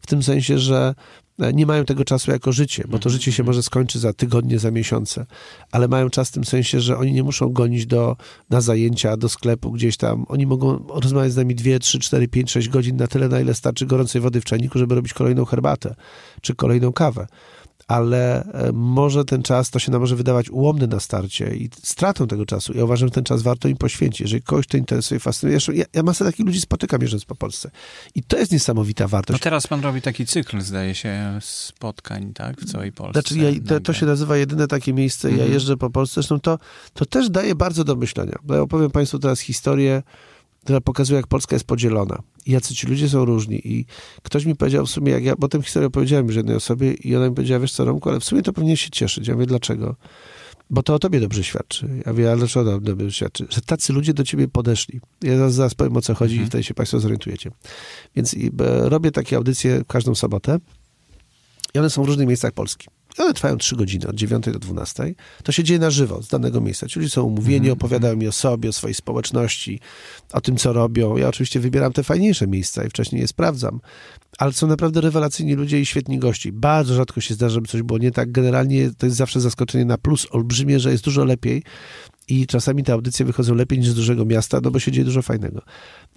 W tym sensie, że e, nie mają tego czasu jako życie, bo to mhm. życie się może skończy za tygodnie, za miesiące, ale mają czas w tym sensie, że oni nie muszą gonić do, na zajęcia, do sklepu gdzieś tam. Oni mogą rozmawiać z nami 2, 3, 4, 5, 6 godzin na tyle, na ile starczy gorącej wody w czajniku, żeby robić kolejną herbatę czy kolejną kawę ale e, może ten czas, to się nam może wydawać ułomny na starcie i stratą tego czasu. Ja uważam, że ten czas warto im poświęcić. Jeżeli kogoś to interesuje, fascynuje. Ja, ja masę takich ludzi spotykam jeżdżąc po Polsce. I to jest niesamowita wartość. No teraz pan robi taki cykl, zdaje się, spotkań, tak, w całej Polsce. Znaczy, ja, to, to, się nazywa jedyne takie miejsce. Ja mhm. jeżdżę po Polsce. Zresztą to, to też daje bardzo do myślenia. Ja opowiem państwu teraz historię która pokazuje, jak Polska jest podzielona. I jacy ci ludzie są różni. I ktoś mi powiedział w sumie, jak ja potem historię opowiedziałem już jednej osobie i ona mi powiedziała, wiesz co, Romku, ale w sumie to powinien się cieszyć. Ja mówię, dlaczego? Bo to o tobie dobrze świadczy. Ja mówię, ale dlaczego dobrze świadczy? Że tacy ludzie do ciebie podeszli. Ja zaraz, zaraz powiem, o co chodzi mhm. i wtedy się państwo zorientujecie. Więc i, robię takie audycje każdą sobotę i one są w różnych miejscach Polski one trwają 3 godziny, od 9 do 12. To się dzieje na żywo, z danego miejsca. Ci ludzie są umówieni, mm opowiadają mi o sobie, o swojej społeczności, o tym, co robią. Ja oczywiście wybieram te fajniejsze miejsca i wcześniej je sprawdzam. Ale są naprawdę rewelacyjni ludzie i świetni gości. Bardzo rzadko się zdarza, żeby coś było nie tak. Generalnie to jest zawsze zaskoczenie na plus olbrzymie, że jest dużo lepiej i czasami te audycje wychodzą lepiej niż z dużego miasta, no bo się dzieje dużo fajnego.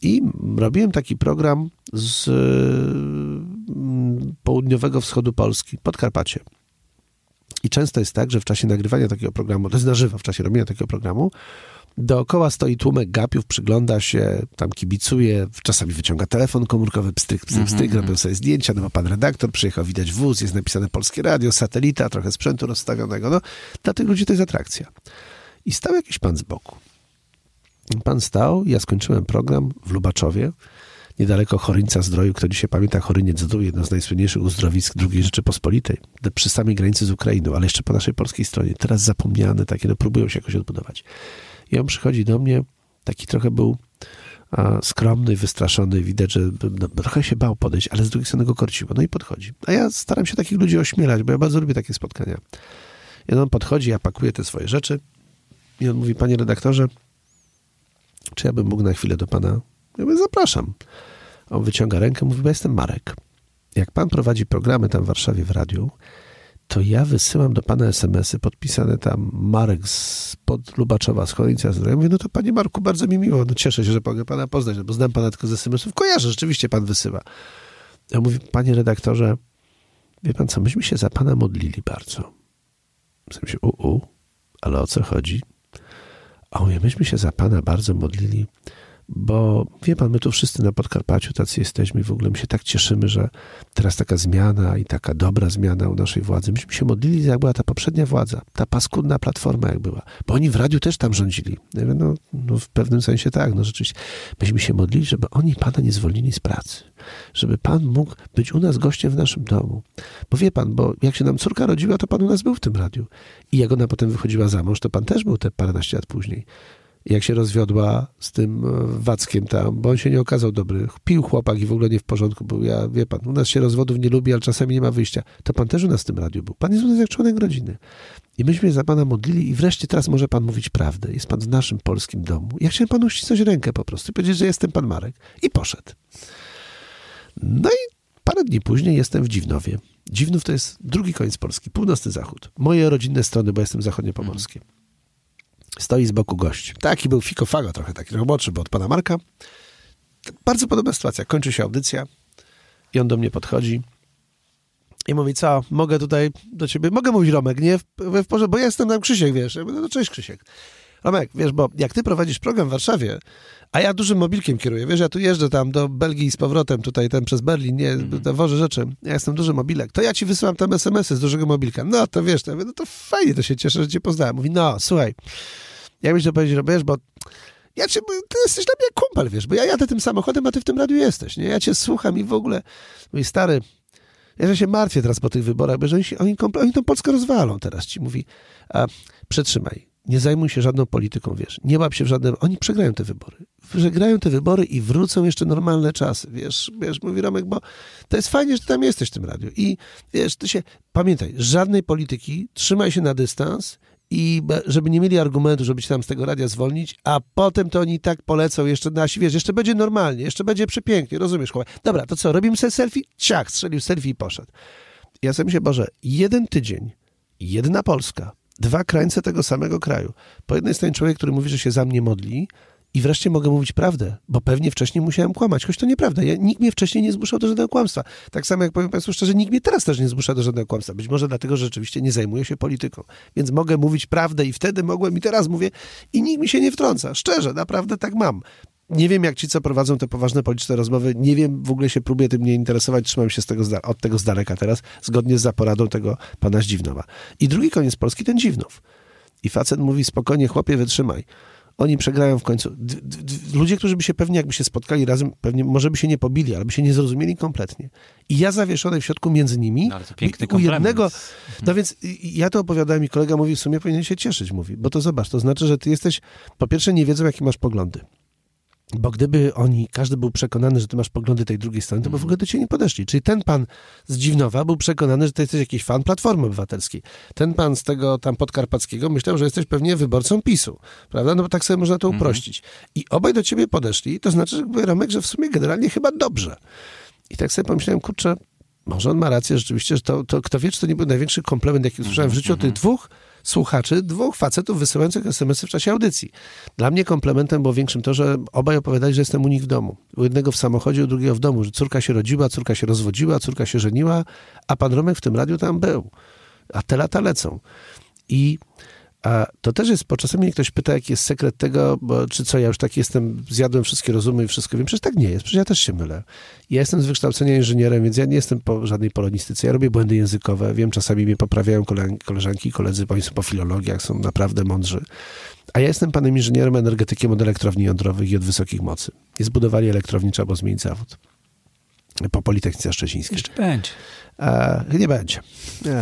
I robiłem taki program z mm, południowego wschodu Polski, Podkarpacie. I często jest tak, że w czasie nagrywania takiego programu, to jest na żywo, w czasie robienia takiego programu, dookoła stoi tłumek gapiów, przygląda się, tam kibicuje, czasami wyciąga telefon komórkowy, pstryk, pstryk, pstryk, mm -hmm. robią sobie zdjęcia, no bo pan redaktor przyjechał, widać wóz, jest napisane Polskie Radio, satelita, trochę sprzętu rozstawionego, no dla tych ludzi to jest atrakcja. I stał jakiś pan z boku. Pan stał, ja skończyłem program w Lubaczowie, niedaleko Choryńca Zdroju. Kto dzisiaj pamięta Choryniec Zdrój, jedno z najsłynniejszych uzdrowisk II Rzeczypospolitej, przy samej granicy z Ukrainą, ale jeszcze po naszej polskiej stronie. Teraz zapomniane takie, no próbują się jakoś odbudować. I on przychodzi do mnie, taki trochę był a, skromny, wystraszony, widać, że no, trochę się bał podejść, ale z drugiej strony go korciło. No i podchodzi. A ja staram się takich ludzi ośmielać, bo ja bardzo lubię takie spotkania. I on podchodzi, ja pakuję te swoje rzeczy i on mówi, panie redaktorze, czy ja bym mógł na chwilę do pana ja mówię, zapraszam. On wyciąga rękę, mówi, bo jestem Marek. Jak pan prowadzi programy tam w Warszawie w radiu, to ja wysyłam do pana SMS-y podpisane tam Marek z pod Lubaczowa, z Cholińca Zdrowia. Mówię, no to panie Marku, bardzo mi miło, no cieszę się, że mogę pana poznać, no bo znam pana tylko z SMS-ów. Kojarzę, rzeczywiście pan wysyła. Ja mówię, panie redaktorze, wie pan co, myśmy się za pana modlili bardzo. W sensie, u, u, ale o co chodzi? A mówię, myśmy się za pana bardzo modlili, Bo wie pan, my tu wszyscy na Podkarpaciu tacy jesteśmy i w ogóle my się tak cieszymy, że teraz taka zmiana i taka dobra zmiana u naszej władzy. Myśmy się modlili, jak była ta poprzednia władza, ta paskudna platforma jak była. Bo oni w radiu też tam rządzili. No, no w pewnym sensie tak, no rzeczywiście. Myśmy się modlili, żeby oni pana nie zwolnili z pracy. Żeby pan mógł być u nas gościem w naszym domu. Bo wie pan, bo jak się nam córka rodziła, to pan u nas był w tym radiu. I jak ona potem wychodziła za mąż, to pan też był te paręnaście lat później jak się rozwiodła z tym e, Wackiem tam, bo on się nie okazał dobry. Pił chłopak i w ogóle nie w porządku był. Ja, wie pan, u nas się rozwodów nie lubi, ale czasami nie ma wyjścia. To pan też u nas w tym radiu był. Pan jest u nas jak członek rodziny. I myśmy za pana modlili i wreszcie teraz może pan mówić prawdę. Jest pan w naszym polskim domu. Ja chciałem panu uścisnąć rękę po prostu i powiedzieć, że jestem pan Marek. I poszedł. No i parę dni później jestem w Dziwnowie. Dziwnów to jest drugi koniec Polski, północny zachód. Moje rodzinne strony, bo jestem zachodniopomorskie. Stoi z boku gość. Taki był fikofago trochę, taki roboczy, bo od pana Marka. Bardzo podobna sytuacja. Kończy się audycja i on do mnie podchodzi i mówi, co, mogę tutaj do ciebie, mogę mówić Romek, nie? W, w, porze, bo ja jestem tam Krzysiek, wiesz. Ja mówię, no cześć Krzysiek. Romek, wiesz, bo jak ty prowadzisz program w Warszawie, a ja dużym mobilkiem kieruję, wiesz, ja tu jeżdżę tam do Belgii z powrotem, tutaj ten przez Berlin, nie, mm. wożę rzeczy, ja jestem duży mobilek, to ja ci wysyłam tam SMS-y z dużego mobilka. No to wiesz, to, ja mówię, no to fajnie, to się cieszę, że cię poznałem. Mówi, no, słuchaj, jak byś to powiedzieć, wiesz, bo ja cię, ty jesteś dla mnie kumpel, wiesz, bo ja jadę tym samochodem, a ty w tym radiu jesteś, nie? Ja cię słucham i w ogóle, mój stary, ja się martwię teraz po tych wyborach, bo że oni, oni, oni tą Polskę rozwalą teraz, ci mówi, a przetrzymaj, nie zajmuj się żadną polityką, wiesz, nie łap się w żadne, oni przegrają te wybory, przegrają te wybory i wrócą jeszcze normalne czasy, wiesz, wiesz, mówi Romek, bo to jest fajnie, że ty tam jesteś w tym radiu i wiesz, ty się, pamiętaj, żadnej polityki, trzymaj się na dystans i żeby nie mieli argumentu, żeby się tam z tego radia zwolnić, a potem to oni tak polecą jeszcze nasi, wiesz, jeszcze będzie normalnie, jeszcze będzie przepięknie, rozumiesz, chłopak? Dobra, to co, robimy sobie selfie? Ciach, strzelił selfie i poszedł. Ja sobie myślę, Boże, jeden tydzień, jedna Polska, dwa krańce tego samego kraju. Po jednej stronie człowiek, który mówi, że się za mnie modli, i wreszcie mogę mówić prawdę, bo pewnie wcześniej musiałem kłamać, choć to nieprawda. Ja, nikt mnie wcześniej nie zmuszał do żadnego kłamstwa. Tak samo jak powiem Państwu szczerze, nikt mnie teraz też nie zmusza do żadnego kłamstwa. Być może dlatego, że rzeczywiście nie zajmuję się polityką. Więc mogę mówić prawdę i wtedy mogłem i teraz mówię i nikt mi się nie wtrąca. Szczerze, naprawdę tak mam. Nie wiem, jak ci, co prowadzą te poważne polityczne rozmowy, nie wiem, w ogóle się próbuję tym nie interesować, trzymam się z tego, od tego z daleka teraz, zgodnie z zaporadą tego pana Zdziwnowa. I drugi koniec Polski, ten Dziwnów. I facet mówi, spokojnie, chłopie, wytrzymaj oni przegrają w końcu. D ludzie, którzy by się pewnie, jakby się spotkali razem, pewnie może by się nie pobili, ale by się nie zrozumieli kompletnie. I ja zawieszony w środku między nimi, no, piękny u jednego, no więc ja to opowiadałem i kolega mówi, w sumie powinien się cieszyć, mówi, bo to zobacz, to znaczy, że ty jesteś, po pierwsze nie wiedzą, jakie masz poglądy. Bo gdyby oni, każdy był przekonany, że ty masz poglądy tej drugiej strony, to by w ogóle do ciebie nie podeszli. Czyli ten pan z Dziwnowa był przekonany, że ty jesteś jakiś fan Platformy Obywatelskiej. Ten pan z tego tam podkarpackiego myślał, że jesteś pewnie wyborcą PiSu. Prawda? No bo tak sobie można to mhm. uprościć. I obaj do ciebie podeszli, to znaczy, że Romek, że w sumie generalnie chyba dobrze. I tak sobie pomyślałem, kurczę, może on ma rację rzeczywiście, że to, to kto wie, czy to nie był największy komplement, jaki usłyszałem w życiu od tych mhm. dwóch słuchaczy, dwóch facetów wysyłających SMS-y w czasie audycji. Dla mnie komplementem było większym to, że obaj opowiadali, że jestem u nich w domu. U jednego w samochodzie, u drugiego w domu, że córka się rodziła, córka się rozwodziła, córka się żeniła, a pan Romek w tym radiu tam był. A te lata lecą. I a to też jest, bo czasami mnie ktoś pyta, jaki jest sekret tego, bo, czy co, ja już tak jestem, zjadłem wszystkie rozumy i wszystko wiem. Przecież tak nie jest, przecież ja też się mylę. Ja jestem z wykształcenia inżynierem, więc ja nie jestem po żadnej polonistyce. Ja robię błędy językowe, wiem, czasami mnie poprawiają koleżanki i koledzy, bo oni są po filologiach, są naprawdę mądrzy. A ja jestem panem inżynierem energetykiem od elektrowni jądrowych i od wysokich mocy. Jest budowanie elektrowni, trzeba było zmienić zawód po Politechnice Szczecińskiej. Jeszcze będzie. A, nie będzie.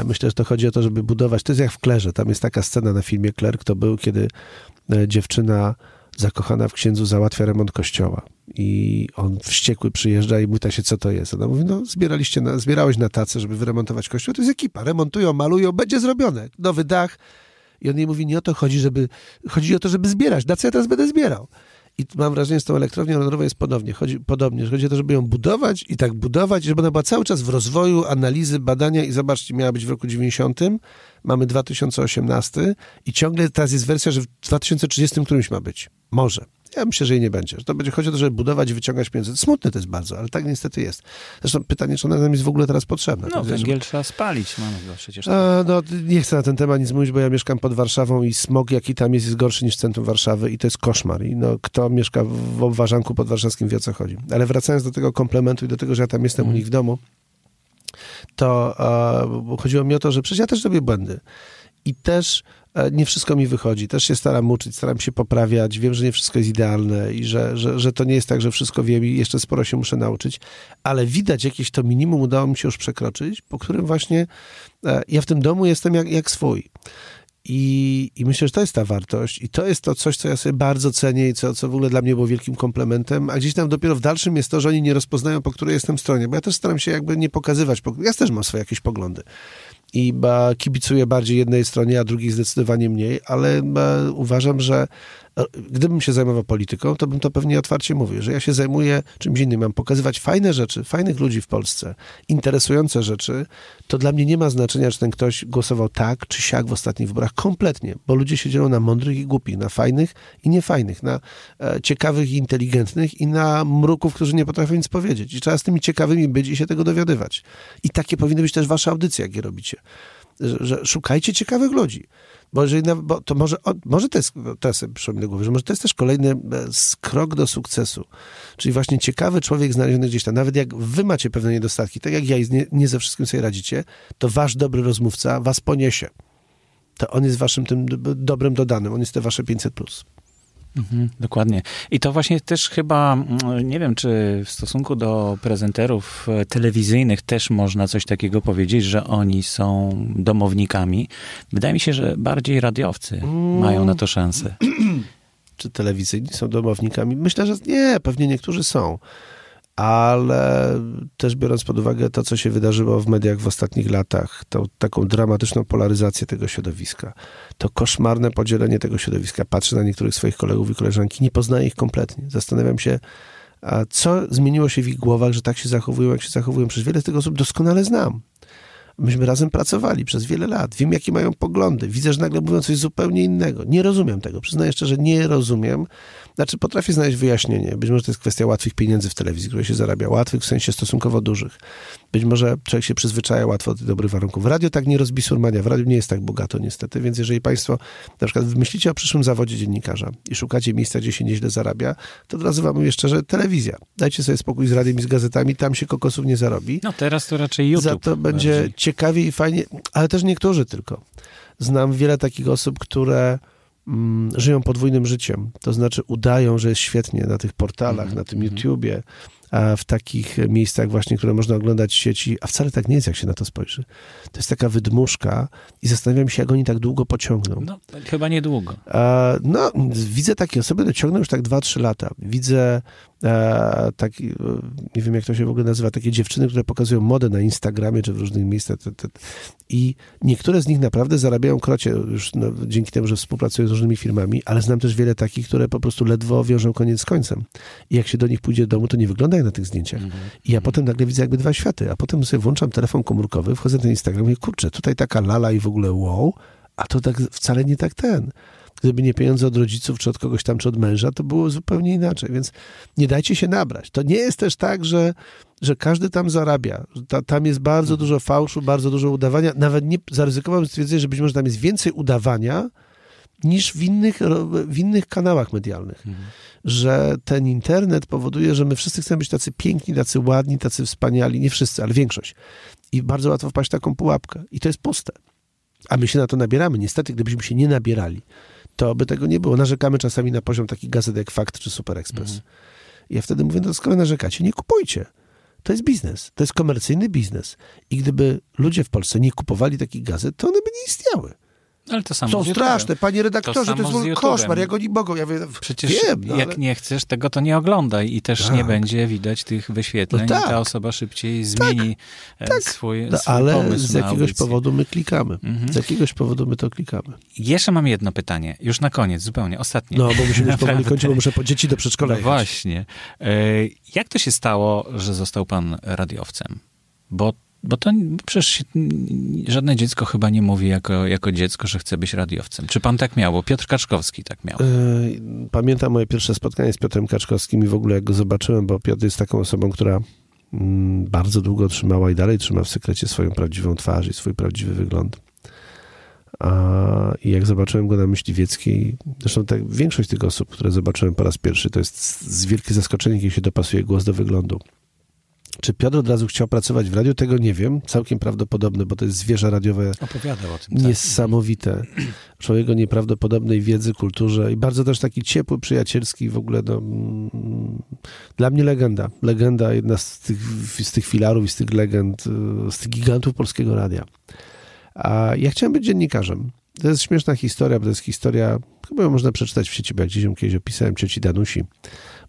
Myślę, że to chodzi o to, żeby budować. To jest jak w Klerze. Tam jest taka scena na filmie Kler, kto był, kiedy e, dziewczyna zakochana w księdzu załatwia remont kościoła. I on wściekły przyjeżdża i pyta się, co to jest. Ona mówi, no zbieraliście na, zbierałeś na tacy, żeby wyremontować kościół. To jest ekipa. Remontują, malują, będzie zrobione. Nowy dach. I on jej mówi, nie o to chodzi, żeby, chodzi o to, żeby zbierać. Na co ja teraz będę zbierał? I mam wrażenie, że z tą elektrownią jądrową jest podobnie. Chodzi, podobnie. Chodzi o to, żeby ją budować i tak budować, żeby ona była cały czas w rozwoju, analizy, badania i zobaczcie, miała być w roku 90, mamy 2018 i ciągle teraz jest wersja, że w 2030 którymś ma być. Może. Ja myślę, że jej nie będzie. Że to będzie chodziło o to, żeby budować i wyciągać pieniądze. Smutne to jest bardzo, ale tak niestety jest. Zresztą pytanie, czy ona nam jest w ogóle teraz potrzebna. No, jest, węgiel trzeba spalić, mamy go przecież. a, no, nie chcę na ten temat nic mówić, bo ja mieszkam pod Warszawą i smog, jaki tam jest, jest gorszy niż w centrum Warszawy i to jest koszmar. I no, kto mieszka w obwarzanku podwarszawskim wie o co chodzi. Ale wracając do tego komplementu i do tego, że ja tam jestem u nich w domu, to e, chodziło mi o to, że przecież ja też robię błędy. I też e, nie wszystko mi wychodzi. Też się staram uczyć, staram się poprawiać. Wiem, że nie wszystko jest idealne i że, że, że to nie jest tak, że wszystko wiem i jeszcze sporo się muszę nauczyć. Ale widać jakieś to minimum udało mi się już przekroczyć, po którym właśnie e, ja w tym domu jestem jak, jak swój. I, I myślę, że to jest ta wartość i to jest to coś, co ja sobie bardzo cenię i co, co w ogóle dla mnie było wielkim komplementem, a gdzieś tam dopiero w dalszym jest to, że oni nie rozpoznają, po której jestem stronie, bo ja też staram się jakby nie pokazywać, po- ja też mam swoje jakieś poglądy. I ba, kibicuję bardziej jednej stronie, a drugiej zdecydowanie mniej, ale uważam, że gdybym się zajmował polityką, to bym to pewnie otwarcie mówił, że ja się zajmuję czymś innym. Mam pokazywać fajne rzeczy, fajnych ludzi w Polsce, interesujące rzeczy. To dla mnie nie ma znaczenia, czy ten ktoś głosował tak czy siak w ostatnich wyborach. Kompletnie, bo ludzie się dzielą na mądrych i głupich, na fajnych i niefajnych, na e, ciekawych i inteligentnych i na mruków, którzy nie potrafią nic powiedzieć. I trzeba z tymi ciekawymi być i się tego dowiadywać. I takie powinny być też wasze audycje, jak je robicie że, że szukajcie ciekawych ludzi. Bo, jeżeli, bo to może, może to jest, teraz sobie przyszło do głowy, że może to jest też kolejny e, krok do sukcesu. Czyli właśnie ciekawy człowiek znaleziony gdzieś tam, nawet jak wy macie pewne niedostatki, tak jak ja nie, nie ze wszystkim sobie radzicie, to wasz dobry rozmówca was poniesie. To on jest waszym tym dobrym dodanym, on jest te wasze 500+. Plus. Mhm, dokładnie. I to właśnie też chyba, mm, nie wiem, czy w stosunku do prezenterów e, telewizyjnych też można coś takiego powiedzieć, że oni są domownikami. Wydaje mi się, że bardziej radiowcy mają na to szansę. [clears throat] czy telewizyjni są domownikami? Myślę, że nie, pewnie niektórzy są. Ale też biorąc pod uwagę to, co się wydarzyło w mediach w ostatnich latach, tą taką dramatyczną polaryzację tego środowiska, to koszmarne podzielenie tego środowiska. Patrzę na niektórych swoich kolegów i koleżanki, nie poznaję ich kompletnie. Zastanawiam się, co zmieniło się w ich głowach, że tak się zachowują, jak się zachowują. Przecież wiele z tych osób doskonale znam. Myśmy razem pracowali przez wiele lat. Wiem, jakie mają poglądy. Widzę, że nagle mówią coś zupełnie innego. Nie rozumiem tego. Przyznaję szczerze, nie rozumiem. Znaczy, potrafię znaleźć wyjaśnienie. Być może to jest kwestia łatwych pieniędzy w telewizji, które się zarabia. Łatwych w sensie stosunkowo dużych. Być może człowiek się przyzwyczaja łatwo do tych dobrych warunków. Radio tak nie rozbi surmania. W radiu nie jest tak bogato niestety, więc jeżeli państwo na przykład myślicie o przyszłym zawodzie dziennikarza i szukacie miejsca, gdzie się nieźle zarabia, to od razu wam mówię szczerze, telewizja. Dajcie sobie spokój z radiem i z gazetami, tam się kokosów nie zarobi. No teraz to raczej YouTube. Za to będzie bardziej. ciekawie i fajnie, ale też niektórzy tylko. Znam wiele takich osób, które żyją podwójnym życiem. To znaczy udają, że jest świetnie na tych portalach, Mhm, na tym mhm. YouTubie, a w takich miejscach właśnie, które można oglądać w sieci, a wcale tak nie jest, jak się na to spojrzy. To jest taka wydmuszka i zastanawiam się, jak oni tak długo pociągną. No, chyba niedługo. E, No, widzę takie osoby, które ciągną już tak 2-3 lata. Widzę e, taki, e, nie wiem jak to się w ogóle nazywa, takie dziewczyny, które pokazują modę na Instagramie czy w różnych miejscach. Te, te, I niektóre z nich naprawdę zarabiają krocie już no, dzięki temu, że współpracują z różnymi firmami, ale znam też wiele takich, które po prostu ledwo wiążą koniec z końcem. I jak się do nich pójdzie do domu, to nie wygląda jak na tych zdjęciach. Mhm. I ja potem nagle widzę jakby dwa światy, a potem sobie włączam telefon komórkowy, wchodzę na ten Instagram i mówię, kurczę, tutaj taka lala i w ogóle wow, a to tak wcale nie tak ten. Gdyby nie pieniądze od rodziców, czy od kogoś tam, czy od męża, to było zupełnie inaczej. Więc nie dajcie się nabrać. To nie jest też tak, że, że każdy tam zarabia. Ta, tam jest bardzo dużo fałszu, bardzo dużo udawania. Nawet nie zaryzykowałem stwierdzenie, że być może tam jest więcej udawania niż w innych, w innych kanałach medialnych. Że ten internet powoduje, że my wszyscy chcemy być tacy piękni, tacy ładni, tacy wspaniali. Nie wszyscy, ale większość. I bardzo łatwo wpaść w taką pułapkę. I to jest puste. A my się na to nabieramy. Niestety, gdybyśmy się nie nabierali, to by tego nie było. Narzekamy czasami na poziom takich gazet jak Fakt czy Super Express. I ja wtedy mówię, no skoro narzekacie, nie kupujcie. To jest biznes. To jest komercyjny biznes. I gdyby ludzie w Polsce nie kupowali takich gazet, to one by nie istniały. Ale to samo Są straszne, panie redaktorze, to, samo jest w koszmar, jak oni mogą. Ja wiem, Przecież wiem, no, jak ale... nie chcesz tego, to nie oglądaj i też nie Tak. będzie widać tych wyświetleń No tak. i ta osoba szybciej zmieni e, tak. swój, No, swój ale pomysł z jakiegoś powodu my klikamy. Mhm. Z jakiegoś powodu my to klikamy. Jeszcze mam jedno pytanie, już na koniec, zupełnie, ostatnie. No, bo musimy już [laughs] powoli kończyć, bo muszę po dzieci do przedszkola No właśnie. E, Jak to się stało, że został pan radiowcem? Bo bo to przecież żadne dziecko chyba nie mówi jako, jako dziecko, że chce być radiowcem. Czy pan tak miał? Piotr Kaczkowski tak miał. Yy, pamiętam moje pierwsze spotkanie z Piotrem Kaczkowskim i w ogóle jak go zobaczyłem, bo Piotr jest taką osobą, która mm, bardzo długo trzymała i dalej trzyma w sekrecie swoją prawdziwą twarz i swój prawdziwy wygląd. A, jak zobaczyłem go na Myśliwieckiej, zresztą tak, większość tych osób, które zobaczyłem po raz pierwszy, to jest z wielkie zaskoczenie, kiedy się dopasuje głos do wyglądu. Czy Piotr od razu chciał pracować w radiu? Tego nie wiem. Całkiem prawdopodobne, bo to jest zwierzę radiowe Opowiadał o tym. Tak. niesamowite. Człowiek o nieprawdopodobnej wiedzy, kulturze i bardzo też taki ciepły, przyjacielski w ogóle. No, mm, dla mnie legenda. Legenda, jedna z tych, z tych filarów i z tych legend, y, z tych gigantów polskiego radia. A ja chciałem być dziennikarzem. To jest śmieszna historia, bo to jest historia, chyba ją można przeczytać w sieci, bo jak gdzieś ją kiedyś opisałem, cioci Danusi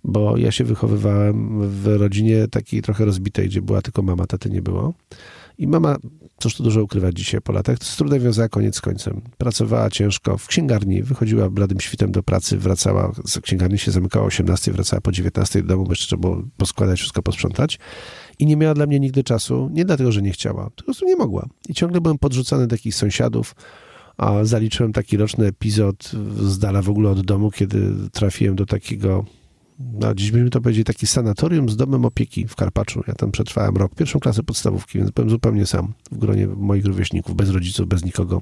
bo ja się wychowywałem w rodzinie takiej trochę rozbitej, gdzie była tylko mama, taty nie było. I mama, cóż tu dużo ukrywać dzisiaj po latach, z trudem wiązała koniec końcem. Pracowała ciężko w księgarni, wychodziła bladym świtem do pracy, wracała, z księgarni się zamykała o 18, wracała po 19 do domu, bo jeszcze trzeba było poskładać, wszystko posprzątać. I nie miała dla mnie nigdy czasu, nie dlatego, że nie chciała, po prostu nie mogła. I ciągle byłem podrzucany takich sąsiadów, a zaliczyłem taki roczny epizod z dala w ogóle od domu, kiedy trafiłem do takiego no, dziś byśmy to powiedzieli, taki sanatorium z domem opieki w Karpaczu. Ja tam przetrwałem rok, pierwszą klasę podstawówki, więc byłem zupełnie sam w gronie moich rówieśników, bez rodziców, bez nikogo.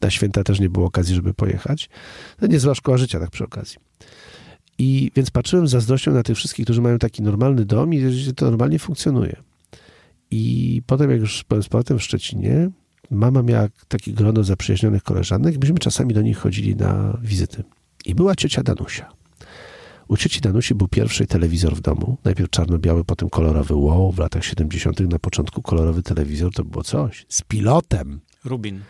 Na święta też nie było okazji, żeby pojechać. To niezła szkoła życia, tak przy okazji. I więc patrzyłem z zazdrością na tych wszystkich, którzy mają taki normalny dom i że to normalnie funkcjonuje. I potem, jak już byłem z powrotem w Szczecinie, mama miała takie grono zaprzyjaźnionych koleżanek, byśmy czasami do nich chodzili na wizyty. I była ciocia Danusia. U cioci Danusi był pierwszy telewizor w domu. Najpierw czarno-biały, potem kolorowy. Wow, w latach 70. na początku kolorowy telewizor to było coś. Z pilotem. Rubin.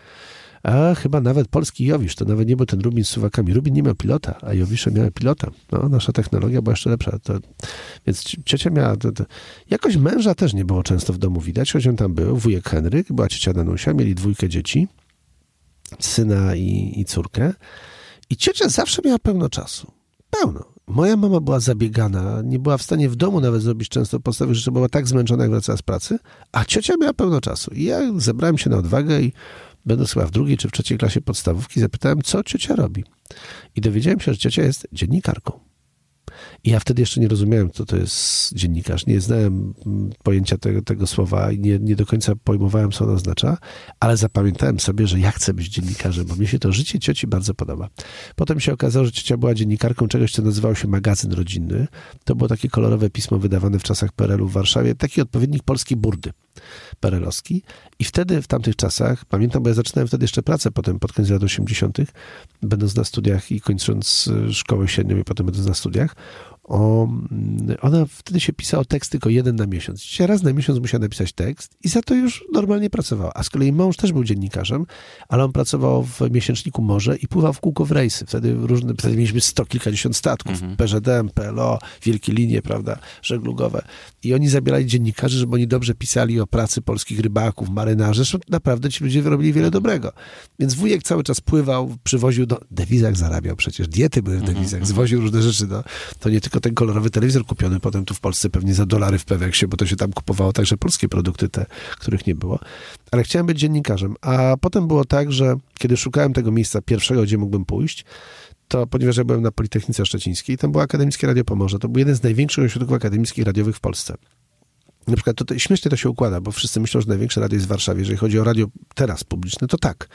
A chyba nawet polski Jowisz, to nawet nie był ten Rubin z suwakami. Rubin nie miał pilota, a Jowisze miały pilota. No, nasza technologia była jeszcze lepsza. To, więc ciocia miała... To, to, jakoś męża też nie było często w domu widać, choć on tam był. Wujek Henryk, była ciocia Danusia, mieli dwójkę dzieci, syna i, i córkę. I ciocia zawsze miała pełno czasu. Pełno. Moja mama była zabiegana, nie była w stanie w domu nawet zrobić często podstawowych rzeczy, była tak zmęczona, jak wracała z pracy, a ciocia miała pełno czasu. I ja zebrałem się na odwagę i będąc chyba w drugiej czy w trzeciej klasie podstawówki, zapytałem, co ciocia robi. I dowiedziałem się, że ciocia jest dziennikarką. I ja wtedy jeszcze nie rozumiałem, co to jest dziennikarz. Nie znałem mm, pojęcia tego, tego słowa i nie, nie do końca pojmowałem, co ono oznacza, ale zapamiętałem sobie, że ja chcę być dziennikarzem, bo mi się to życie cioci bardzo podoba. Potem się okazało, że ciocia była dziennikarką czegoś, co nazywało się magazyn rodzinny. To było takie kolorowe pismo wydawane w czasach PRL-u w Warszawie, taki odpowiednik polskiej burdy perelowski. I wtedy, w tamtych czasach, pamiętam, bo ja zaczynałem wtedy jeszcze pracę, potem pod koniec lat 80., będąc na studiach i kończąc y, szkołę średnią i potem będąc na studiach, o, ona wtedy się pisała tekst tylko jeden na miesiąc. Dzisiaj raz na miesiąc musiała napisać tekst i za to już normalnie pracowała. A z kolei mąż też był dziennikarzem, ale on pracował w miesięczniku Morze i pływał w kółko w rejsy. Wtedy różne, wtedy mieliśmy sto kilkadziesiąt statków, mhm. PZM, PLO, wielkie linie, prawda, żeglugowe. I oni zabierali dziennikarzy, żeby oni dobrze pisali o pracy polskich rybaków, marynarzy. Zresztą naprawdę ci ludzie wyrobili wiele dobrego. Więc wujek cały czas pływał, przywoził do... Dewizach zarabiał przecież, diety były w mhm, dewizach, mhm. zwoził różne rzeczy. No. To nie tylko ten kolorowy telewizor kupiony potem tu w Polsce pewnie za dolary w Peweksie, bo to się tam kupowało także polskie produkty te, których nie było. Ale chciałem być dziennikarzem. A potem było tak, że kiedy szukałem tego miejsca pierwszego, gdzie mógłbym pójść, to ponieważ ja byłem na Politechnice Szczecińskiej, tam było Akademickie Radio Pomorze. To był jeden z największych ośrodków akademickich radiowych w Polsce. Na przykład to, śmiesznie to się układa, bo wszyscy myślą, że największe radio jest w Warszawie. Jeżeli chodzi o radio teraz publiczne, to tak.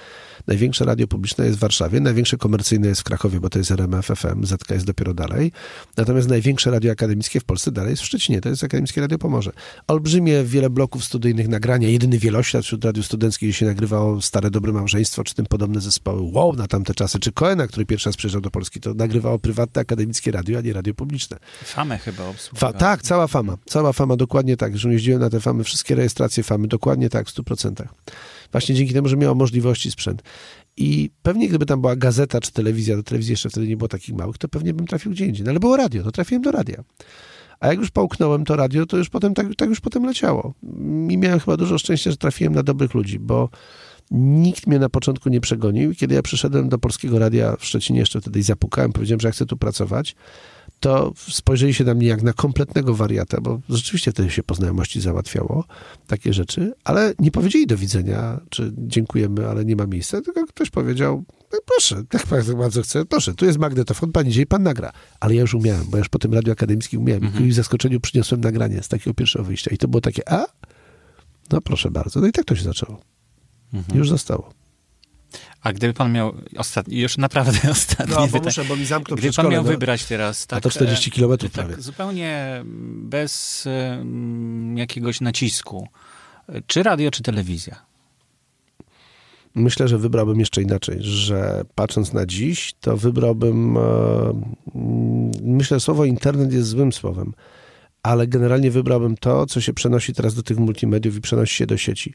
Największe radio publiczne jest w Warszawie, największe komercyjne jest w Krakowie, bo to jest RMF FM, ZK jest dopiero dalej. Natomiast największe radio akademickie w Polsce dalej jest w Szczecinie, to jest Akademickie Radio Pomorze. Olbrzymie, wiele bloków studyjnych nagrania, jedyny wieloświat wśród radiów studenckich, gdzie się nagrywało Stare Dobre Małżeństwo, czy tym podobne zespoły. Wow, na tamte czasy. Czy Koena, który pierwszy raz przyjeżdżał do Polski, to nagrywało prywatne akademickie radio, a nie radio publiczne. Famę chyba obsługiwało. Fa tak, cała fama. Cała fama, dokładnie tak. Że jeździłem na te famy, wszystkie rejestracje famy, dokładnie tak, w 100%. Właśnie dzięki temu, że miało możliwości sprzęt. I pewnie gdyby tam była gazeta czy telewizja, do telewizji jeszcze wtedy nie było takich małych, to pewnie bym trafił gdzie indziej. No ale było radio, to trafiłem do radia. A jak już połknąłem to radio, to już potem tak, tak już potem leciało. I miałem chyba dużo szczęścia, że trafiłem na dobrych ludzi, bo nikt mnie na początku nie przegonił. Kiedy ja przyszedłem do Polskiego Radia w Szczecinie, jeszcze wtedy i zapukałem, powiedziałem, że ja chcę tu pracować, to spojrzeli się na mnie jak na kompletnego wariata, bo rzeczywiście wtedy się po znajomości załatwiało takie rzeczy, ale nie powiedzieli do widzenia, czy dziękujemy, ale nie ma miejsca, tylko ktoś powiedział, no proszę, tak bardzo chce, proszę, tu jest magnetofon, pan idzie i pan nagra. Ale ja już umiałem, bo ja już po tym radiu akademickim umiałem Mhm. i w zaskoczeniu przyniosłem nagranie z takiego pierwszego wyjścia i to było takie, a? No proszę bardzo. No i tak to się zaczęło. Mhm. Już zostało. A gdyby pan miał ostatni, już naprawdę [laughs] ostatnie No, bo muszę, bo mi zamknął Gdyby pan miał no. wybrać teraz, tak, A to 40 kilometrów tak, prawie. zupełnie bez jakiegoś nacisku, czy radio, czy telewizja? Myślę, że wybrałbym jeszcze inaczej, że patrząc na dziś, to wybrałbym. E, myślę, że słowo internet jest złym słowem, ale generalnie wybrałbym to, co się przenosi teraz do tych multimediów i przenosi się do sieci.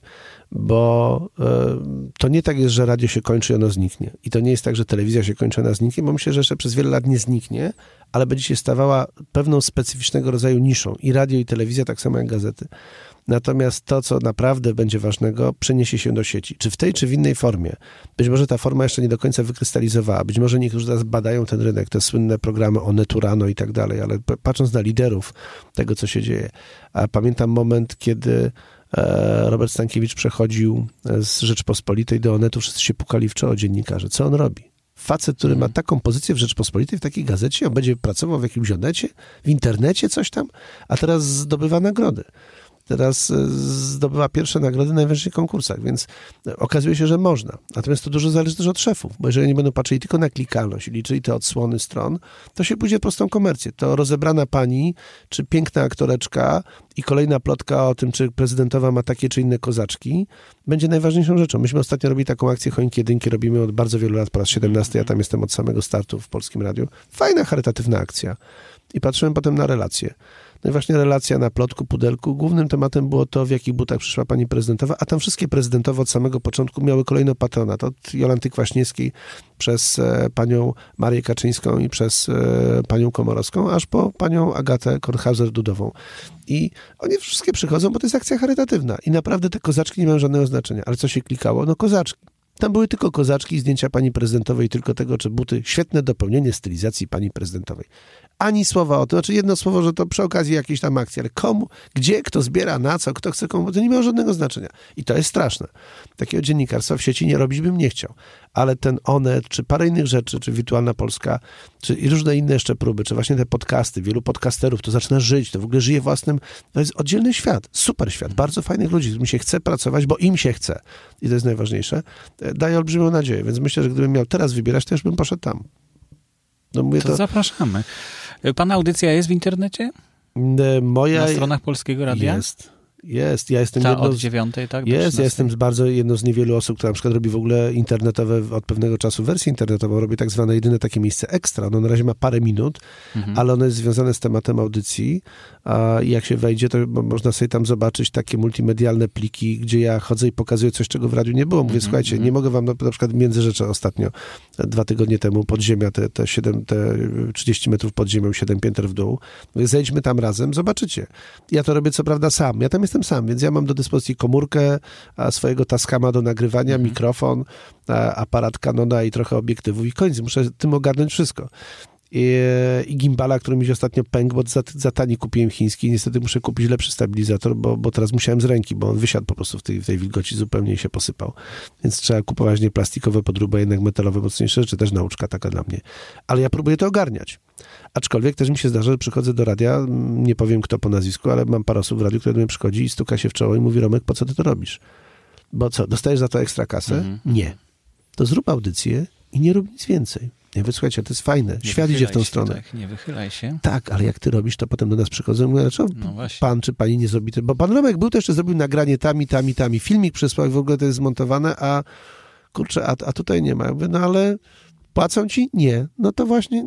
Bo e, to nie tak jest, że radio się kończy i ono zniknie. I to nie jest tak, że telewizja się kończy ona zniknie, bo myślę, że jeszcze przez wiele lat nie zniknie, ale będzie się stawała pewną specyficznego rodzaju niszą. I radio, i telewizja, tak samo jak gazety. Natomiast to, co naprawdę będzie ważnego, przeniesie się do sieci. Czy w tej, czy w innej formie. Być może ta forma jeszcze nie do końca wykrystalizowała. Być może niektórzy teraz badają ten rynek, te słynne programy o Neturano i tak dalej, ale patrząc na liderów tego, co się dzieje. A pamiętam moment, kiedy e, Robert Stankiewicz przechodził z Rzeczpospolitej do Onetu, wszyscy się pukali w czoło dziennikarze. Co on robi? Facet, który ma taką pozycję w Rzeczpospolitej, w takiej gazecie, on będzie pracował w jakimś onecie, w internecie, coś tam, a teraz zdobywa nagrody teraz e, zdobywa pierwsze nagrody w najwyższych konkursach, więc e, okazuje się, że można. Natomiast to dużo zależy też od szefów, bo jeżeli nie będą patrzyli tylko na klikalność i liczyli te odsłony stron, to się pójdzie prostą komercję. To rozebrana pani, czy piękna aktoreczka i kolejna plotka o tym, czy prezydentowa ma takie czy inne kozaczki, będzie najważniejszą rzeczą. Myśmy ostatnio robili taką akcję Choinki Jedynki, robimy od bardzo wielu lat, po raz 17, ja tam jestem od samego startu w Polskim Radiu. Fajna, charytatywna akcja. I patrzyłem potem na relacje. No i właśnie relacja na plotku, pudelku. Głównym tematem było to, w jakich butach przyszła pani prezydentowa, a tam wszystkie prezydentowe od samego początku miały kolejny patronat. Od Jolanty Kwaśniewskiej przez e, panią Marię Kaczyńską i przez e, panią Komorowską, aż po panią Agatę Kornhauser-Dudową. I oni wszystkie przychodzą, bo to jest akcja charytatywna. I naprawdę te kozaczki nie mają żadnego znaczenia. Ale co się klikało? No kozaczki. Tam były tylko kozaczki zdjęcia pani prezydentowej, tylko tego, czy buty. Świetne dopełnienie stylizacji pani prezydentowej. Ani słowa o tym, znaczy jedno słowo, że to przy okazji jakiejś tam akcji, ale komu, gdzie, kto zbiera, na co, kto chce komu, to nie miało żadnego znaczenia. I to jest straszne. Takiego dziennikarstwa w sieci nie robić bym nie chciał. Ale ten Onet, czy parę innych rzeczy, czy Wirtualna Polska, czy i różne inne jeszcze próby, czy właśnie te podcasty, wielu podcasterów, to zaczyna żyć, to w ogóle żyje własnym, to jest oddzielny świat, super świat, bardzo fajnych ludzi, z którymi się chce pracować, bo im się chce. I to jest najważniejsze. E, Daje olbrzymią nadzieję, więc myślę, że gdybym miał teraz wybierać, to już bym poszedł tam. No mówię To, to, zapraszamy. Pana audycja jest w internecie? moja Na stronach Polskiego Radia? jest. Jest, ja jestem Ta jedną od dziewiątej, tak? jest, 16? ja jestem bardzo jedną z niewielu osób, która na przykład robi w ogóle internetowe od pewnego czasu wersję internetową, robi tak zwane jedyne takie miejsce ekstra. No na razie ma parę minut, Mhm. ale ono jest związane z tematem audycji. A jak się wejdzie, to mo- można sobie tam zobaczyć takie multimedialne pliki, gdzie ja chodzę i pokazuję coś, czego w radiu nie było. Mówię, Mhm, słuchajcie, mhm. nie mogę wam na, na przykład Międzyrzecze ostatnio, e, dwa tygodnie temu, podziemia, te, te, 7, te 30 metrów pod ziemią, 7 pięter w dół. Mówię, zejdźmy tam razem, zobaczycie. Ja to robię co prawda sam, ja tam jestem sam, więc ja mam do dyspozycji komórkę, swojego taskama do nagrywania, Mhm. mikrofon, aparat Canona i trochę obiektywów i koniec. Muszę tym ogarnąć wszystko. I, i gimbala, który mi się ostatnio pękł, bo za, za tani kupiłem chiński. Niestety muszę kupić lepszy stabilizator, bo, bo teraz musiałem z ręki, bo on wysiadł po prostu w tej, w tej wilgoci zupełnie i się posypał. Więc trzeba kupować nie plastikowe podróby, jednak metalowe, mocniejsze rzeczy. Też nauczka taka dla mnie. Ale ja próbuję to ogarniać. Aczkolwiek też mi się zdarza, że przychodzę do radia, mm, nie powiem kto po nazwisku, ale mam parę osób w radiu, które do mnie przychodzi i stuka się w czoło i mówi, Romek, po co ty to robisz? Bo co, dostajesz za to ekstra kasę? Mhm. Nie. To zrób audycję i nie rób nic więcej. Ja mówię, słuchajcie, to jest fajne. Nie Świat idzie w tą się, stronę. Tak, nie wychylaj się. Tak, ale jak ty robisz, to potem do nas przychodzą i mówią, co No pan czy pani nie zrobi? Bo pan Romek był, to jeszcze zrobił nagranie tam i tam i tam i filmik przysłał i w ogóle to jest zmontowane, a kurczę, a, a tutaj nie ma. Ja mówię, no ale płacą ci? Nie. No to właśnie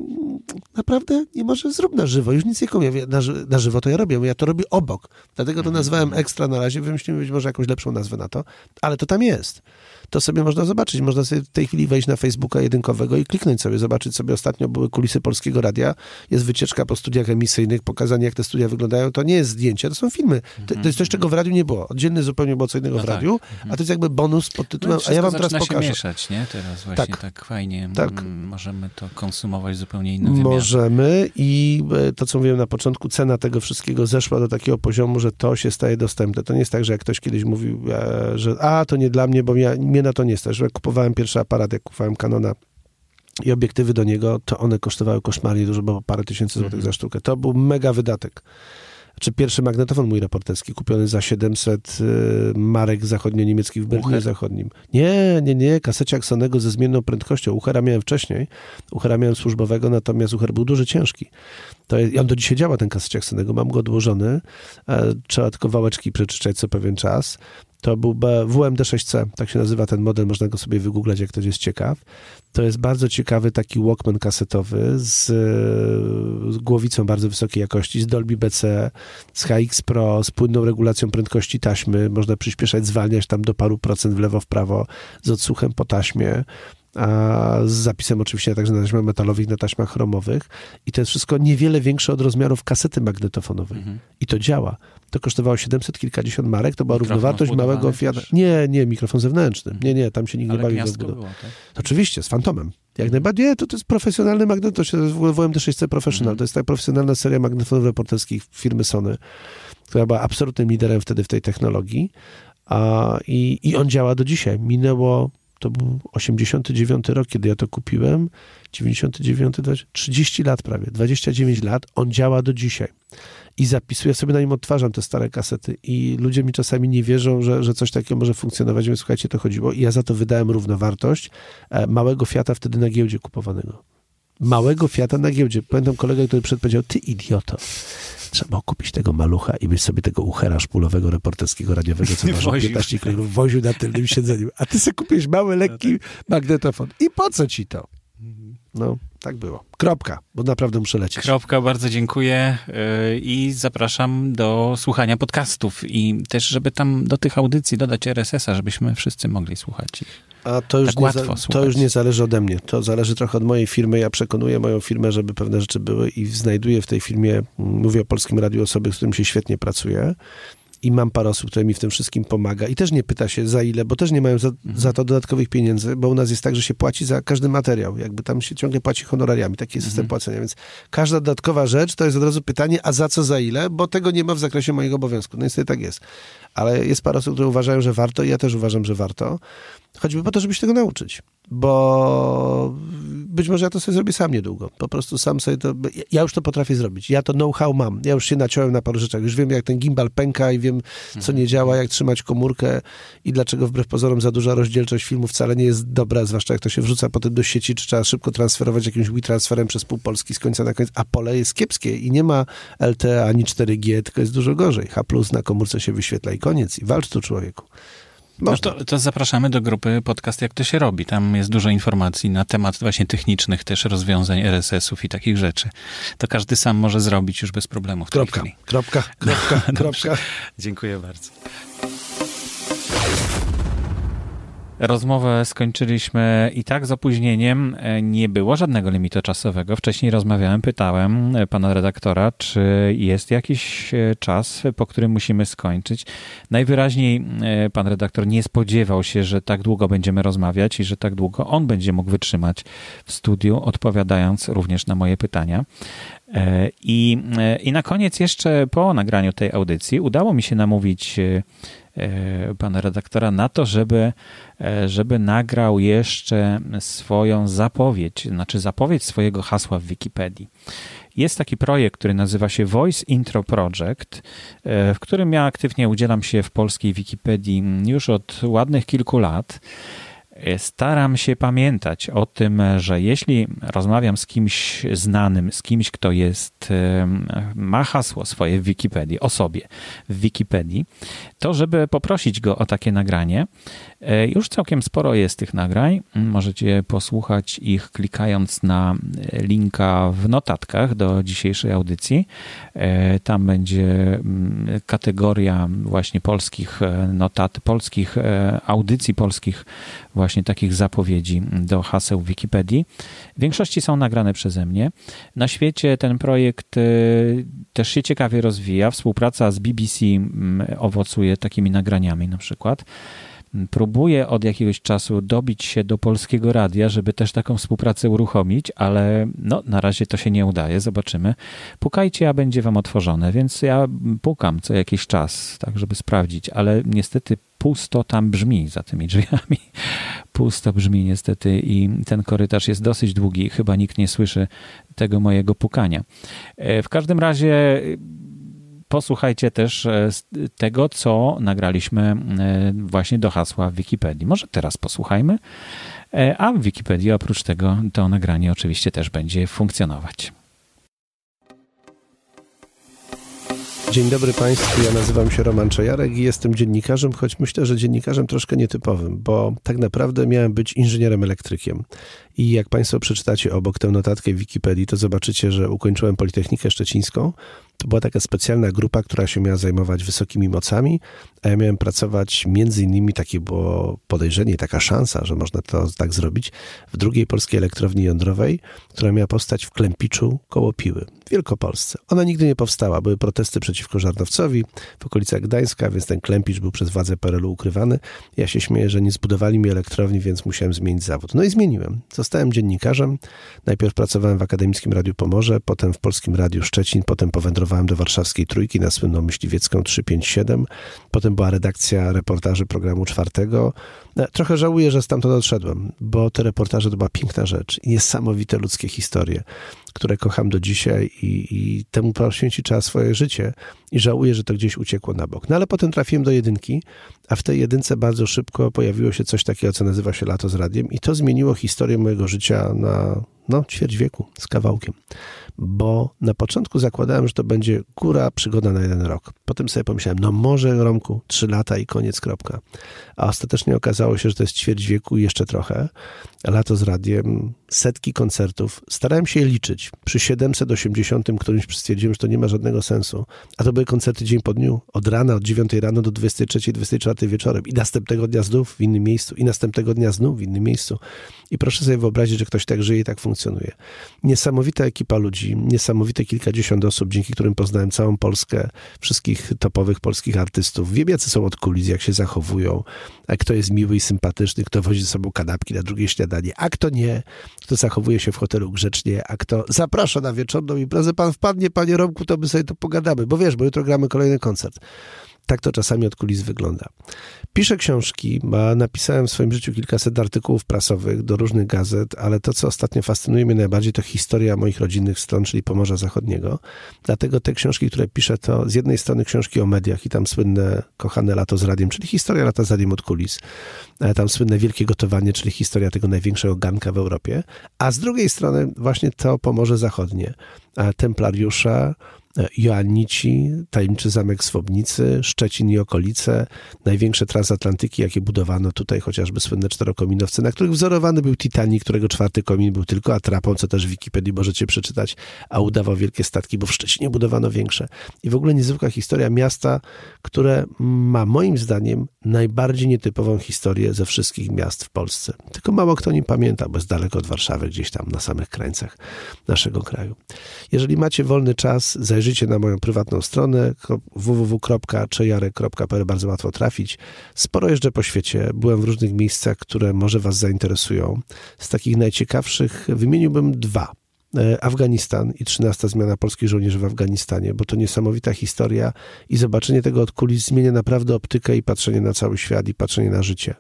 naprawdę nie może zrób na żywo. Już nic nie komu. Ja na, na żywo to ja robię, ja to robię obok. Dlatego to nazwałem ekstra na razie, wymyślimy być może jakąś lepszą nazwę na to, ale to tam jest. To sobie można zobaczyć. Można sobie w tej chwili wejść na Facebooka jedynkowego i kliknąć sobie, zobaczyć sobie. Ostatnio były kulisy Polskiego Radia, jest wycieczka po studiach emisyjnych, pokazanie jak te studia wyglądają. To nie jest zdjęcie, to są filmy. To, to jest coś, czego w radiu nie było. Oddzielny zupełnie było co innego No w tak. radiu, a to jest jakby bonus pod tytułem, No, a ja wam teraz pokażę. się mieszać, nie? Teraz właśnie Tak. tak, fajnie Tak. mm, możemy to konsumować zupełnie innym wymiarze. Możemy i e, to, co mówiłem na początku, cena tego wszystkiego zeszła do takiego poziomu, że to się staje dostępne. To nie jest tak, że jak ktoś kiedyś mówił, e, że a, to nie dla mnie, bo ja, mnie na to nie stać. Jak kupowałem pierwszy aparat, jak kupowałem Canona i obiektywy do niego, to one kosztowały koszmarnie dużo, bo parę tysięcy złotych Mhm. za sztukę. To był mega wydatek. Czy pierwszy magnetofon mój reporterski, kupiony za 700 y, marek zachodnio-niemieckich w Berlinie Ucher? Zachodnim. Nie, nie, nie, kaseciak Sonego ze zmienną prędkością. Uchera miałem wcześniej, Uchera miałem służbowego, natomiast Ucher był duży, ciężki. To jest, on do dzisiaj działa, ten kaseciak Sonego, mam go odłożony, trzeba tylko wałeczki przeczyszczać co pewien czas. To był B- WMD6C, tak się nazywa ten model, można go sobie wygooglać, jak ktoś jest ciekaw. To jest bardzo ciekawy taki Walkman kasetowy z, z głowicą bardzo wysokiej jakości, z Dolby BC, z HX Pro, z płynną regulacją prędkości taśmy. Można przyspieszać, zwalniać tam do paru procent w lewo, w prawo, z odsłuchem po taśmie. Z zapisem oczywiście także na taśmach metalowych, na taśmach chromowych. I to jest wszystko niewiele większe od rozmiarów kasety magnetofonowej. Mhm. I to działa. To kosztowało 700 kilkadziesiąt marek, to była Mikrofon równowartość małego Fiata. Nie, nie, mikrofon zewnętrzny. Nie, nie, tam się nikt nie Ale bawi w gniazdko odbudowę. było, tak? Oczywiście, z Fantomem. Jak najbardziej, nie, to, to jest profesjonalny magnet, to się nazywa WMD6C Professional. Mhm. To jest tak profesjonalna seria magnetofonów reporterskich firmy Sony, która była absolutnym liderem wtedy w tej technologii. A, i, I on działa do dzisiaj. Minęło, to był 89 rok, kiedy ja to kupiłem. 99, 20, 30 lat prawie, 29 lat. On działa do dzisiaj. I zapisuję, sobie na nim odtwarzam te stare kasety i ludzie mi czasami nie wierzą, że, że coś takiego może funkcjonować, więc słuchajcie, to chodziło. I ja za to wydałem równowartość e, małego Fiata wtedy na giełdzie kupowanego. Małego Fiata na giełdzie. Pamiętam kolegę, który przed powiedział, ty idioto, trzeba kupić tego malucha i byś sobie tego uchera szpulowego reporterskiego radiowego, co [laughs] ważył Woził. 15 kg, woził na tylnym siedzeniu. A ty sobie kupisz mały, lekki magnetofon. I po co ci to? No, tak było. Kropka, bo naprawdę muszę lecieć. Kropka, bardzo dziękuję yy, i zapraszam do słuchania podcastów i też, żeby tam do tych audycji dodać RSS-a, żebyśmy wszyscy mogli słuchać ich. A to już, Tak nie, łatwo za, to już nie zależy ode mnie. To zależy trochę od mojej firmy. Ja przekonuję moją firmę, żeby pewne rzeczy były i znajduję w tej firmie, mm, mówię o Polskim Radiu, osoby, z którymi się świetnie pracuje. I mam parę osób, które mi w tym wszystkim pomaga. I też nie pyta się za ile, bo też nie mają za, Mhm. za to dodatkowych pieniędzy, bo u nas jest tak, że się płaci za każdy materiał. Jakby tam się ciągle płaci honorariami. Taki jest system Mhm. płacenia. Więc każda dodatkowa rzecz to jest od razu pytanie, a za co, za ile? Bo tego nie ma w zakresie mojego obowiązku. No niestety tak jest. Ale jest parę osób, które uważają, że warto i ja też uważam, że warto. Choćby po to, żeby się tego nauczyć. Bo być może ja to sobie zrobię sam niedługo. Po prostu sam sobie to... Ja już to potrafię zrobić. Ja to know-how mam. Ja już się naciąłem na paru rzeczach. Już wiem, jak ten gimbal pęka i wiem, co nie działa, jak trzymać komórkę i dlaczego wbrew pozorom za duża rozdzielczość filmu wcale nie jest dobra, zwłaszcza jak to się wrzuca potem do sieci, czy trzeba szybko transferować jakimś WeTransferem przez pół Polski z końca na koniec, a pole jest kiepskie i nie ma LTE ani 4G, tylko jest dużo gorzej. H+, na komórce się wyświetla i koniec. I walcz tu człowieku. No Można. to, to zapraszamy do grupy podcast Jak to się robi. Tam jest dużo informacji na temat właśnie technicznych też rozwiązań RSS-ów i takich rzeczy. To każdy sam może zrobić już bez problemu w Kropka, chwili. kropka, kropka, [laughs] kropka. Dziękuję bardzo. Rozmowę skończyliśmy i tak z opóźnieniem. E, Nie było żadnego limitu czasowego. Wcześniej rozmawiałem, pytałem e, pana redaktora, czy jest jakiś e, czas, po którym musimy skończyć. Najwyraźniej pan redaktor nie spodziewał się, że tak długo będziemy rozmawiać i że tak długo on będzie mógł wytrzymać w studiu, odpowiadając również na moje pytania. I, I na koniec jeszcze po nagraniu tej audycji udało mi się namówić pana redaktora na to, żeby, e, żeby nagrał jeszcze swoją zapowiedź, znaczy zapowiedź swojego hasła w Wikipedii. Jest taki projekt, który nazywa się Voice Intro Project, e, w którym ja aktywnie udzielam się w polskiej Wikipedii już od ładnych kilku lat. Staram się pamiętać o tym, że jeśli rozmawiam z kimś znanym, z kimś, kto jest, ma hasło swoje w Wikipedii, o sobie w Wikipedii, to żeby poprosić go o takie nagranie. E, już całkiem sporo jest tych nagrań. Możecie posłuchać ich klikając na linka w notatkach do dzisiejszej audycji. E, tam będzie kategoria właśnie polskich e, notat, polskich audycji, polskich właśnie takich zapowiedzi do haseł Wikipedii. W większości są nagrane przeze mnie. Na świecie ten projekt y, też się ciekawie rozwija. Współpraca z BBC mm, owocuje takimi nagraniami na przykład. Próbuję od jakiegoś czasu dobić się do polskiego radia, żeby też taką współpracę uruchomić, ale no, na razie to się nie udaje. Zobaczymy. Pukajcie, a będzie wam otworzone, więc ja pukam co jakiś czas, tak żeby sprawdzić, ale niestety pusto tam brzmi za tymi drzwiami. [laughs] Pusto brzmi niestety i ten korytarz jest dosyć długi. Chyba nikt nie słyszy tego mojego pukania. E, w każdym razie posłuchajcie też e, tego, co nagraliśmy e, właśnie do hasła w Wikipedii. Może teraz posłuchajmy, a w Wikipedii oprócz tego to nagranie oczywiście też będzie funkcjonować. Dzień dobry Państwu, ja nazywam się Roman Czajarek i jestem dziennikarzem, choć myślę, że dziennikarzem troszkę nietypowym, bo tak naprawdę miałem być inżynierem elektrykiem. I jak Państwo przeczytacie obok tę notatkę w Wikipedii, to zobaczycie, że ukończyłem Politechnikę Szczecińską. To była taka specjalna grupa, która się miała zajmować wysokimi mocami, a ja miałem pracować między innymi, takie było podejrzenie, taka szansa, że można to tak zrobić, w drugiej polskiej elektrowni jądrowej, która miała powstać w Klempiczu koło Piły, w Wielkopolsce. Ona nigdy nie powstała, były protesty przeciwko Żarnowcowi w okolicach Gdańska, więc ten Klempicz był przez władze PRL-u ukrywany. Ja się śmieję, że nie zbudowali mi elektrowni, więc musiałem zmienić zawód. No i zmieniłem. Zostałem dziennikarzem. Najpierw pracowałem w Akademickim Radiu Pomorze, potem w Polskim Radiu Szczecin, potem powędrowałem do warszawskiej Trójki na słynną Myśliwiecką 357. Potem była redakcja reportaży programu czwartego. E, trochę żałuję, że stamtąd odszedłem, bo te reportaże to była piękna rzecz. Niesamowite ludzkie historie, które kocham do dzisiaj i, i temu poświęci trzeba swoje życie i żałuję, że to gdzieś uciekło na bok. No ale potem trafiłem do jedynki, a w tej jedynce bardzo szybko pojawiło się coś takiego, co nazywa się Lato z Radiem i to zmieniło historię mojego życia na no, ćwierć wieku z kawałkiem bo na początku zakładałem, że to będzie góra przygoda na jeden rok. Potem sobie pomyślałem, no może Romku, trzy lata i koniec, kropka. A ostatecznie okazało się, że to jest ćwierć wieku i jeszcze trochę. Lato z radiem, setki koncertów. Starałem się je liczyć. Przy 780 którymś stwierdziłem, że to nie ma żadnego sensu. A to były koncerty dzień po dniu. Od rana, od 9 rano do 23, 24 wieczorem. I następnego dnia znów w innym miejscu. I następnego dnia znów w innym miejscu. I proszę sobie wyobrazić, że ktoś tak żyje i tak funkcjonuje. Niesamowita ekipa ludzi, niesamowite kilkadziesiąt osób, dzięki którym poznałem całą Polskę, wszystkich topowych polskich artystów. Wiem, jacy są od kulis, jak się zachowują, a kto jest miły i sympatyczny, kto wozi ze sobą kanapki na drugie śniadanie, a kto nie, kto zachowuje się w hotelu grzecznie, a kto zaprasza na wieczorną imprezę. Pan wpadnie, panie Romku, to my sobie to pogadamy, bo wiesz, bo jutro gramy kolejny koncert. Tak to czasami od kulis wygląda. Piszę książki, bo napisałem w swoim życiu kilkaset artykułów prasowych do różnych gazet, ale to, co ostatnio fascynuje mnie najbardziej, to historia moich rodzinnych stron, czyli Pomorza Zachodniego. Dlatego te książki, które piszę, to z jednej strony książki o mediach i tam słynne Kochane lato z radiem, czyli historia lata z radiem od kulis. E, tam słynne Wielkie Gotowanie, czyli historia tego największego ganka w Europie. A z drugiej strony właśnie to Pomorze Zachodnie. E, templariusze, Joannici, tajemniczy zamek Swobnicy, Szczecin i okolice, największe transatlantyki, jakie budowano tutaj, chociażby słynne czterokominowce, na których wzorowany był Titanic, którego czwarty komin był tylko atrapą, co też w Wikipedii możecie przeczytać, a udawał wielkie statki, bo w Szczecinie budowano większe. I w ogóle niezwykła historia miasta, które ma moim zdaniem najbardziej nietypową historię ze wszystkich miast w Polsce. Tylko mało kto nie pamięta, bo jest daleko od Warszawy, gdzieś tam na samych krańcach naszego kraju. Jeżeli macie wolny czas, zajrzyjcie zajrzyjcie na moją prywatną stronę www.czejarek.pl, bardzo łatwo trafić. Sporo jeżdżę po świecie, byłem w różnych miejscach, które może Was zainteresują. Z takich najciekawszych wymieniłbym dwa. E, Afganistan i 13 zmiana polskich żołnierzy w Afganistanie, bo to niesamowita historia i zobaczenie tego od kulis zmienia naprawdę optykę i patrzenie na cały świat i patrzenie na życie.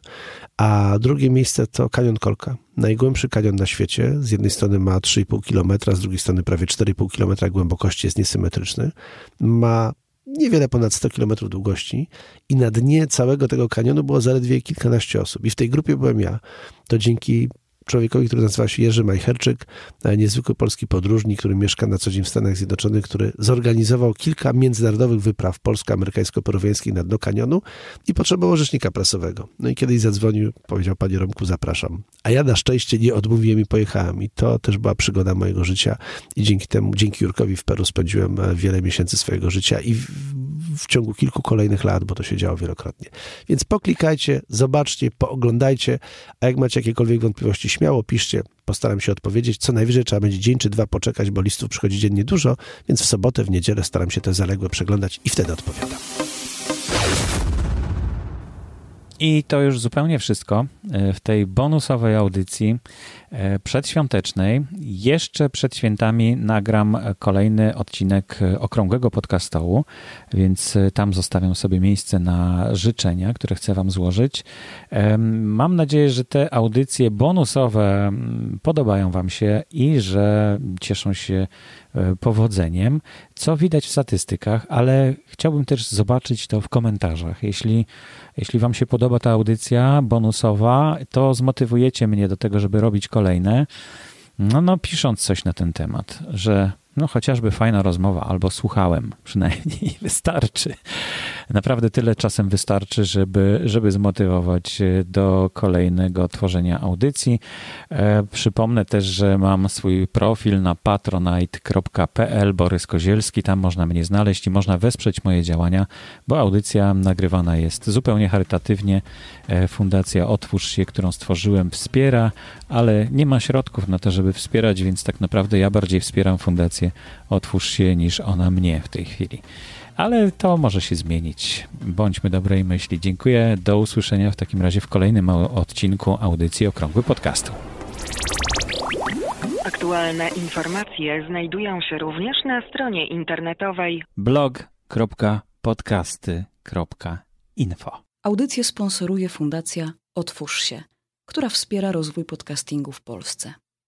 A drugie miejsce to Kanion Kolka. Najgłębszy kanion na świecie. Z jednej strony ma 3,5 km, z drugiej strony prawie 4,5 km głębokości, jest niesymetryczny. Ma niewiele ponad 100 km długości i na dnie całego tego kanionu było zaledwie kilkanaście osób. I w tej grupie byłem ja. To dzięki człowiekowi, który nazywa się Jerzy Majcherczyk, e, niezwykły polski podróżnik, który mieszka na co dzień w Stanach Zjednoczonych, który zorganizował kilka międzynarodowych wypraw polsko-amerykańsko-peruwiańskich na dno kanionu i potrzebował rzecznika prasowego. No i kiedyś zadzwonił, powiedział, panie Romku, zapraszam. A ja na szczęście nie odmówiłem i pojechałem. I to też była przygoda mojego życia i dzięki temu, dzięki Jurkowi w Peru spędziłem e, wiele miesięcy swojego życia i w, w ciągu kilku kolejnych lat, bo to się działo wielokrotnie. Więc poklikajcie, zobaczcie, pooglądajcie, a jak macie jakiekolwiek wątpliwości, śmiało piszcie, postaram się odpowiedzieć. Co najwyżej trzeba będzie dzień czy dwa poczekać, bo listów przychodzi dziennie dużo, więc w sobotę, w niedzielę staram się te zaległe przeglądać i wtedy odpowiadam. I to już zupełnie wszystko e, w tej bonusowej audycji e, przedświątecznej. Jeszcze przed świętami nagram kolejny odcinek Okrągłego Podcastołu, więc e, tam zostawiam sobie miejsce na życzenia, które chcę Wam złożyć. Mam nadzieję, że te audycje bonusowe podobają Wam się i że cieszą się powodzeniem, co widać w statystykach, ale chciałbym też zobaczyć to w komentarzach. Jeśli jeśli Wam się podoba ta audycja bonusowa, to zmotywujecie mnie do tego, żeby robić kolejne. No, no, pisząc coś na ten temat, że no chociażby fajna rozmowa, albo słuchałem przynajmniej, [laughs] wystarczy. Naprawdę tyle czasem wystarczy, żeby, żeby zmotywować do kolejnego tworzenia audycji. E, przypomnę też, że mam swój profil na patronite.pl Borys Kozielski, tam można mnie znaleźć i można wesprzeć moje działania, bo audycja nagrywana jest zupełnie charytatywnie. E, Fundacja Otwórz się, którą stworzyłem, wspiera, ale nie ma środków na to, żeby wspierać, więc tak naprawdę ja bardziej wspieram fundację Otwórz się niż ona mnie w tej chwili. Ale to może się zmienić. Bądźmy dobrej myśli. Dziękuję. Do usłyszenia w takim razie w kolejnym odcinku audycji Okrągły Podcastu. Aktualne informacje znajdują się również na stronie internetowej blog.podcasty.info. Audycję sponsoruje Fundacja Otwórz się, która wspiera rozwój podcastingu w Polsce.